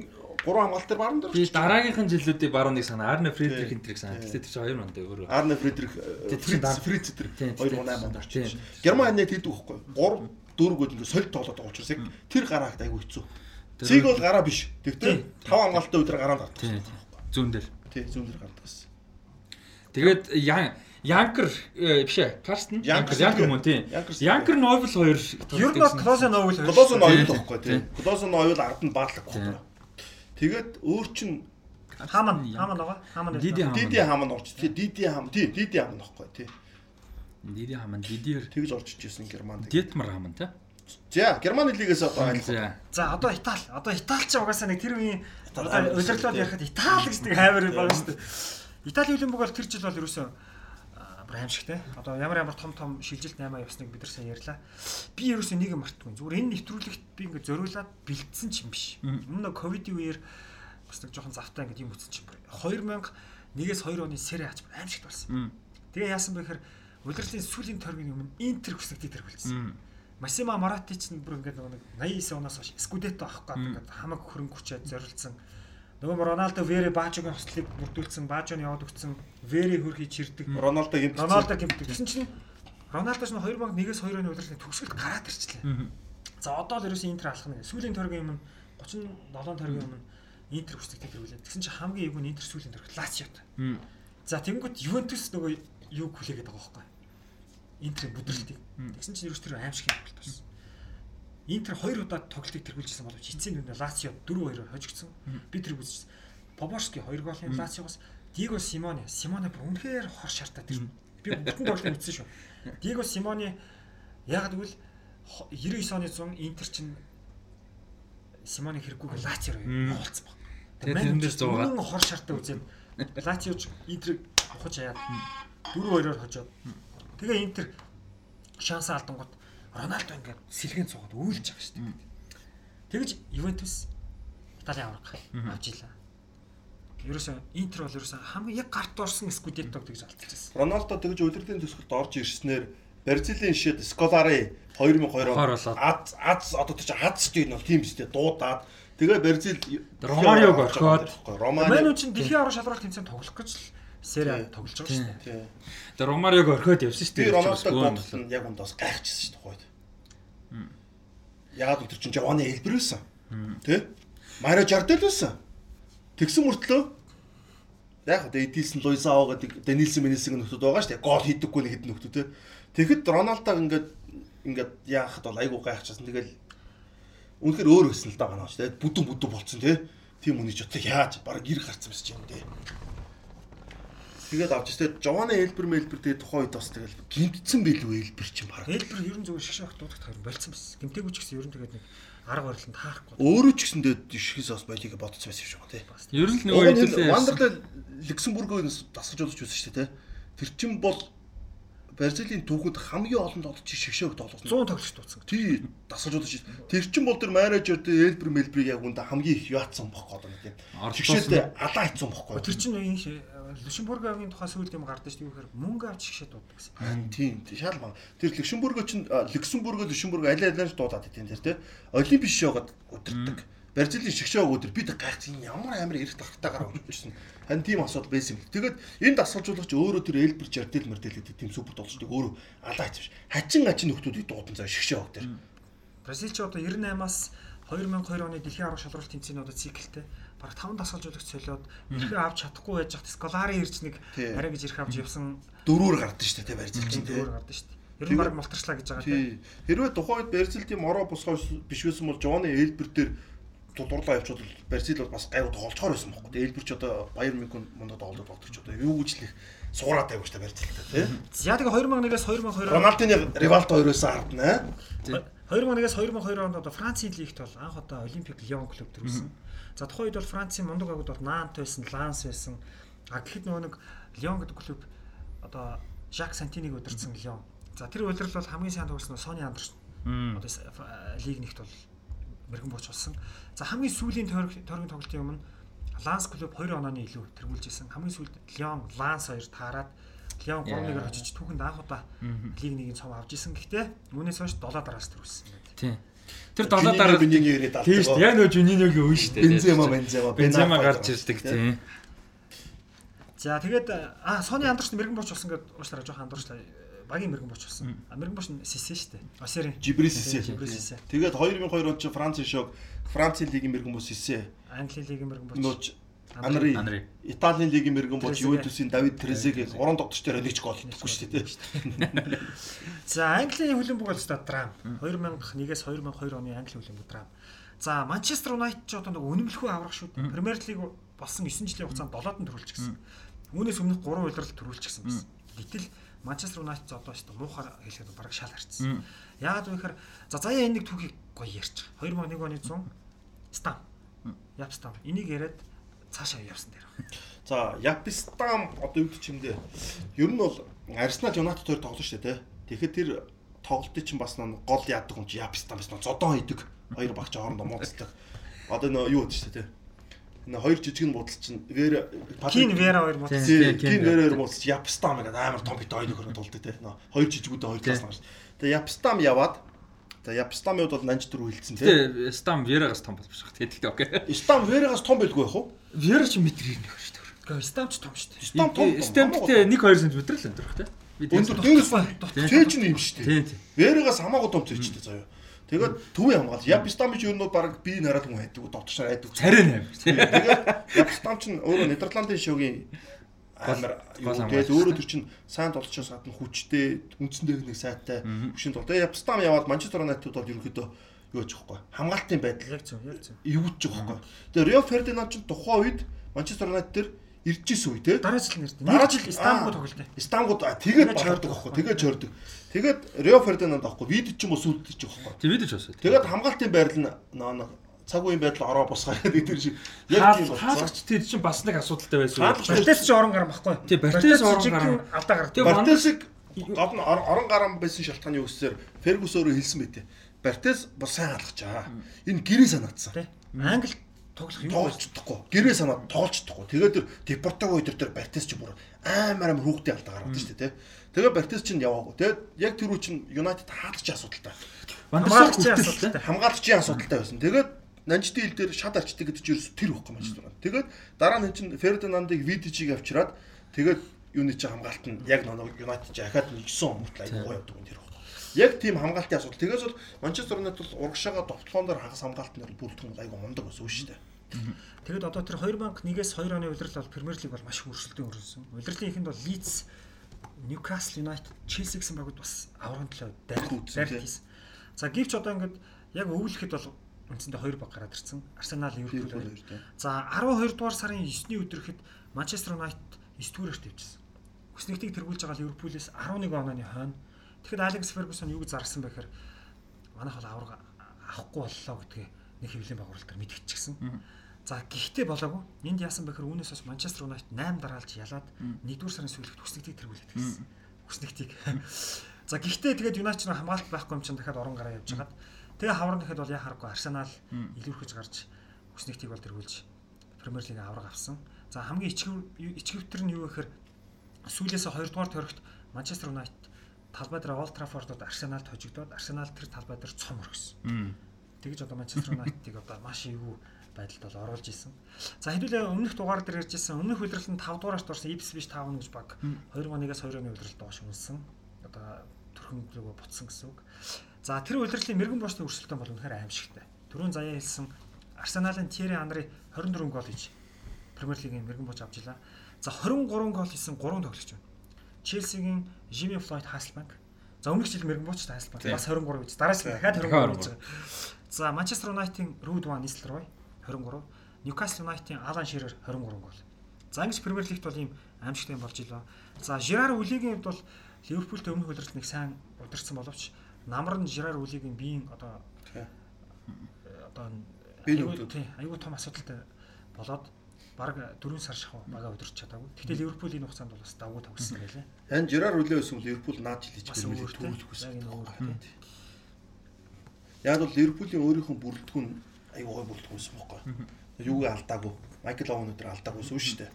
B: гурван хамгаалт дээр баруун дээр.
A: Би дараагийнхын жилүүдийн барууныг санаа. Арне Фредрих энтриг санаа. Гэтэ тэр чинь 2 онд өөрөө.
B: Арне Фредрих
A: Тэр
B: Фриц тэр
A: Тийм,
B: 2008 онд орчихсон. Герман нэг тэдэг байхгүй. 3 4 ингэ солид тоглоод байгаа учраас яг тэр гараагт айгу хэцүү. Цэг бол гараа биш. Тэгтээ 5 хамгаалттай өдөр гараанд гардаг.
A: Зүүн дээр.
B: Тий, зүүн дээр гардаг гэсэн.
A: Тэгээд Ян Янкер э, биш ээ. Карстен.
B: Янкер
A: мөн тийм.
B: Янкер
A: Новел 2.
C: Ер нь Оул хоёр.
B: Клозон ойл
A: Тийм,
B: байхгүй тий.
A: тийм.
B: Клозон ойл ард нь
A: Тийм.
B: байхгүй. Тэгээд өөр чин
C: Хаман хаман байгаа. Хаман.
A: Диди хам.
B: Диди хам нь орч. Тий, Диди хам. Тий, Диди хам нөхгүй тий.
A: Диди хаман Дидиэр
B: Тэгж орж ичсэн Германд.
A: Детмар хаман тий.
B: За, Германы лигээс одоо айлах.
A: За.
C: Одоо Итали. Одоо Итали ч угаасаа нэг тэр үеийн одоо удирдлууд ярихад Итали гэж нэг хаймар байгаа шүү дээ. Итали хөлбөмбөг бол тэр жил бол ерөөсөө бүр аимшигтэй. Одоо ямар ямар том том шилжилт 8 явсныг бид нар сайн ярьлаа. Би ерөөсөө нэг юм мартахгүй. Зүгээр энэ нэвтрүүлэгт би ингээд зориулаад бэлдсэн ч юм биш. Өмнө ковидын үеэр бас нэг жоохон завтай ингээд юм үтсэн ч юм бүр. 2001-ээс 2 оны сэрэ ач аимшигт болсон. Тэгээ яасан бэ гэхээр удирдлын сүүлийн торгийн өмнө Интер хүснэг титэр болчихсон. Масима Марати ч бүр нөгөө нэг 89 оноос хойш Скудетто авах гэдэг ингээд хамаг хөрөнгө хүчээд зориулсан. Нөгөө Роналдо Вере Бажогийн хослыг бүрдүүлсэн, Бажон яваад өгсөн, Вере хөрхий чирдэг.
B: Рональдо гэмт.
C: Роналдо гэмтдэг. Тэгсэн чинь Роналдо ч 2001-ээс 2 оны удирдлын төгсгөлд гараад ирчлээ. За одоо л ерөөсөө Интер алах нэг. Сүүлийн торгийн өмнө 37 торгийн өмнө Интер хүсдэг тэтэр үлээ. Тэгсэн чинь хамгийн эвгүй нь Интер сүүлийн торгт Лациот. За тэнгууд Ювентус нөгөө юг хүлээгээд байгаа байхгүй. Интерийн бүдрэлтийг. Тэгсэн чинь ерөөс тэр аимшиг юм болт болсон. Интер хоёр удаа тоглолтыг тэргүүлжсэн боловч эцсийн үндэ Лацио 4-2-оор хожигдсон. Би тэр үзчихсэн. Поборски 2 голын Лациогоос Диего Симоне, Симоне бүр үнэхээр хор шартаа тэр. Би бүтэн тоглолтыг үзсэн шүү. Диего Симоне яг гэвэл 99 оны 100 Интер чинь Симоне хэрэггүйгээр Лацио руу явуулсан баг.
A: Тэгээд тэрэндээс 100
C: Үнэн хор шартаа үзээд Лациоч Интерийг авахж яад 4-2-оор хожоод тэгээ Интер шанс алдангууд Роналдо ингээд сэлгэн цугаад өөлж байгаа шүү дээ. Тэгэж Ювентус Италийн авраг авч илаа. Ерөөсөө Интер бол ерөөсөө хамгийн яг гарт орсон скудетто гэж алдчихсан.
B: Роналдо тэгж удирдын төсөлд орж ирснээр Бразилийн шид Сколари 2002
A: болоод.
B: аз аз одоо тэр чинь аз шүү дээ бол тийм шүү дээ дуудаад тэгээ Бразил
A: Ромариог орхиод.
B: Ромарио
C: чинь дэлхийн авраг шалралт тэмцээн тоглох гэж л Сери А тоглож байгаа шүү дээ.
A: Тэгээ Ромариог орхиод явсан шүү дээ.
B: Бодолт нь яг ундаас гайхчихсан шүү дээ. Яагаад тэр чинь Жованы хэлбэр байсан. Тэ? Марио Жардел байсан. Тэгсэн мөртлөө яг одоо Эдилсэн Луизао гэдэг Данилсэн Менесийн нөхдүүд байгаа шүү дээ. Гол хийдэггүй нэг хэдэн нөхдүүд тэ. Тэгэхэд Роналдог ингээд ингээд яахад бол айгуу гайхчихсан. Тэгэл үнэхээр өөр өсөн л да манаа шүү дээ. Бүдүн бүдүн болцсон тэ. Тийм үний ч утга яаж баг гэр гарцсан байсан юм дээ. Тэгээд авч ирсэн. Жованы хэлбэр мэлбэр тэгээ тухайн үед бас тэгэл гимтсэн билүү хэлбэр чинь баг.
C: Элбэр ерөн зөв шгшээх дуудах харин болцсон байсан. Гимтэйгүйч гэсэн ерөн тэгээд нэг арга бариланд хаахгүй.
B: Өөрөө ч гэсэндээ шихээс бас байлиг бодсон байсан юм шиг байна тий.
A: Ер нь
B: Нөгөө
A: хэдүүлээ.
B: Вандерле Люксембургоос дасгаж удаж үзсэн шүү дээ. Тэр чин бол Бразилийн түүхэнд хамгийн олон тоглолт шигшээг тоглосон.
C: 100 тоглогч дуудсан.
B: Тий дасгаж удаж шээ. Тэр чин бол тэр менежер дээр Элбер Мелбрийг яг үндэ хамгийн их яатсан юм.
A: Орлуулсан.
B: Шигшээдээ алаа хийцэн бохгүй.
C: Тэр чинь энэ Люксембургийн тухай сүйд юм гардаг шүү гэхээр мөнгө авч шгшээ дууддаг гэсэн.
B: Харин тийм шал маа. Тэр Люксембург а, Люксембург Люксембург аль алиар дуудаад идэв тэр тий. Олимпик шоугод удирддаг. Бразилийн шгшээг өдөр бид гайхсан ямар амар эрэх тархтай гараа өгчихсэн. Харин тийм асуудал байсан юм. Тэгээд энэ дасгалжуулагч өөрөө тэр Элбер Жардел Мэрдэл гэдэг тийм супер тоглолчдыг өөрөө алаа хийчихвш. Хачин хачин нөхдүүдийг дуудан заа шгшээг дээр.
C: Бразил ч одоо 98-аас 2002 оны дэлхийн аврах шалралт тэмцээнүүдэд циклтэй баг 5 дасгалжуулагч солиод эрхээ авч чадахгүй байж хат Сколари ирж нэг арай гэж ирэх авч явсан
B: Дөрөөр гардаг шүү дээ Бразил чинь тий.
C: дөрөөр гардаг шүү дээ. Ер нь баг мултарчлаа гэж байгаа тийм.
B: Тий. Хэрвээ тухайн үед Бразил тийм мороо босгоо биш байсан бол Жованы Элбер дээр дуурлаа явчихвал Бразил бол бас гайгүй тоглолцохоор байсан байхгүй. Тэгээ Элбер ч одоо Баер Мюнхен мундад тоглоод болдог ч одоо юу гэж л их суугаад байв шүү дээ Бразилтай тий.
C: За тэгээ 2001-ээс 2002
B: Рональдины Ривалто хоёроос ардна.
C: 2001-ээс 2002 онд одоо Францын лигт бол анх одоо Олимпик Лион клуб төрүүлсэн. За тухайн үед бол Францын мундаг агууд бол Нант байсан, Ланс байсан. А гэхэд нөгөө нэг Лион гэдэг клуб одоо Жак Сантиниг удирдсан Лион. За тэр удирдал бол хамгийн сайн тоглосон нь Сони Андерсон. Одоо лиг нэгт бол мэрэгэн бууч болсон. За хамгийн сүүлийн тойрог- тойргийн тоглолтын өмнө Ланс клуб 2 онооны илүү тэргүүлж исэн. Хамгийн сүүлд Лион, Ланс хоёр таарад Лион 3-1-ээр очиж түүхэнд анх удаа лиг нэгийн цом авч исэн. Гэхдээ үүнээс хойш 7 дараас төрүүлсэн байдаг.
A: Тийм. Тэр долоо дараа
B: биний яриад алдаг.
A: Тийм шүү дээ. Яг нөгөө Жуниногийн үе шүү дээ.
B: Бензема Бензема
A: Бензема гарч ирдэг тийм.
C: За тэгээд а Сони Андерс мэрэгэн бууч болсон гэдэг уучлаарай жоохон андуурчлаа. Багийн мэрэгэн бууч болсон. А мэрэгэн бууч нь Сисе шүү дээ. Осерийн
B: Жибрис Сисе. Тэгээд 2002 онд чи Францын шок Францын лигийн мэрэгэн бус Сисе.
C: Англи лигийн мэрэгэн бууч.
B: Анри. Италийн лигийн мэрэгэн
C: Трезеге.
B: Ювентусын Давид Трезеге уран тогтч дээр нэг ч гол хийхгүй шүү дээ.
C: За Английн хөлбөмбөг бол драм. 2001-ээс 2002 оны Англи хөлбөмбөг драм. За Манчестер Юнайтед ч одоо нэг үнэмлэхүй аврах шүү дээ. Премьер лиг болсон 9 жилийн хугацаанд 7-д нь төрүүлчихсэн. Үүнээс өмнөх 3 удирдал төрүүлчихсэн байсан. Гэтэл Манчестер Юнайтед одоо шүү дээ муухай хэлэхэд бараг шал харцсан. Яагаад вэ гэхээр за заяа энэ нэг түүхийг гоё байгаа. 2001 оны 100 стам. Яп стам. Энийг яриад цаашаа явсан дээр.
B: За, Япистам одоо юу гэж чимдээ. Ер нь бол Арсенал Юнайтед хоёр тоглож штэ тий. Тэгэхэд тэр тоглолтын чинь бас нэг гол яадаг юм чи Япистам байсан. Зодон хийдэг. Хоёр багч хоорондоо муудалдаг. Одоо нөө юу гэдэг штэ тий. Энэ хоёр жижигэн буудал чинь Вера
C: Кин Вера хоёр.
B: Тий,
A: Кин
B: Вера хоёр муудалч Япистам гэдэг амар том бит хоёр нөхөр тоглолт тий. Нөө хоёр жижигүүдээ хоёр талаас нь. Тэгээ Япистам яваад За Япстамын хувьд бол нанж дөрөв хилцсэн тий.
A: Тэгээ Стам Верагаас том болж байгаа. Тэгэхдээ окей.
B: Стам Верагаас том байлгүй яах вэ?
A: Вера ч метр ирнэ гэж шүү дээ.
C: Гэхдээ стамч том шүү дээ.
B: Стам том.
A: Стамптэй 1 2 см л өндөрөх тий. Бид
B: Өндөр дээрээс цээж нь юм шүү дээ. Верагаас хамаагүй том цээжтэй заяа. Тэгээд төвийн хамгаалж Япстам ч юу нь баг би нараад хүн хайдаг, дотгошоор хайдаг.
A: Царай нэм.
B: Тэгээд Япстам ч өөрөө Нидерландын
A: гол
B: тэгээд өөрөө төр чин сайн тоглолчоос гадна хүчтэй үндсэн техник сайтай хөшин тол. Тэгээд Япстам яваад Манчестер Юнайтед бол ерөнхийдөө юу гэж байхгүй. Хамгаалтын байдал
C: Яг зөв, яг зөв.
B: эвгүүж байгаа байхгүй. Тэгээ Рио Фердинанд ч тухайн үед Манчестер Юнайтед дээр ирж исэн үе те.
C: Дараа жил нэрт.
B: Дараа
C: Дараа жил Стамбул тоглолт.
B: Стангууд а, тэгээд
C: Тэгээд
B: болдог байхгүй. Тэгээд чойрдог. Тэгээд Рио Фердинанд аахгүй. Вид ч юм уу сүлдэж байгаа байхгүй.
A: Тэг видео ч бас.
B: Тэгээд хамгаалтын байрал нөө цаг үеийн байдал ороо босгаа гэдэг тэр шиг яг тийм.
A: Хаалагч тэр чинь бас нэг асуудалтай байсан.
B: Хаалагч-
C: Бартес ч орон гарам баггүй.
A: Тий, Бартес орон гарам.
C: алдаа.
A: Тэг-
B: Бартесыг гол нь ор- орон гарам байсан шалтгааны үсээр Фергус өөрөө хэлсэн байтэ. Бартес бас сайн алгачаа. Энэ гэрээ санаадсан.
C: Тий. Англи тоглох вэ?
B: Тоглож чадахгүй. Гэрээ санаад тоглож чадахгүй. Тэгээд тэр Депортаго өдөр тэр Бартес ч бүр амар амар хүүхдээ алдаа гаргад шүү дээ. Тэгээд Бартес чинь яваагүй. Тэгээд яг тэр үе чинь Юнайтед хаалагчийн асуудалтай.
A: Вандерсар хүртэл
C: асуудалтай.
B: Хамгаалагчийн асуудалтай байсан. Тэгээд Нанжидын хил дээр шат арчдаг гэдэг чинь ерөөсө тэр байхгүй маш байна. Тэгээд дараа нь чинь Фердинандыг Видичиг авчираад тэгээд юуны чинь хамгаалт нь яг нэг Юнайтед чи академи 9 он мөртлөө аягүй гоё явдаг юм тэр байхгүй. Яг тийм хамгаалтын асуудал. Тэгээс бол Манчестер Юнайтед бол урагшаага довтлоон дээр хагас хамгаалтнаар бүрдэх нь аягүй мундаг байсан шүү дээ.
C: Тэгэд одоо тэр 2001-ээс 2 оны удирдал бол Премьер лиг бол маш хөрсөлтөнд өрнөсөн. Удирдлын ихэнд бол Leeds, Newcastle United, Chelsea гэсэн багууд бас аврагын төлөө дайрт
B: тий.
C: хийсэн. За гэвч одоо ингээд яг өвлөхэд бол үндсэндээ 2 баг гараад ирсэн. Арсенал, Ливерпул. За 12 дугаар сарын 9-ний өдрөхэд Манчестер Юнайтед 9 дугаараар тавьчихсан. Хүснэгтийг тэргүүлж байгаа Ливерпулээс 11 онооны хойно. Тэгэхэд Алекс Фергюсон юу гэж зарсан бэ гэхээр манайх бол авраг авахгүй боллоо гэдгээ нэг хэвлэлийн байгуулалтаар мэдгэчихсэн. За гэхдээ болоогүй. Энд яасан бэ гэхээр үүнээс бас Манчестер Юнайтед 8 дараалж ялаад 1-р сарын сүүлд хүснэгтийг тэргүүлээд гэсэн. Хүснэгтийг. За гэхдээ тэгээд Юнайтед хамгаалалт байхгүй юм чинь дахиад орон гараа явж хагаад тэгээ хаврын дахиад бол яа харахгүй Арсенал илүүрхэж гарч хүснэгтийг бол тэргүүлж Премьер лигийн авраг авсан. За хамгийн ичгэв ичгэвтер нь юу гэхээр сүүлээсээ 2 дугаар төрөгт Манчестер Юнайтед талбай дээр Олд Траффордод Арсеналд хожигдоод Арсенал тэр талбай дээр цом өргөсөн. Тэгж одоо Манчестер Юнайтедыг одоо маш эвгүй байдалд бол оруулж исэн. За хэдүүлээ өмнөх дугаар дээр ярьжсэн өмнөх удирдалд нь 5 дугаараас дурсан Ipswich Town гэж баг 2001-аас 2-ны удирдалд доош үнсэн. Одоо төрхөн рүүгээ буцсан гэсэн үг. За тэр удирдлын мэрэгэн бочны өрсөлдөөн бол үнэхээр аимшигтай. Төрөө заяа хэлсэн Арсеналын Тьерри Анри 24 гол хийж Премьер лигийн мэрэгэн боч авч илаа. За 23 гол хийсэн 3 тоглогч байна. Челсигийн Jimmy Floyd Hasselbank. За өмнөх жил мэрэгэн боч
B: Тийм.
C: бас 23 гэж. Дараас нь дахиад
A: Дахиад
C: 23 гэж. За Манчестер Юнайтийн Ruud van Nistelrooy 23, Newcastle United-ийн Alan Shearer 23 гол. За ингэж Премьер лигт бол ийм аимшигтай болж илаа. За Жирар Үлигийн хувьд бол Ливерпултэй өмнөх удирдалд нэг сайн удирдсан боловч намар нь Жирар Үлигийн биеийн одоо одоо аюулгүй том асуудалтай болоод баг 4 сар шахав бага удирч чадаагүй. Гэхдээ Ливерпулийн хугацаанд бол бас давгүй тогссон байлээ.
B: Харин Жирар үлээ өсөн Ливерпул наад жил хийж гэмээр
C: өөртөө
B: төрүүлэх хүсэж
C: яг энэ
B: байгаа. бол Ливерпулийн өөрийнх нь бүрэлдэхүүн аюу гой бүрэлдэхүүн байсан байхгүй. Юуг алдаагүй. Майкл Оуэн өдөр алдаагүй шүү шүү дээ.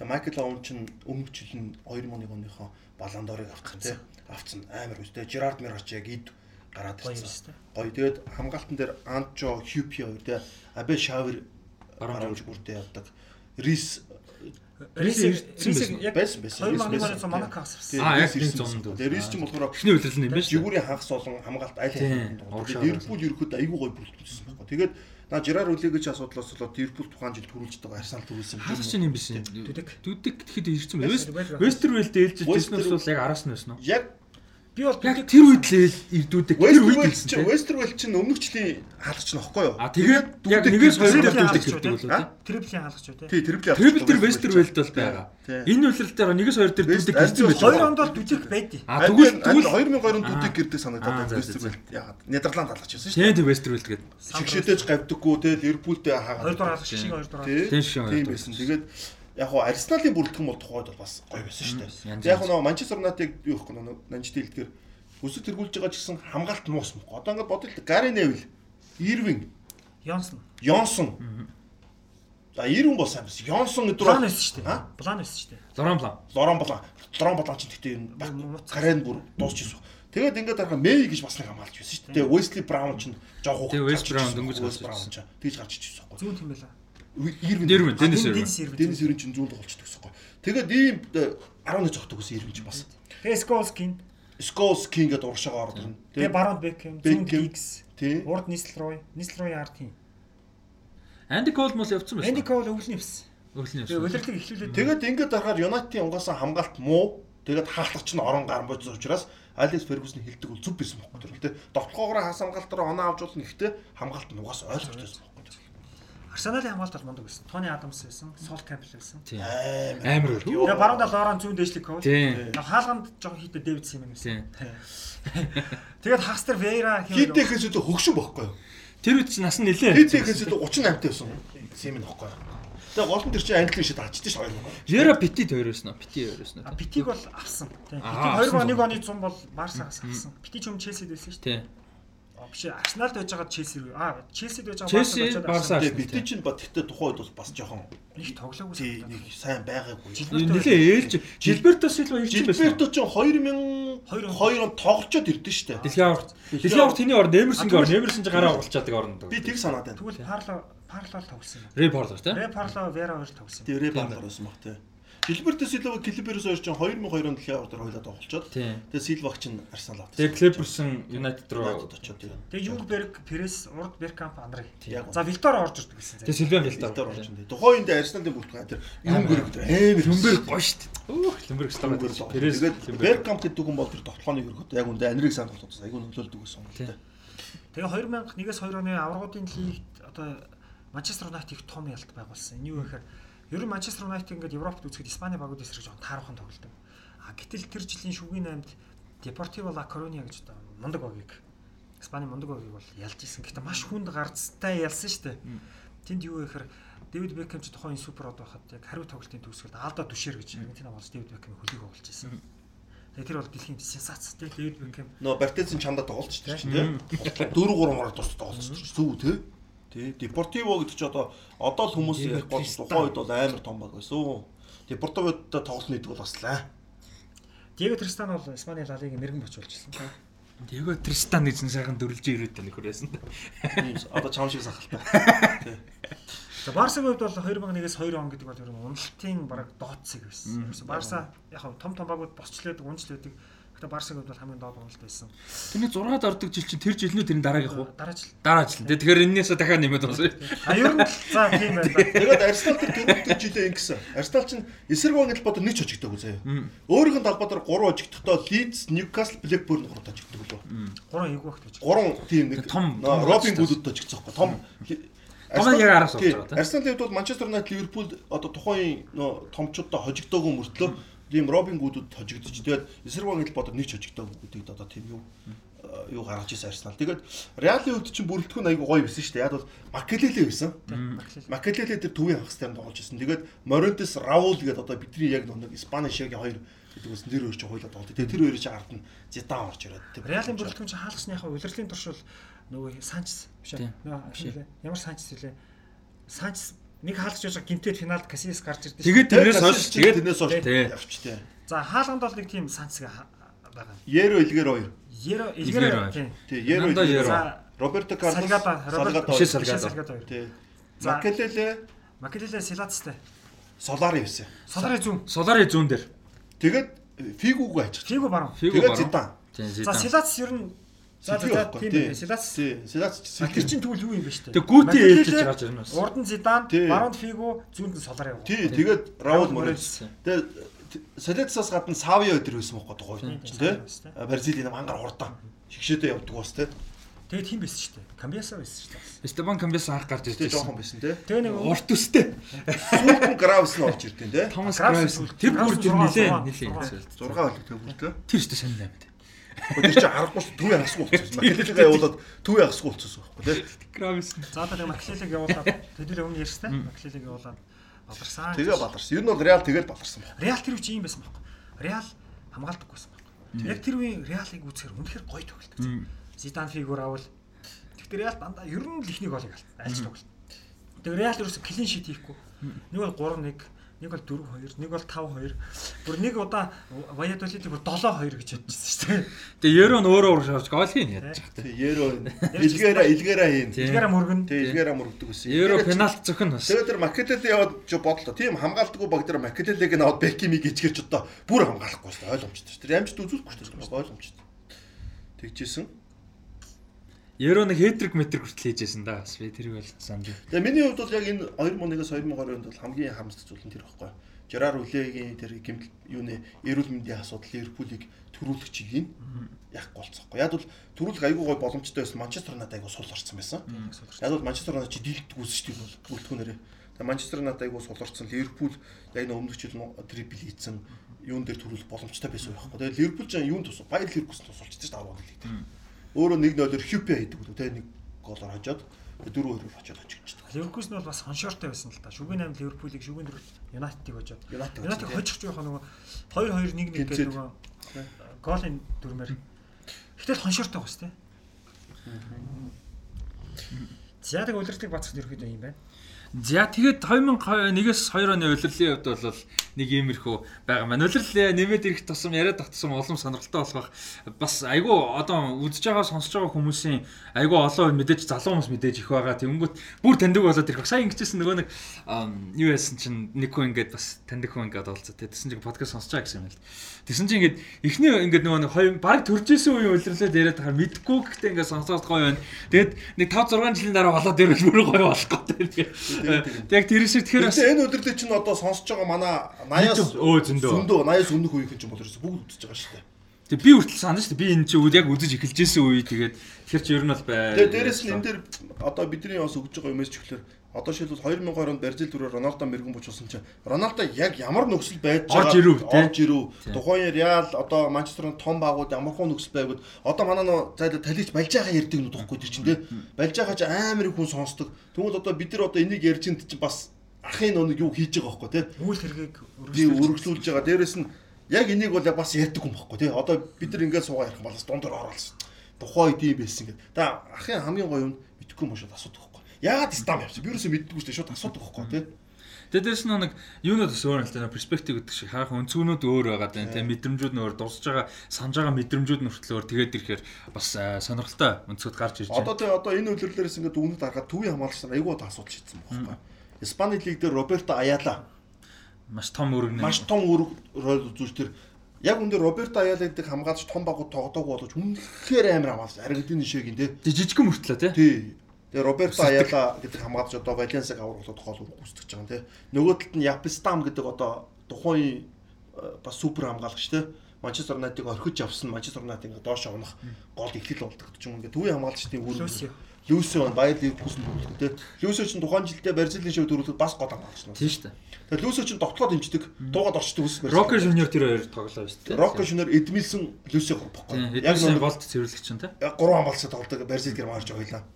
B: Тэгээ Майкл Оуэн чинь өмнөх жил нь 2001 оныхоо баландорыг авсан тий. Авцсан амар үстэй. Жерард Мирч яг ид гараад
C: Гоё
B: ирсэн. Гоё. Тэгээд хамгаалтан дээр Анчо, Хьюпи хоёр тий. Абе Шавер
A: баруун
B: бүрдээ явдаг. Рис
C: яг
B: байсан байсан.
C: 2000 оны Монако авсан.
A: Аа, яг
B: Рис ирсэн
A: зонд.
B: Тэгээ Рис ч болохоор
A: Эхний удирдал нь юм байна шүү.
B: Жигүүрийн хагас болон хамгаалт аль хэдийн Ливерпул ерөөхдөө айгүй гой бүрэлдэхүүнсэн байхгүй. Тэгээд наа Жирар үлээгэж асуудлаас болоод Ливерпул тухайн жил төрүүлж байгаа Арсенал төрүүлсэн.
A: Хаалагч нь юм биш.
C: Дүдэг.
A: Дүдэг тэгэхэд ирсэн юм.
C: Вестер-
A: Вестервелд ээлжиж
B: Вестер-
A: ирснээс бол яг араас нь байсан уу?
B: Яг
C: Би бол
A: Яг тэр үед л ирдүүдэг. Тэр үед ирсэн
B: чи. Вестервелл чинь өмнөх жилийн хаалгач нь аахгүй юу?
A: А тэгээд яг
B: дүүдэг
A: нэгээс хоёр дээр
C: шүү,
A: гэдэг болоо тийм.
C: Триплийн хаалгач үү те.
B: Тий, трипл
A: Трипл дээр Вестервелд бол байгаа. Энэ үйлрэл дээр нэгээс хоёр дээр дүдэг
B: Вест-
A: ирсэн байж
C: Хоёр
A: байгаа.
C: онд бол дүдэх байдیں۔
A: А тэгвэл тэгвэл
B: 2002
A: Аа.
B: дүдэг гэрдэг
A: Аа,
B: санагдаад байна Вестервелл. Яагаад? Нидерланд хаалгач байсан шүү
A: Тийм тийм Вестервелд гэдэг.
B: дээ. Шигшээдэж гавдаггүй те Ливерпултэй хаагаад.
C: Хоёр дахь хаалгач шиг хоёр дахь.
B: Тий.
A: Тийм
B: байсан. Тэгээд яг хуу Арсеналын бүрэлдэхүүн бол тухайд бол бас гоё байсан шүү дээ. яг хуу Манчестер Юнайтед юу ихгүй нөө Нанжид хэлдгээр өсөж тэргүүлж байгаа ч гэсэн хамгаалт нуус мөх. Одоо ингээд бодъё л Гари Невил, Ирвин,
C: Йонсон.
B: Йонсон. За Ирвин бол сайн байсан. Йонсон гэдэг
C: План байсан шүү дээ. План байсан шүү дээ.
A: Лоран Блан.
B: Лорон Блан. Лорон Блан ч гэхдээ энэ баг Гарен бүр дуусчихсан. Тэгээд ингээд харахаа Мэй гэж бас нэг хамгаалж байсан шүү дээ. Тэгээд Wesley Brown ч жоох
A: Тэгээд West Brown дөнгөж гарч ирсэн.
B: тэгж гарч ичсэн байхгүй.
C: Зүүн тийм байла.
B: Ирвин.
A: Дэрвэн Денис Ирвин.
C: Ирвин.
B: Денис Ирвин чинь зүүн тоглолцдог гэсэн байхгүй. Тэгээд ийм э, 11 зогтдог гэсэн Ирвин ч бас.
C: Тэгээ Сколскин.
B: Scholes King гэдэг урагшаага ордог нь.
C: Тэгээ Баронд Бекхэм, Зүүн. Гигс.
B: тий.
C: Урд Нислрой, Нислрой арт тийм.
A: Анди Кол мол явцсан байсан.
C: Энди Кол өвлөн явсан. Тэгээ
A: явсан.
C: удирдлыг эхлүүлээд
B: Тэгээд ингээд харахаар United-ийн угаасаа хамгаалт муу. Тэгээд хаалтгач нь орон гар боц учраас Алекс Фергюсон хэлдэг бол зүв байсан байхгүй. Гэтэ довтлогоогоор хас хамгаалтаараа оноо авч болно гэхдээ хамгаалт нь угаас ойлгож байсан байхгүй.
C: Арсеналын хамгаалт бол мундаг байсан. Тони Адамс байсан, Сол Кэмпл байсан.
B: Амар.
A: Амар.
C: Тэгээ баруун талд Лорен зүүн дэжлик Коул.
A: Тийм.
C: Хаалганд жоохон хитэ Дэвид
A: Тийм.
C: байсан. Тэгээд хагас дээр Вейра
B: Хитэхээс илүү хөгшин байхгүй юу?
A: Тэр үед чи нас нь нэлээ.
B: Хитэхээс илүү 38 таа байсан. Симэн байхгүй юу? Тэгээ гол нь тэр чинь англи шид хачдээ ш хоёр.
A: Вера Пити хоёр байсан уу? Пити хоёр байсан
C: А
A: уу?
C: Питиг бол авсан. Питиг 2001
A: авсан.
C: оны 100 бол Барсагаас авсан. Пити ч юм Челсид байсан шүү дээ.
A: Тийм.
C: А, Биш Арсеналд байж байгаа Челси рүү. Аа, Челсид байж байгаа
A: Барса.
C: авсан.
B: Тэгээ битээ чинь ба тэгтээ тухайн үед бол бас жоохон
C: Нэг тоглоогүй.
B: тий нэг сайн байгаагүй.
A: Нэлээ ээлж Жилберто Силва ирж байсан.
B: Жилберто ч 2002 онд тоглолцоод ирдэ штэ.
A: Дэлхийн аварт. Дэлхийн аварт тэний орнд Эмерсонгийн орнд Эмерсон ч гараа угалчаадаг орнд.
B: Би тэг санаад байна.
C: Тэгвэл Парло Парло тоглосон юм.
A: Рэй Парло тийм.
C: Рэ Парло Вера хоёр тоглосон.
B: Тэрэ баалар байсан баг тий. Жилберто Силва Клиперс хоёр ч 2002 онд дэлхийн аваргаар хойлоо тоглолцоод.
A: Тийм.
B: Тэгээ Силваг чинь Арсенал авсан.
A: Тэгээ Клеперсон Юнайтед руу
B: очоод тэгээ.
C: Тэгээ Юнгберг, Пресс, Урд Беркамп, Андрей.
B: Яг
C: За Вилтор орж ирдэг гэсэн.
A: Тэгээ
B: Гэлтэр
A: Гэлтер.
B: орж энэ. Тухайн үед Арсеналын бүртгэн тэр Юнгберг тэр амар
A: Люмберг гоё дээ. Өөх Люмберг стагаа. Перес
B: Беркамп гэдэг хүн бол тэр тоглооны өргөд яг үндэ Анриг сайн тоглоод айгүй нөлөөлдөг гэсэн юм дээ.
C: Тэгээ 2001-ээс 2 оны аврагуудын лигт одоо Манчестер Юнайтед их том ялт байгуулсан. Энэ юу вэ гэхээр ер нь Манчестер Юнайтед ингээд Европт үзэхэд Испани багууд эсрэг жоохон таархан тоглолдог. А гэтэл тэр жилийн шүгний 8-д Deportivo La Coruña гэж одоо мундаг багийг Испани мундаг багийг бол ялж исэн. Гэхдээ маш хүнд гарцтай ялсан шүү дээ. Тэнд юу вэ гэхээр Дэвид Бекхэм ч тухайн супер од байхад яг хариу тоглолтын төгсгөлд Алда Дүшэр гэж Аргентина болж Дэвид Бекхэм хөлийг оголж исэн. Тэгээ тэр бол дэлхийн сенсац тий Дэвид Бекхэм
B: Нөө Бартезин чамда тэр чинь тий. 4 3 мараа тус тоглолцож тэр зүг тий. Тий. Депортиво гэдэг чи одоо одоо л хүмүүс ярих бол тухайн үед бол амар том баг байсан. Депортивод тоглолт нийт бол баслаа.
C: Диего Тристан бол Испани Ла Лигийн мэрэгэн бочулж ирсэн.
A: Тэгээ Тристан гэсэн сайхан дөрвөлж ирээд нөхөрөөсөн.
B: Ийм одоо чам шиг сахалтай.
C: За Барсагийн хувьд бол 2001-ээс 2 он гэдэг бол ер нь уналтын бараг дооцсыг байсан. Барса яг том том багууд босчлээд унжлээдэг. Гэхдээ Барсагийн хувьд бол хамгийн доод уналт байсан.
A: Тэрний 6-ад ордог жил чинь тэр жилнүү тэрний дараагийнх уу?
C: Дараа жил.
A: Дараа жил. Тэгэхээр энээсээ дахиад нэмээд болсон.
C: А ер нь за тийм байна.
B: Тэгээд Арсенал тэр дөрөвдөг жилээ ингэсэн. Арсенал чинь эсрэг вангил бодо нэг ч хожигдоогүй заяа. Өөрийнх нь талбай дээр 3 хожигдохдоо Лидс, Ньюкасл, Блэкберн 3 хожигддог лөө.
C: Гурван эвгүй багт байж.
B: 3 тийм нэг
A: Том-
B: Робин. Гудд хожигдсон байхгүй. Том
A: Том яг араас болж байгаа тийм.
B: Арсеналын хувьд бол Манчестер Юнайтед, Ливерпул одоо тухайн нөө томчуудаа хожигдоогүй мөртлөө тийм Робин Гудд хожигдож тэгээд эсрэг вангил бодо нэг ч хожигдоогүй гэдэгт одоо тийм юу э, юу гаргаж ирсэн Арсенал. Тэгээд Реалын хувьд чинь бүрэлдэхүүн айгүй гоё байсан шүү дээ. Яг бол Макелеле байсан. Макелеле тэр төвийн хагас дээр тоглож ирсэн. Тэгээд Морентес, Раул гэдэг одоо бидний яг нэг Испани шигийн хоёр гэдэг үс нэр өөр чинь хойлоо тоглож. Тэгээд тэр хоёрын чинь ард нь Зидан орж ирээд.
C: Реалын бүрэлдэхүүн чинь хаалгасныхаа улирлын туршил нөгөө Санчес биш лээ? Ямар Санчес вэ? Санчес нэг хаалгач байж гимтэд финалд Касиас гарч ирдэ.
A: Тэгээд тэрнээс хойш
B: Тэгээд тэрнээс хойш
A: Тий.
B: явчтэй.
C: За хаалганд бол нэг тийм Санчес байгаа.
B: Еро Илгэр хоёр.
C: Еро
A: байна.
C: тийм.
B: Тий, Еро.
A: Еро.
C: За
B: Роберто Карлос,
C: Салгада, Роберто.
B: Салгадо
C: хоёр.
B: Тий.
C: За.
B: Макелеле,
C: Макелеле Силацтай.
B: Солари байсан.
C: Соларын зүүн.
A: Солари зүүн дээр.
B: Тэгээд Фигуг ажиж.
C: Фиго баруун.
B: Тэгээд. Зидан.
C: За. Силац ер нь За за тийм
B: Тий. Тий, Силац
C: А
B: Сэлгэр.
C: тэр чинь тэгвэл юу юм бэ штэ.
A: Тэг гүти
C: Макелеле,
A: ээлжиж гарч ирнэ бас.
C: Урд нь Зидан,
B: Тий.
C: баруунд Фиго, зүүнд нь Солар яваа.
B: Тий, тэгээд Раул. Моренс. Тэгээд Солецаас гадна Савио өдр байсан байхгүй
C: Тий,
B: чинь тий.
C: байсан, тий.
B: Бразилийн мангар хурдан. Шигшээдээ явдаг бас тий.
C: Тэгээд тийм байсан штэ. Камбиаса байсан штэ.
A: Стефан Камбес анх гарч ирж
B: Тий жоохон
A: байсан.
B: байсан тий.
C: Тэгээ нэг
A: Урт өстэй.
B: Сүүлд нь Гравс нь орж ирдэн тий.
A: Томас
C: Гравс
A: Тэр бүр тэр нилээ нилээ.
C: зургаан.
A: хэлсэн.
B: 6 байлг тий бүр тий.
A: Тэр ихтэй сайн наймд.
B: Тэр чинь аргагүй төвийн хасгүй болчихсон. Макелелегээ явуулаад төвийн хасгүй болчихсон байхгүй тий.
A: Гравис.
C: За тэгээ Маклелег явуулаад тэдний өмнө ярьсан. Маклелег явуулаад баларсан.
B: Тэгээ баларсан. Ер нь бол Реал тэгэл баларсан байна.
C: Реал тэр үчи юм байсан байхгүй. Реал хамгаалдаггүйсэн байхгүй. Яг тэр үеийн Реалыг үзэхээр үнэхээр гоё тоглолт. Зидан фигур авал. Тэгтээ Реал дандаа ер нь л ихний голыг алт. Альч тоглолт. Тэгээ Реал ерөөсө клин шит хийхгүй. Нэг бол 3-1, нэг бол 4-2, нэг бол 5-2. Бүр нэг удаа Ваядолидыг бүр 7-2 гэж бодчихсон шүү дээ.
A: Тэгээ Ерон өөрөө урагш авч гол хийн ядчих.
B: Тий, Еро Илгэра Илгэра хийн.
C: Илгара мөргөн.
B: Тий, Илгэра мөрөгдөг гэсэн.
A: Еро пенальт зөвхөн бас.
B: Тэгээд тэр Макелеле яваад ч бодлоо. Тийм хамгаалдаггүй баг тэр Макелелег нь аваад Бекимиг ичгэрч одоо бүр хамгаалахгүй шүү дээ. Ойлгомжтой шүү дээ. Тэр амжилт үзүүлэхгүй шүү дээ. Ойлгомжтой. Тэгжсэн.
A: Ерөө нэг хэтрик метрик хүртэл хийжсэн да. Бас би тэрийг бол санд.
B: Тэгээ миний хувьд бол яг энэ 2001-аас 2020 онд бол хамгийн харамсалтай зүйл нь тэр байхгүй. Жерар Үлегийн тэр гэмтэл юуны эрүүл мэндийн асуудал Ливерпулийг төрүүлэх чигийг яахгүй болцсохгүй. Яг бол төрүүлэх айгүй гой боломжтой байсан Манчестер Юнайтед айгүй сул орсон байсан. Яг бол Манчестер Юнайтед чи дийлдэг үсч тийм бол бүртгүүнээрээ. Тэгээ Манчестер Юнайтед айгүй сул орсон Ливерпул яг нэг өмнөх жил трипл хийцэн юун дээр төрүүлэх боломжтой байсан байхгүй. Тэгээ Ливерпул ч юун тус Баяр Ливерпулс тусалж шүү дээ 10 оног лиг. Өөрөө 1-0-оор Хьюпе хийдэг үү те нэг голоор хожоод 4-2-оор очоод очигчдаг.
C: Ливерпулс нь бол бас хоншоортой байсан л да. Шүгэн 8 Ливерпулийг шүгэн 4 Юнайтедыг хожоод.
B: Юнайтед
C: хожих жоох нөгөө 2-2-1-1 гэдэг нөгөө голын дүрмээр. Гэтэл хоншоортой бас те. За тэг удирдлыг бацах ерөөхдөө юм байна.
A: За тэгээд 2001-ээс 2 оны улирлын хувьд бол нэг иймэрхүү байгаа маань. Улирал нэмээд ирэх тусам яриад татсан олон сонирхолтой болох бас айгүй одоо үзэж байгаа сонсож байгаа хүмүүсийн айгүй олон мэдээж залуу хүмүүс мэдээж их байгаа. Тэнгүүт бүр таньдаг болоод ирэх. Сая ингэжсэн нөгөө нэг юу яасан чинь нэг хүн ингээд бас таньдаг хүн ингээд олцоо. Тэсэн чинь подкаст сонсож байгаа гэсэн юм л. Тэсэн чинь ингээд эхний ингээд нөгөө нэг хоёр баг төржсэн үеийн улирлаад яриад тахаар мэдгүй гэхдээ ингээд сонсоод гоё байна. Тэгээд нэг 5 6 жилийн дараа болоод ирвэл бүр гоё болох гэдэг. Яг тэр шиг тэгэхээр
B: бас энэ өдрөлөө чинь одоо сонсож байгаа манай 80-аас
A: өө зөндөө
B: зөндөө 80-аас өмнөх үеийнхэн ч юм бол ерөөсө бүгд үзэж байгаа шүү дээ.
A: Тэг би хүртэл санаа шүү дээ. Би энэ чинь яг үзэж эхэлжсэн үе тэгээд тэр чи ер нь бол бай.
B: Тэгээд дээрэс нь энэ дээр одоо бидний бас өгж байгаа юмээс ч ихлээр одоо шилбэл 2020 онд Бразил төрөөр Роналдо мэрэгэн бочулсан чинь Роналдо яг ямар нөхцөл байж
A: байгаа орж ирв
B: орж ирв. Тухайн Реал одоо Манчестерын том багууд ямар хөө нөхцөл байгаад одоо манай нөө зайлаа талигч балж байгаа ярддаг нь тоххой тэр чинь тий. Балж байгаа ч амар их хүн сонсдог. Тэгвэл одоо бид нар одоо энийг ярьж ин чинь бас ахын нэг юу хийж байгаа байхгүй тий.
C: Үйл хэргийг
B: өргөжлүүлж байгаа. Дээрэс нь яг энийг бол бас ярьдаг юм байхгүй тий. Одоо бид нар ингээд суугаа ярих юм бол дундор оролцсон. Тухайн үед юм байсан гэдэг. Та ахын хамгийн гоё юм мэдхгүй юм шиг асуудаг Яагаад стам явсан? Би юусоо мэддэггүй шүү дээ. Шууд асуудаг байхгүй тий.
A: Тэгээ дээрэс нь нэг юунууд бас өөр нэлээд перспектив гэдэг шиг хаах өнцгөнүүд өөр байгаа даа тийм мэдрэмжүүд нь өөр дурсаж байгаа санаж байгаа мэдрэмжүүд нь хүртэл өөр тэгээд ирэхээр бас сонирхолтой өнцгүүд гарч ирж
B: байна. Одоо тэгээ одоо энэ үйлрэлээрээс ингээд дүгнэлт харахад төвийн хамгаалагч нар айгүй одоо асуудал шийдсэн байхгүй. Испани лиг дээр Роберто Аяла
A: маш том өргөн
B: маш том өрг рол үзүүлж тэр яг үндэ Роберто Аяла гэдэг хамгаалагч том багууд тоглодог боловч үнэхээр амар хамгаалагч Аргентины шигийн тий.
A: Жижигхэн мөртлөө тий.
B: Тэгээ Роберто Аяла гэдэг хамгаалагч одоо Валенсаг авраглаад хоол гүйцэтгэж байгаа юм тий. Нөгөө талд нь Япистам гэдэг одоо тухайн э, бас супер хамгаалагч тий. Манчестер Юнайтыг орхиж явсан Манчестер Юнайтыг ингээ доош авнах гол ихлэл болдог ч юм ингээ төвийн хамгаалагчдын үр Люсио Баяр Ливерпулсэнд төрүүлдэг тий. Люсио ч тухайн жилдээ Бразилийн шоу төрүүлэхэд бас гол хамгаалагч нь.
A: Тийм шүү дээ.
B: Тэгээ Люсио ч тогтлоод дэмждэг, дуугаад орчдөг ус.
A: Рокер Жуниор тэр хоёр тоглоо шүү дээ.
B: Рокер Жуниор Эдмилсон Люсио
A: бохгүй. Яг нэг голд цэвэрлэгч нь тий.
B: Гурван хамгаалагч тоглодог Бразил герман орж ойлаа.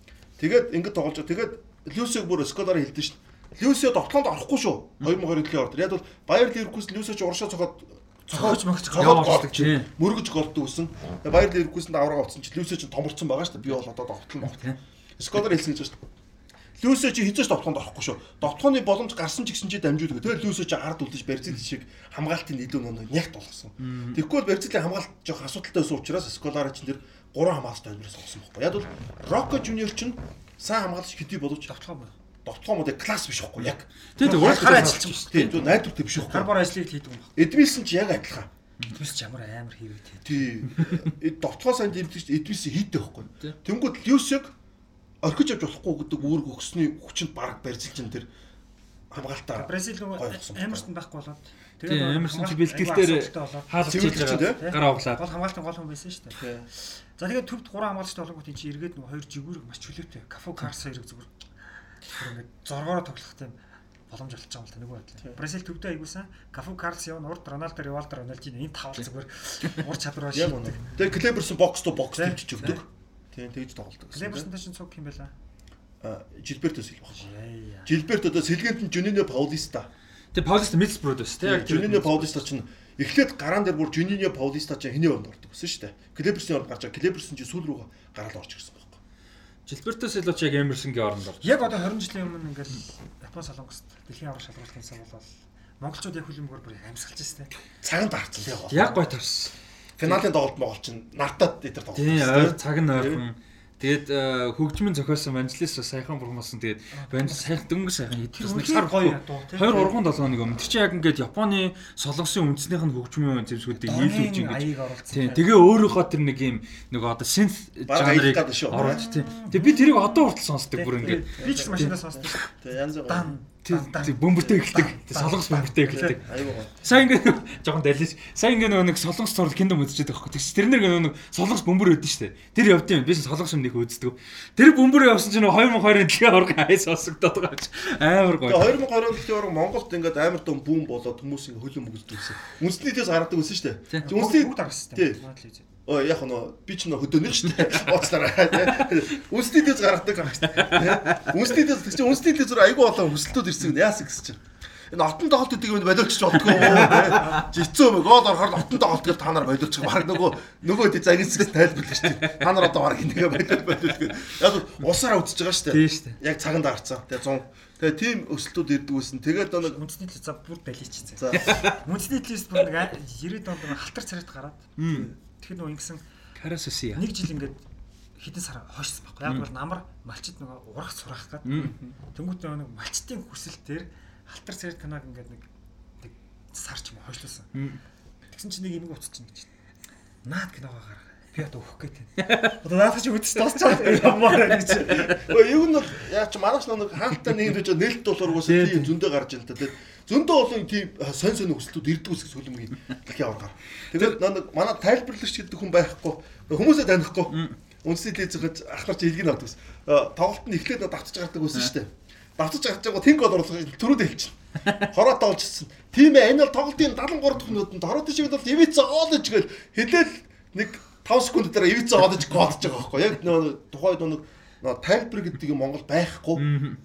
B: Тэгээд ингэж тоглож байгаа. Тэгээд Люсиг бүр Сколаар хэлдэж шин. Люсио тоглоонд орохгүй шүү. 2020 орд. Яг бол Баяр Ливеркус Люсио ч уршаа цохоод
A: цохож мөгч
B: голдог чинь мөргөж голдог гэсэн. Тэгээд Баяр Ливеркусэнд аврага авцсан чинь Люсио ч томорцсон байгаа шүү. Би бол одоо довтлон байна. Сколаар хэлсэн гэж байна. Люсио чи хизээч довтлоонд орохгүй шүү. Довтлооны боломж гарсан ч гэсэн чи дамжуулдаг. Тэгээд Люсио чи ард үлдэж Бразил шиг хамгаалтын илүү нэг нягт болгосон. Тэгэхгүй бол Бразилийн хамгаалт жоох асуудалтай байсан учраас Сколаар чинь тэр гурван хамгаалалтай амираас сонгосон байхгүй. Яг бол Rocco Junior чинь сайн хамгаалагч хэдий боловч
C: давталгаа байна.
B: Давталгаа мод класс биш байхгүй яг.
A: Тийм тийм
C: хар ажилчин биш.
B: Тийм зөв найдвартай биш байхгүй.
C: Хар бор ажлыг хийдэг юм байна.
B: Эдмилсэн чи яг адилхан.
C: Эдмилс ч ямар амар хийвээ тийм.
B: Тийм. Давталгаа сайн дэмжиж Эдмилсэн хийдэг байхгүй. Тэнгүүд Люсиг орхиж авч болохгүй гэдэг үүрэг өгсөний хүчинд баг барьцилж тэр хамгаалтаа.
C: Бразил нөгөө амарсан байхгүй болоод
A: Тэгээд амарсан чи бэлтгэлээр хаалгач хийж байгаа гар авглаад.
C: Гол хамгаалтын гол хүн байсан шүү дээ. За тэгээд төвд 3 хамгаалагчтай болгонгууд чи эргээд нөгөө хоёр жигүүрэг маш чөлөөтэй. Кафу Карс хоёрыг зүгээр ингээд зоргоороо тоглох тийм боломж олж байгаа юм л та нөгөө байдлаа. Бразил төвдөө аягуулсан. Кафу Карлс явна, урд Роналдо, Ривалдо, Роналдино энэ тавал зүгээр ур чадвараа
B: шийддэг. Тэгээ Клеберсон бокс то бокс тэмчиж өгдөг. Тийм тэгж тоглолдог.
C: Клеберсонтой чинь цуг юм байла.
B: А Жилберто Силва. Жилберто одоо сэлгээнд нь Жунино Паулиста.
A: Тэгээ Паулиста Мидсброд байсан
B: тийм. Жунино Паулиста чинь эхлээд гараан дээр бүр Жунино Паулиста чинь хэний онд ордог гэсэн шүү дээ. Клеберсийн онд гарч байгаа. Клеберсэн чинь сүүл рүү гараад орж ирсэн байхгүй.
A: Жилберто Силва ч яг Эмерсонгийн оронд орж.
C: Яг одоо 20 жилийн өмнө ингээл Япон солонгост дэлхийн аврах шалгуулт хийсэн бол монголчууд яг хүлэмгээр бүр амьсгалж байсан тийм.
B: Цагаан таарсан тийм.
A: Яг гой тарсан.
B: Финалийн тоглолт монгол чинь нартад дээр тоглолт.
A: Тийм, ойр цаг нь ойрхон Тэгээд хөгжмийн зохиосон Vangelis сайхан бурмасан тэгээд Vangelis сайхан дөнгөж сайхан хийдсэн. Нэг сар
C: гоё
A: гоё.
C: дуу, тий.
A: 2 3 7 хоног өмнө. Тэр чинь яг ингээд Японы солонгосын үндснийх нь хөгжмийн зэвсгүүдийг нийлүүлж
C: оруулсан.
A: Тийм. Тэгээ өөрөөхөө тэр нэг юм нэг одоо synth жанрыг оруулж тийм. Тэгээ би тэрийг одоо хүртэл сонсдог бүр ингээд.
C: Би ч машинаас сонсдог.
B: Тэгээ янз бүр.
A: Тийм бөмбөртэй эхэлдэг. Солонгос бөмбөртэй эхэлдэг. Сайн ингээд жоохон далиж. Сайн нөгөө нэг солонгос зурлал кино үзчихэд байгаа хөөх. Тэр нэр нөгөө нэг солонгос бөмбөр өгдөн штэ. Тэр явд юм. Би солонгос юм нэг үздэг. Тэр бөмбөр явсан чинь 2020-ын дэлхийн аварга хайс сонсогдоод байгаа ч амар гоё.
B: Тэгээ 2020 оны орон Монголд ингээд амар том бүүм болоод хүмүүс ингээд хөлөө мөгөж дүүсэн. Үндэсний дэс гаргадаг байсан шүү дээ. Үндэсний
C: бүгд аргасан
B: Тий. Оо яг нөө би ч нөө хөдөөнөх шүү дээ. Ууцлаараа тий. Үндэсний дэс гаргадаг байгаа шүү дээ. Үндэсний дэс чи үндэсний дэс зур айгүй болоо хүсэлтүүд ирсэн яасан гэсэн чинь. Энэ отон тоглолт гэдэг юм болиулчих болтгоо. Жицөө мө гол орохоор отон тоглолт гэж та нар болиулчих. Баг нөгөө нөгөө тий загинсгээс тайлбарлаж шүү дээ. Та нар одоо баг энийг болиул болиул гэх. Яг усаараа үтсэж байгаа шүү дээ.
A: Тийм штэ.
B: Яг цагаанд гарцсан. Тэгээ 100. Тэгээ тийм өсөлтүүд ирдэг байсан. Тэгээд нэг
C: Үндэсний за бүр далийчихсан.
B: за
C: Үндэсний телевиз бүр нэг а- 90-ад онд нэг халтар царайт гараад. Тэгэхээр нөгөө ингэсэн
A: Карасуси.
C: нэг жил ингээд хитэн сар хойшсон байхгүй. Яг бол намар малчит нөгөө урах сурах гад. Тэнгүүт нөгөө нэг малчтын хүсэлтээр халтар царайт канаг ингээд нэг нэг сар ч юм уу хойшлуулсан. Тэгсэн чинь нэг эмэг уцчих гэж. Наад киногоо гаргаа. Би одоо өөх гээд байна. Одоо наадах чи үдчих дуусчаад ямаар гэж.
B: Өө юу нь яа чи манайч нэг хаалттай нэг гэж нээлт долооргоос тийм зөндөө гарч ин та тийм зөндөө олон тийм сонь сонь өсөлтүүд ирдэг үсэх сүлмгийн дэлхийн аваргаар. Тэгээд нэг манай тайлбарлагч гэдэг хүн байхгүй хүмүүсээ танихгүй үндэсний телевизэд ахнаар чи илгэн авдаг ус. Тоглолт нь эхлээд давтаж гардаг байсан шүү дээ. Давтаж гарч байгаа тэнг гол оруулах төрөөд хэлчихнэ. Хороо тоолжсэн. Тийм ээ энэ бол тоглолтын 73 дахь минутанд хороо тийш бол ивэц оолж гэл хэлээл нэг 5 секунд дараа ивэц оолж гоодж байгаа байхгүй. Яг нөгөө тухайд нөгөө нөө тайлбар гэдэг юм Монгол байхгүй.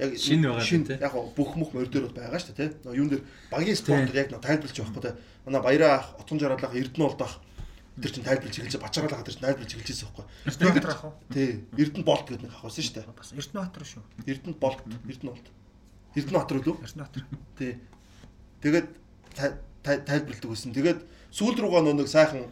B: Яг
A: Шинэ байгаа тийм,
B: яг бүх мөх морь дээр байгаа шүү дээ тийм. Нөө юун дээр багийн спорт дээр яг нөө тайлбарлаж байхгүй тийм. Манай баяраа ах, утган жаргалах, эрдэнэ болдох тэр чинь тайлбарлаж эхэлж бачаагаалаа тэр чинь тайлбарлаж эхэлж байсан байхгүй.
C: Эрдэнэ ах уу?
B: Тий. Эрдэнэ болт гэдэг нэг ах байсан шүү дээ.
C: Бас Эрдэнэ хатар шүү.
B: Эрдэнэ болт, эрдэнэ болт. Эрдэнэ хатар үлээ.
C: Эрдэнэ хатар.
B: Тий. Тэгээд тай- тай- тайлбарладаг байсан. Тэгээд сүүл рүүгээ нөө нэг сайхан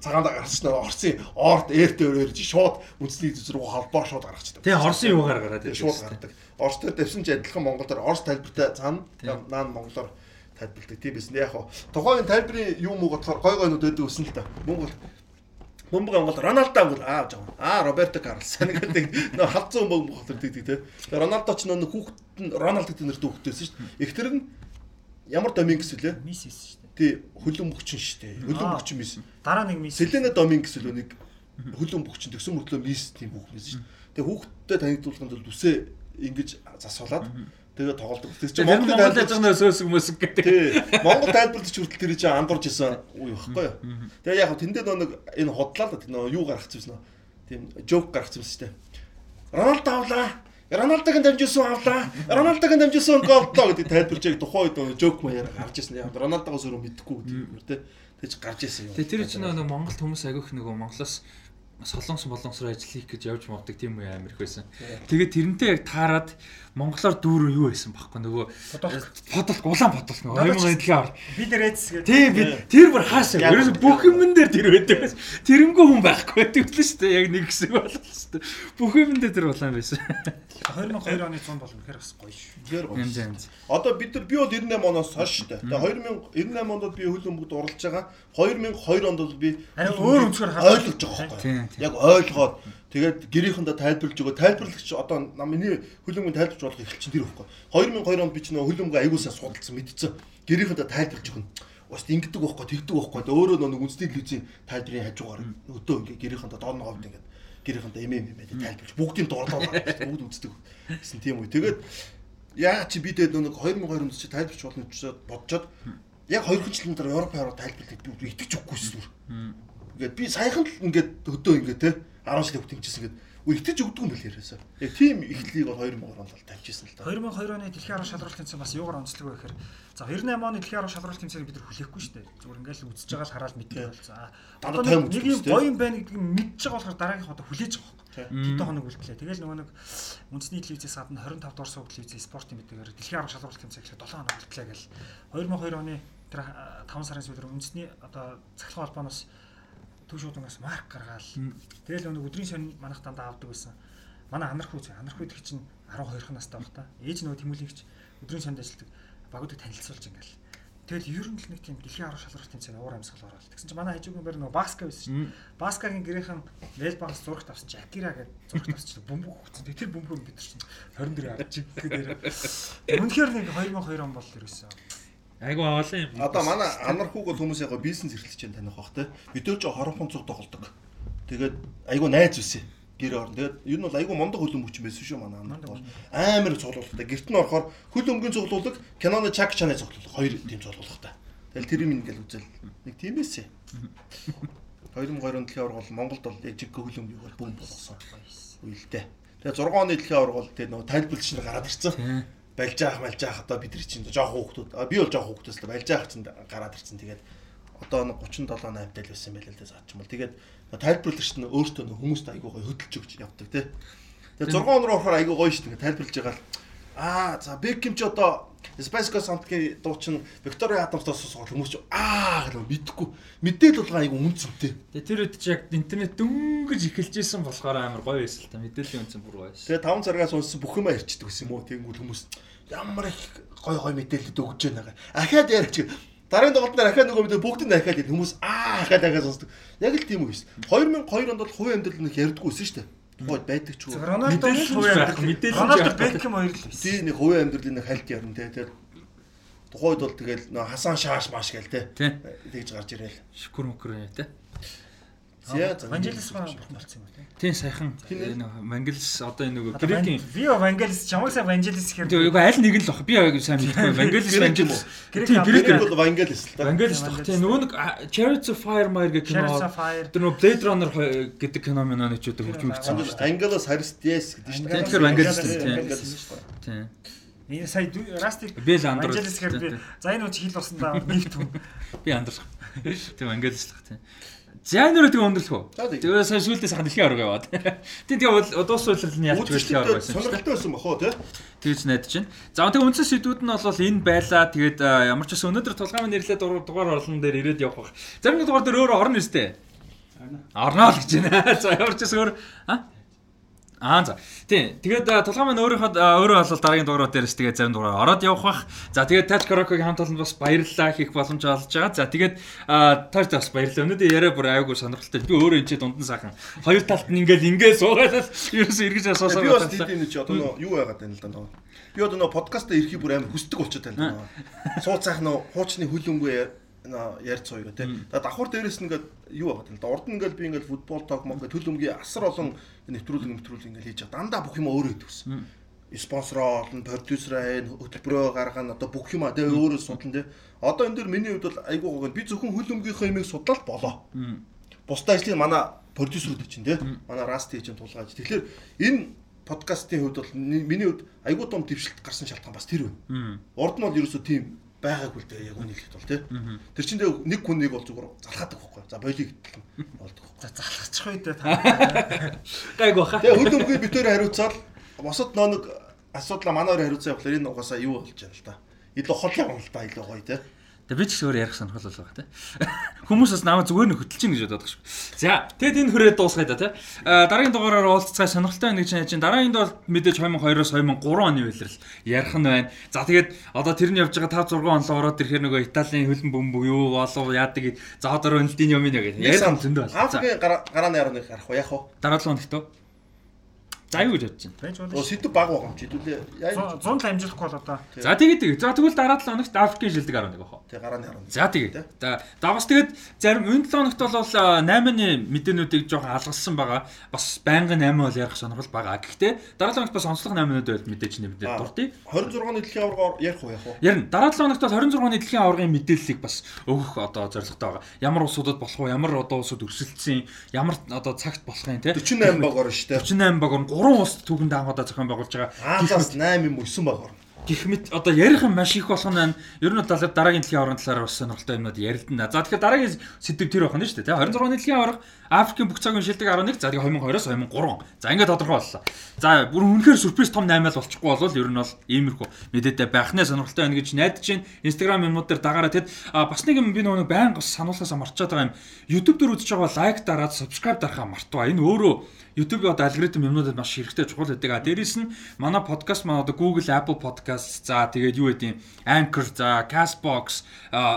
B: цагаанд гарчихсан Орсын орд ээртэй өрөөрж шууд үндэсний зүс рүү холбоо шууд гаргачихдаг.
A: Тэгээ Орсын юугаар гараад ирдэг
B: шууд гардаг. Орос дээр тавьсан ч адилхан Монголоор Орос тайлбартай цаана наан монголоор тайлбарладаг тийм байсан. Яг хоо тухайн тайлбарын юм уу болохоор гой гойнууд өгдөг өсөн л та. Монгол Бөмбөг Монгол Роналдо ангол аавж байгаа. Аа Роберто Карлос гэдэг нөө халдсан бөмбөг Монгол гэдэг тий. Тэгээ Роналдо ч нөө хүүхэд нь Роналд гэдэг нэртэй хүүхдтэйсэн шүү дээ. Эхтэр нь ямар Домингс үлээ?
C: Мисс шүү дээ.
B: Тий хөлөн бөхчин шүү дээ. Хөлөн
C: Аа.
B: бөхчин мис.
C: Дараа нэг мисс.
B: Селена Домингс үлээ нэг хөлөн бөхчин төсөн мөртлөө мис тийм хүүхэд мис шүү. Тэгээ хүүхдтэй танигдуулахын тулд үсээ ингэж засуулаад тэгээ тоглолдог. Тэр чинь
A: Монгол яаж байгаа нөөсөөс mëсэг гэдэг.
B: Монгол тайлбарлагч хүртэл тэр чинь андуурж исэн үе байхгүй юу. Тэгээ яг тэндээ нөө нэг энэ худлаа л тэр нөө юу гаргацсан юм. Тийм жоок гаргацсан шүү дээ. Роналдо авлаа. Роналдогийн дамжуулсан авлаа. Роналдогийн дамжуулсан голлоо гэдэг тайлбарч яг тухайн үед жоок маяар гарч ирсэн. Яг Роналдогоос өөрөө мэдхгүй гэдэг юм тий. Тэгж гарч ирсэн юм.
A: Тэр чинь нэг Монгол хүмүүс агиох нөгөө Монголоос солонгос болонгос руу ажил хийх гэж явж мовдөг тийм үе амирх байсан. Тэгээд тэрнтэй яг таарад монголоор дүүрэн юу байсан бахгүй нөгөө
C: подолк
A: улаан подолк нөгөө 2000 дэлхийн ар.
C: Би дээрээс гэдэг.
A: Тийм би тэр бүр хаашаа.
B: Яг
A: Ерөөсө бүх юмн дээр тэр байдаг. байсан. Тэрнгүй хүн байхгүй байдаг л шүү дээ. Яг нэг хэсэг болол шүү дээ. Бүх юмн дээр тэр улаан байсан.
C: 2002 оны 100 бол үнэхээр бас гоё шүү.
B: Тэр гоё. Одоо бид нар би бол 98 оноос хойш шүү дээ. Тэгээ 2098 онд би хөл бөмбөгт оролцож байгаа. 2002 онд бол би
C: өөр өнцгөр
B: ойлгож байгаа байхгүй. Яг ойлгоод тэгээд гэрийнхэндээ тайлбарлаж өгөө. Тайлбарлагч одоо нам миний хөл бөмбөгийн тайлбарч болох их чинь тэр байхгүй. 2002 онд би ч нөө хөл бөмбөг аягуулсаа судалсан мэдчихсэн. Гэрийнхэндээ тайлбарлаж өгнө. Ус ингэдэг байхгүй, тэгдэг байхгүй. Өөрөө нөө үндэсний телевизийн тайлбарын хажуугаар өдөө ингээ гэрийнхэндээ доор нь ховд ингээ гэрийнхэндээ эмээ эмээ тайлбарч бүгдийн дуурлаад бүгд үздэг гэсэн тийм үе. Тэгээд яа чи би тэгээд нэг 2020 онд чи тайлбарч болно гэж бодцоод яг 2 жилийн дараа Европ хараа тайлбарлаад би итгэж өгөхгүйсэн. Ингээд би саяхан л ингээд өдөө ингээд те 10 жил хөтөнгөжсэн ингээд итгэж өгдөг юм бэл яриасаа. Яг тийм ихлийг бол 2020 онд бол тавьчихсан л да.
C: 2002 оны дэлхийн арга шалралт тэмцээн бас юугаар онцлог вэ гэхээр за 98 оны дэлхийн арга шалралт тэмцээнийг бид нар хүлээхгүй шүү дээ. Зүгээр ингээл үзэж байгаа л хараад мэддэг бол за.
B: Дандаа
C: Одоо нэг юм гоё юм байна гэдгийг мэдж байгаа болохоор дараагийнх одоо хүлээж байгаа. Хэдэн хоног үлдлээ. Тэгэл нөгөө нэг үндэсний телевизээс гадна 25 дугаар сууг телевизийн спортын мэдээгээр дэлхийн арга шалралт тэмцээн гэхэд 7 хоног үлдлээ гэл 2002 оны тэр 5 сарын сүүлээр үндэсний одоо цахилгаан холбооноос Төвшүүднээс марк гаргаал. Тэгэл өнөө өдрийн шөнө манах дандаа авдаг байсан. Манай анар хүү зэ анар хүү их чинь 12 настай байх та. Ээж нөгөө тэмүүлэгч өдрийн шөнд ажилладаг багуудыг танилцуулж ингээл. Тэгэл ер нь л нэг тийм дэлхийн арга шалралт тэмцээн уур амьсгал ороод. Тэгсэн чинь манай хажуугийн бэр нөгөө Баска байсан шүү. Баскагийн гэрийнхэн Нэл багс зурагт авсан чи Акира гэдэг зурагт авсан чи бөмбөг хөвцөн. Тэр бөмбөг бид нар чинь 24 авч гэдэг. Үнэхээр нэг 2002 он бол ерөөсөө.
A: Айгу олон юм.
B: Одоо манай амар хүүг бол хүмүүс яг бизнес эрхлэж чинь таних бах те. Бид өөр ч хоромхон цуг тоглодог. Тэгээд айгу найз үсэ гэр орно. Тэгээд ер нь бол айгүй мундаг хөлбөмбөч байсан шүү манай бол. Амар цуглуулгатай. Гэрт нь орохоор хөлбөмбөгийн цуглуулга, киноны чак чаны цуглуулга хоёр тийм цуглуулгатай. Тэгэл тэр юм ингээл үзэл. Нэг тийм эсэ. 2020 он дэлхийн бол Монголд бол жиг хөлбөмбөгийг бол бөм болгосон. Үйлдэ. Тэгээ 6 оны дэлхийн бол тэгээ нөгөө тайлбарлаж чинь гараад ирсэн. Балж аах малж аах одоо бид нар чинь жоох хүүхдүүд. Би бол жоох хүүхдээс л балж аах чинь гараад ирсэн. Тэгээд одоо 37 8 дэл байсан байл л дээ заач юм бол. Тэгээд тайлбарлагч нь өөртөө хүмүүст айгүй гоё хөдөлж өгч явдаг тий. Тэгээ 6 он руу орохоор айгүй гоё шүү дээ тайлбарлаж байгаа л аа за Бекхэм ч одоо Спайско Сантгийн дуу чинь Виктория Адамстаас сонсгол хүмүүс ч аа гэж мэдхгүй мэдээл бол айгүй үнцэнтэй.
A: Тэгээ тэр үед чи яг интернет дөнгөж эхэлжсэн болохоор амар гоё байсан л та мэдээллийн үнцэн бүр гоё байсан.
B: Тэгээ 5 цагаас сонссон бүх юм ярьчдаг гэсэн юм уу тэгэнгүүт хүмүүс ямар их гоё гоё мэдээлэлд өгч байгаа. Ахаад яриач Дараагийн тоглолт дээр ахаа нөгөө бүгд нь ийм хүмүүс аа ахаа дахиад сонсдог. Яг л тийм үү гэсэн. 2002 онд бол хувийн амьдрал нэг ярьдаггүйсэн шүү дээ. Тухайд байдаг ч үү.
C: Рональдо хувийн амьдрал
A: мэдээлэл
C: Рональдо Бекхэм хоёр л байсан.
B: Тийм нэг хувийн амьдралын нэг хальт ярина те. Тэгээд тухайд бол тэгэл Хасан Шааш мааш гээл те. Тэгж гарч ирээл.
A: Шүкүр мөкөр те.
C: Ванжелис маань болсон юм тийм.
A: Тийм сайхан нэг Вангелис одоо энэ нөгөө грекийн
C: Би Вангелис чамаг сайн Ванжелис гэхээр
A: Тэгээ яг аль нэг нь л баг. Би яг сайн мэдгүй. Вангелис Вангелис.
C: Грек
B: Грек бол Вангелис л та.
A: Вангелис дах тийм нөгөө нэг Chariots of Fire Fire гэх кино. Тэр нөгөө Blade Runner гэдэг кино минь ч одоо хөгжим өгсөн шүү дээ.
B: Angelos Aristides гэдэг шүү дээ.
A: Тэгэхээр Вангелис тийм. Тийм.
C: Энэ сая Растик
A: Би л андуурал.
C: Ванжелис гэхээр би за энэ үуч хил болсон да нэгт хүн.
A: Би андуурах. Тийм Вангелис л тийм. Зянер тэгээ өндөрлөх үү?
B: Тэгээ
A: сая сүүлдээ сайхан дэлхийн авраг яваад. Тийм тэгээ дуусвал нь ялч дэлхийн авраг байсан шүү дээ.
B: Сонирхолтой байсан бахоо те.
A: Тэгж найдаж байна. За тэгээ үндсэн сэдвүүд нь бол энэ байлаа. Тэгээд ямар ч бас өнөөдөр тулгааны нэрлээ дугаар орлон дээр ирээд явах бах. Зарим нэг дугаар дээр өөр орно өстэй. Орно л гэж байна. За ямар ч бас өөр а Аа за. Тийм. Тэгээд тулгаан маань өөрийнхөө өөрөө бол дараагийн дугаарууд дээрс тэгээд зарим дугаараар ороод явах бах. За тэгээд Touch Karaoke-гийн хамт олонд бас баярлалаа хийх боломж олж байгаа. За тэгээд Touch бас баярлалаа. Өнөөдөр яриа бүр аягүй сонирхолтой. Би өөрөө энэ ч дундан сайхан. Хоёр талд нь ингээл ингээд суугаад ерөөсөө эргэж асуусаа
B: Би бас тийм ч одоо юу байгаад байна л да нөө. Би одоо нөө подкаст дээр ирэхийг бүр амар хүсдэг болчиход байна нөө. Сууд цаах нөө хуучны хөлөнгөө ярьц сууя тий. За давхар дээрээс нь ингээд юу юм да. Урд нь ингээд би ингээд футбол ток мөн төлөмгийн асар олон нэвтрүүлэг нэвтрүүлэг ингээд хийж байгаа. Дандаа бүх юм өөрөө идвсэн. Спонсороо олон, продюсераа энэ хөтөлбөрөө гаргана одоо бүх юм аа тэгээ өөрөө судлан тий. Одоо энэ дэр миний хувьд бол айгүй гоо би зөвхөн хөлөмгийнхөө юмыг судлаад болоо. Бусдаа ажлыг манай продюсерүүд чинь тий. Манай Расти чинь тулгааж. Тэгэхээр энэ подкастын хувьд бол миний хувьд айгүй том дэвшилт гарсан шалтгаан бас тэр байна. Урд нь бол ерөөсөө тийм байгаагүй л дээ яг үнийг хэлэхэд бол тий. Тэр чинь нэг хүнийг бол зүгээр залхаадаг байхгүй. За бойлыг гэтэл болдог байхгүй.
C: За залхачих дээ та.
A: гайг баха.
B: Тэгээ хөл өмгөө битээр хариуцаад босод нөө нэг асуудлаа манаар хариуцаа явахлаар энэ угаасаа юу болж байна л да. Илүү хол явна л да илүү гоё тий.
A: Тэгээ би ч өөр ярих сонирхол бол байгаа те. Хүмүүс бас намайг зүгээр нь хөтлөж чинь гэж бодоод шүү. За тэгэд энэ хүрээ дуусгая да те. А, дараагийн дугаараар уулзцай сонирхолтой байна гэж чинь дараагийн бол мэдээж 2002-оос 2003 оны үеэрл ярих нь байна. За тэгээд одоо тэр нь явж байгаа 5 6 онлоо ороод ирэхээр нөгөө Италийн хөлн бөмбөг юу болов яадаг гэд за одоо Рональдин юм яа гэдэг. Ярих нь зөндөө байна. За
B: Африкийн гарааны яруу нэг харах уу яах вэ?
A: дараа 7 хоногт уу? За юу гэж бодож байна?
B: Оо сэдв баг байгаа юм чи хэдүүлээ. Яа
C: 100 л амжуулахгүй бол одоо
A: За тэгээд тэгээд за тэгвэл дараа 7 хоногт Африкийн шилдэг 11 бахаа.
B: Тэг гарааны яруу.
A: За тэгээд. За давас тэгээд зарим энэ 7 хоногт бол 8-ны мэдээнүүдийг жоохон алгалсан байгаа. Бас байнгын 8 бол ярих сонирхол байгаа. Гэхдээ дараа 7 хоногт бас онцлог 8-нууд байл мэдээж нэмдээ дуртай.
B: 26-ны дэлхийн аваргаар ярих уу яах вэ?
A: Ярина. Дараа 7 хоногт бол 26-ны дэлхийн аваргын мэдээллийг бас өгөх одоо зорилготой байгаа. Ямар улсуудад болох вэ? Ямар одоо улсууд өрсөлдсөн? Ямар одоо цагт болох юм те?
B: 48 баг орно шүү дээ.
A: 48 баг орно. 3 улс түүхэнд анхудаа зохион байгуулж байгаа.
B: Аазаас 8 юм 9 баг орно.
A: гэх мэт одоо ярих юм маш их болох нь. Ер нь бол дараагийн дэлхийн аваргын талаар бас сонирхолтой юмнууд ярилдана. За тэгэхээр дараагийн сэдв тэр байна шүү дээ. 26-ны дэлхийн аварга Африкийн бүх цагийн шилдэг 11 за тэгээ 2020-оос 2003. За ингээд тодорхой боллоо. За бүр үнэхээр сюрприз том 8-аал болчихгүй болвол ер нь бол иймэрхүү мэдээтэй байхнаа сонирхолтой байна гэж найдаж байна. Instagram юмнууд дээр дагараа тэгэд бас нэг юм би нөгөө байнга сануулгаас марчаад байгаа юм. YouTube дээр үзэж байгаа лайк дараад subscribe дарахаа мартваа. Энэ өөрөө YouTube одоо алгоритм юмнуудад маш хэрэгтэй чухал байдаг. А дээрэс нь манай подкаст манай одоо Google, Apple Podcast за тэгээд юу гэдэг Anchor, за Castbox,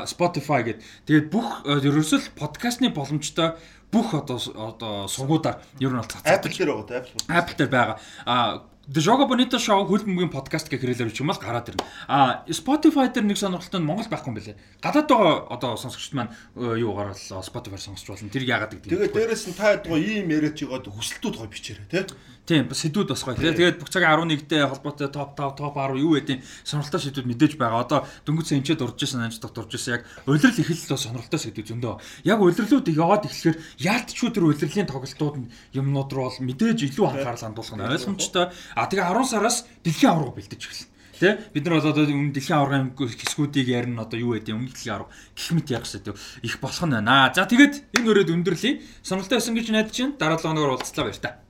A: Spotify гэдэг. Тэгээд бүх ерөөсөл подкастны боломжтой бүх одоо одоо сугуудаар ер нь бол
B: цацаад Apple дээр байгаа Apple.
A: Apple дээр байгаа. А The Jogo Bonito Show хөл бөмбөгийн подкаст гэх хэрэглээр юм бол гараад ирнэ. А Spotify дээр нэг сонирхолтой нь Монгол байхгүй юм бэлээ. Гадаад байгаа одоо сонсогчд маань юу гараад Spotify сонсч болно. Тэр яагаад гэдэг.
B: Тэгээд дээрэс нь та ядгаа ийм яриач байгаад хүсэлтүүд гоё бичээрэй тий.
A: Тийм сэдвүүд бас гоё. Тэгээд бүх цагийн 11-тэй холбоотой топ 5, топ 10 юу гэдэг сонирхолтой сэдвүүд мэдээж байгаа. Одоо дөнгөж сэнчээд урж исэн, анч дот урж исэн яг улирал эхэллээ сонирхолтой сэдвүүд зөндөө. Яг улирлууд яваад эхлэхээр яалтчгүй тэр улирлын тоглолтууд юмнууд руу бол мэдээж илүү анхаарал хандуулах нь ойлгомжтой. А тэгээ 10 сараас дэлхийн аварга бэлдэж эхэлнэ. Тэ бид нар одоо өмнө дэлхийн аваргын хэсгүүдийг ярина одоо юу гэдэг өмнө дэлхийн аварга гэх мэт ярих хэрэгтэй их болох нь байна. За тэгээд энэ өрөөд өндөрлөе. Сонирхолтой байсан гэж найдаж байна. Дараа 7 хоногоор уулзлаа баяр та.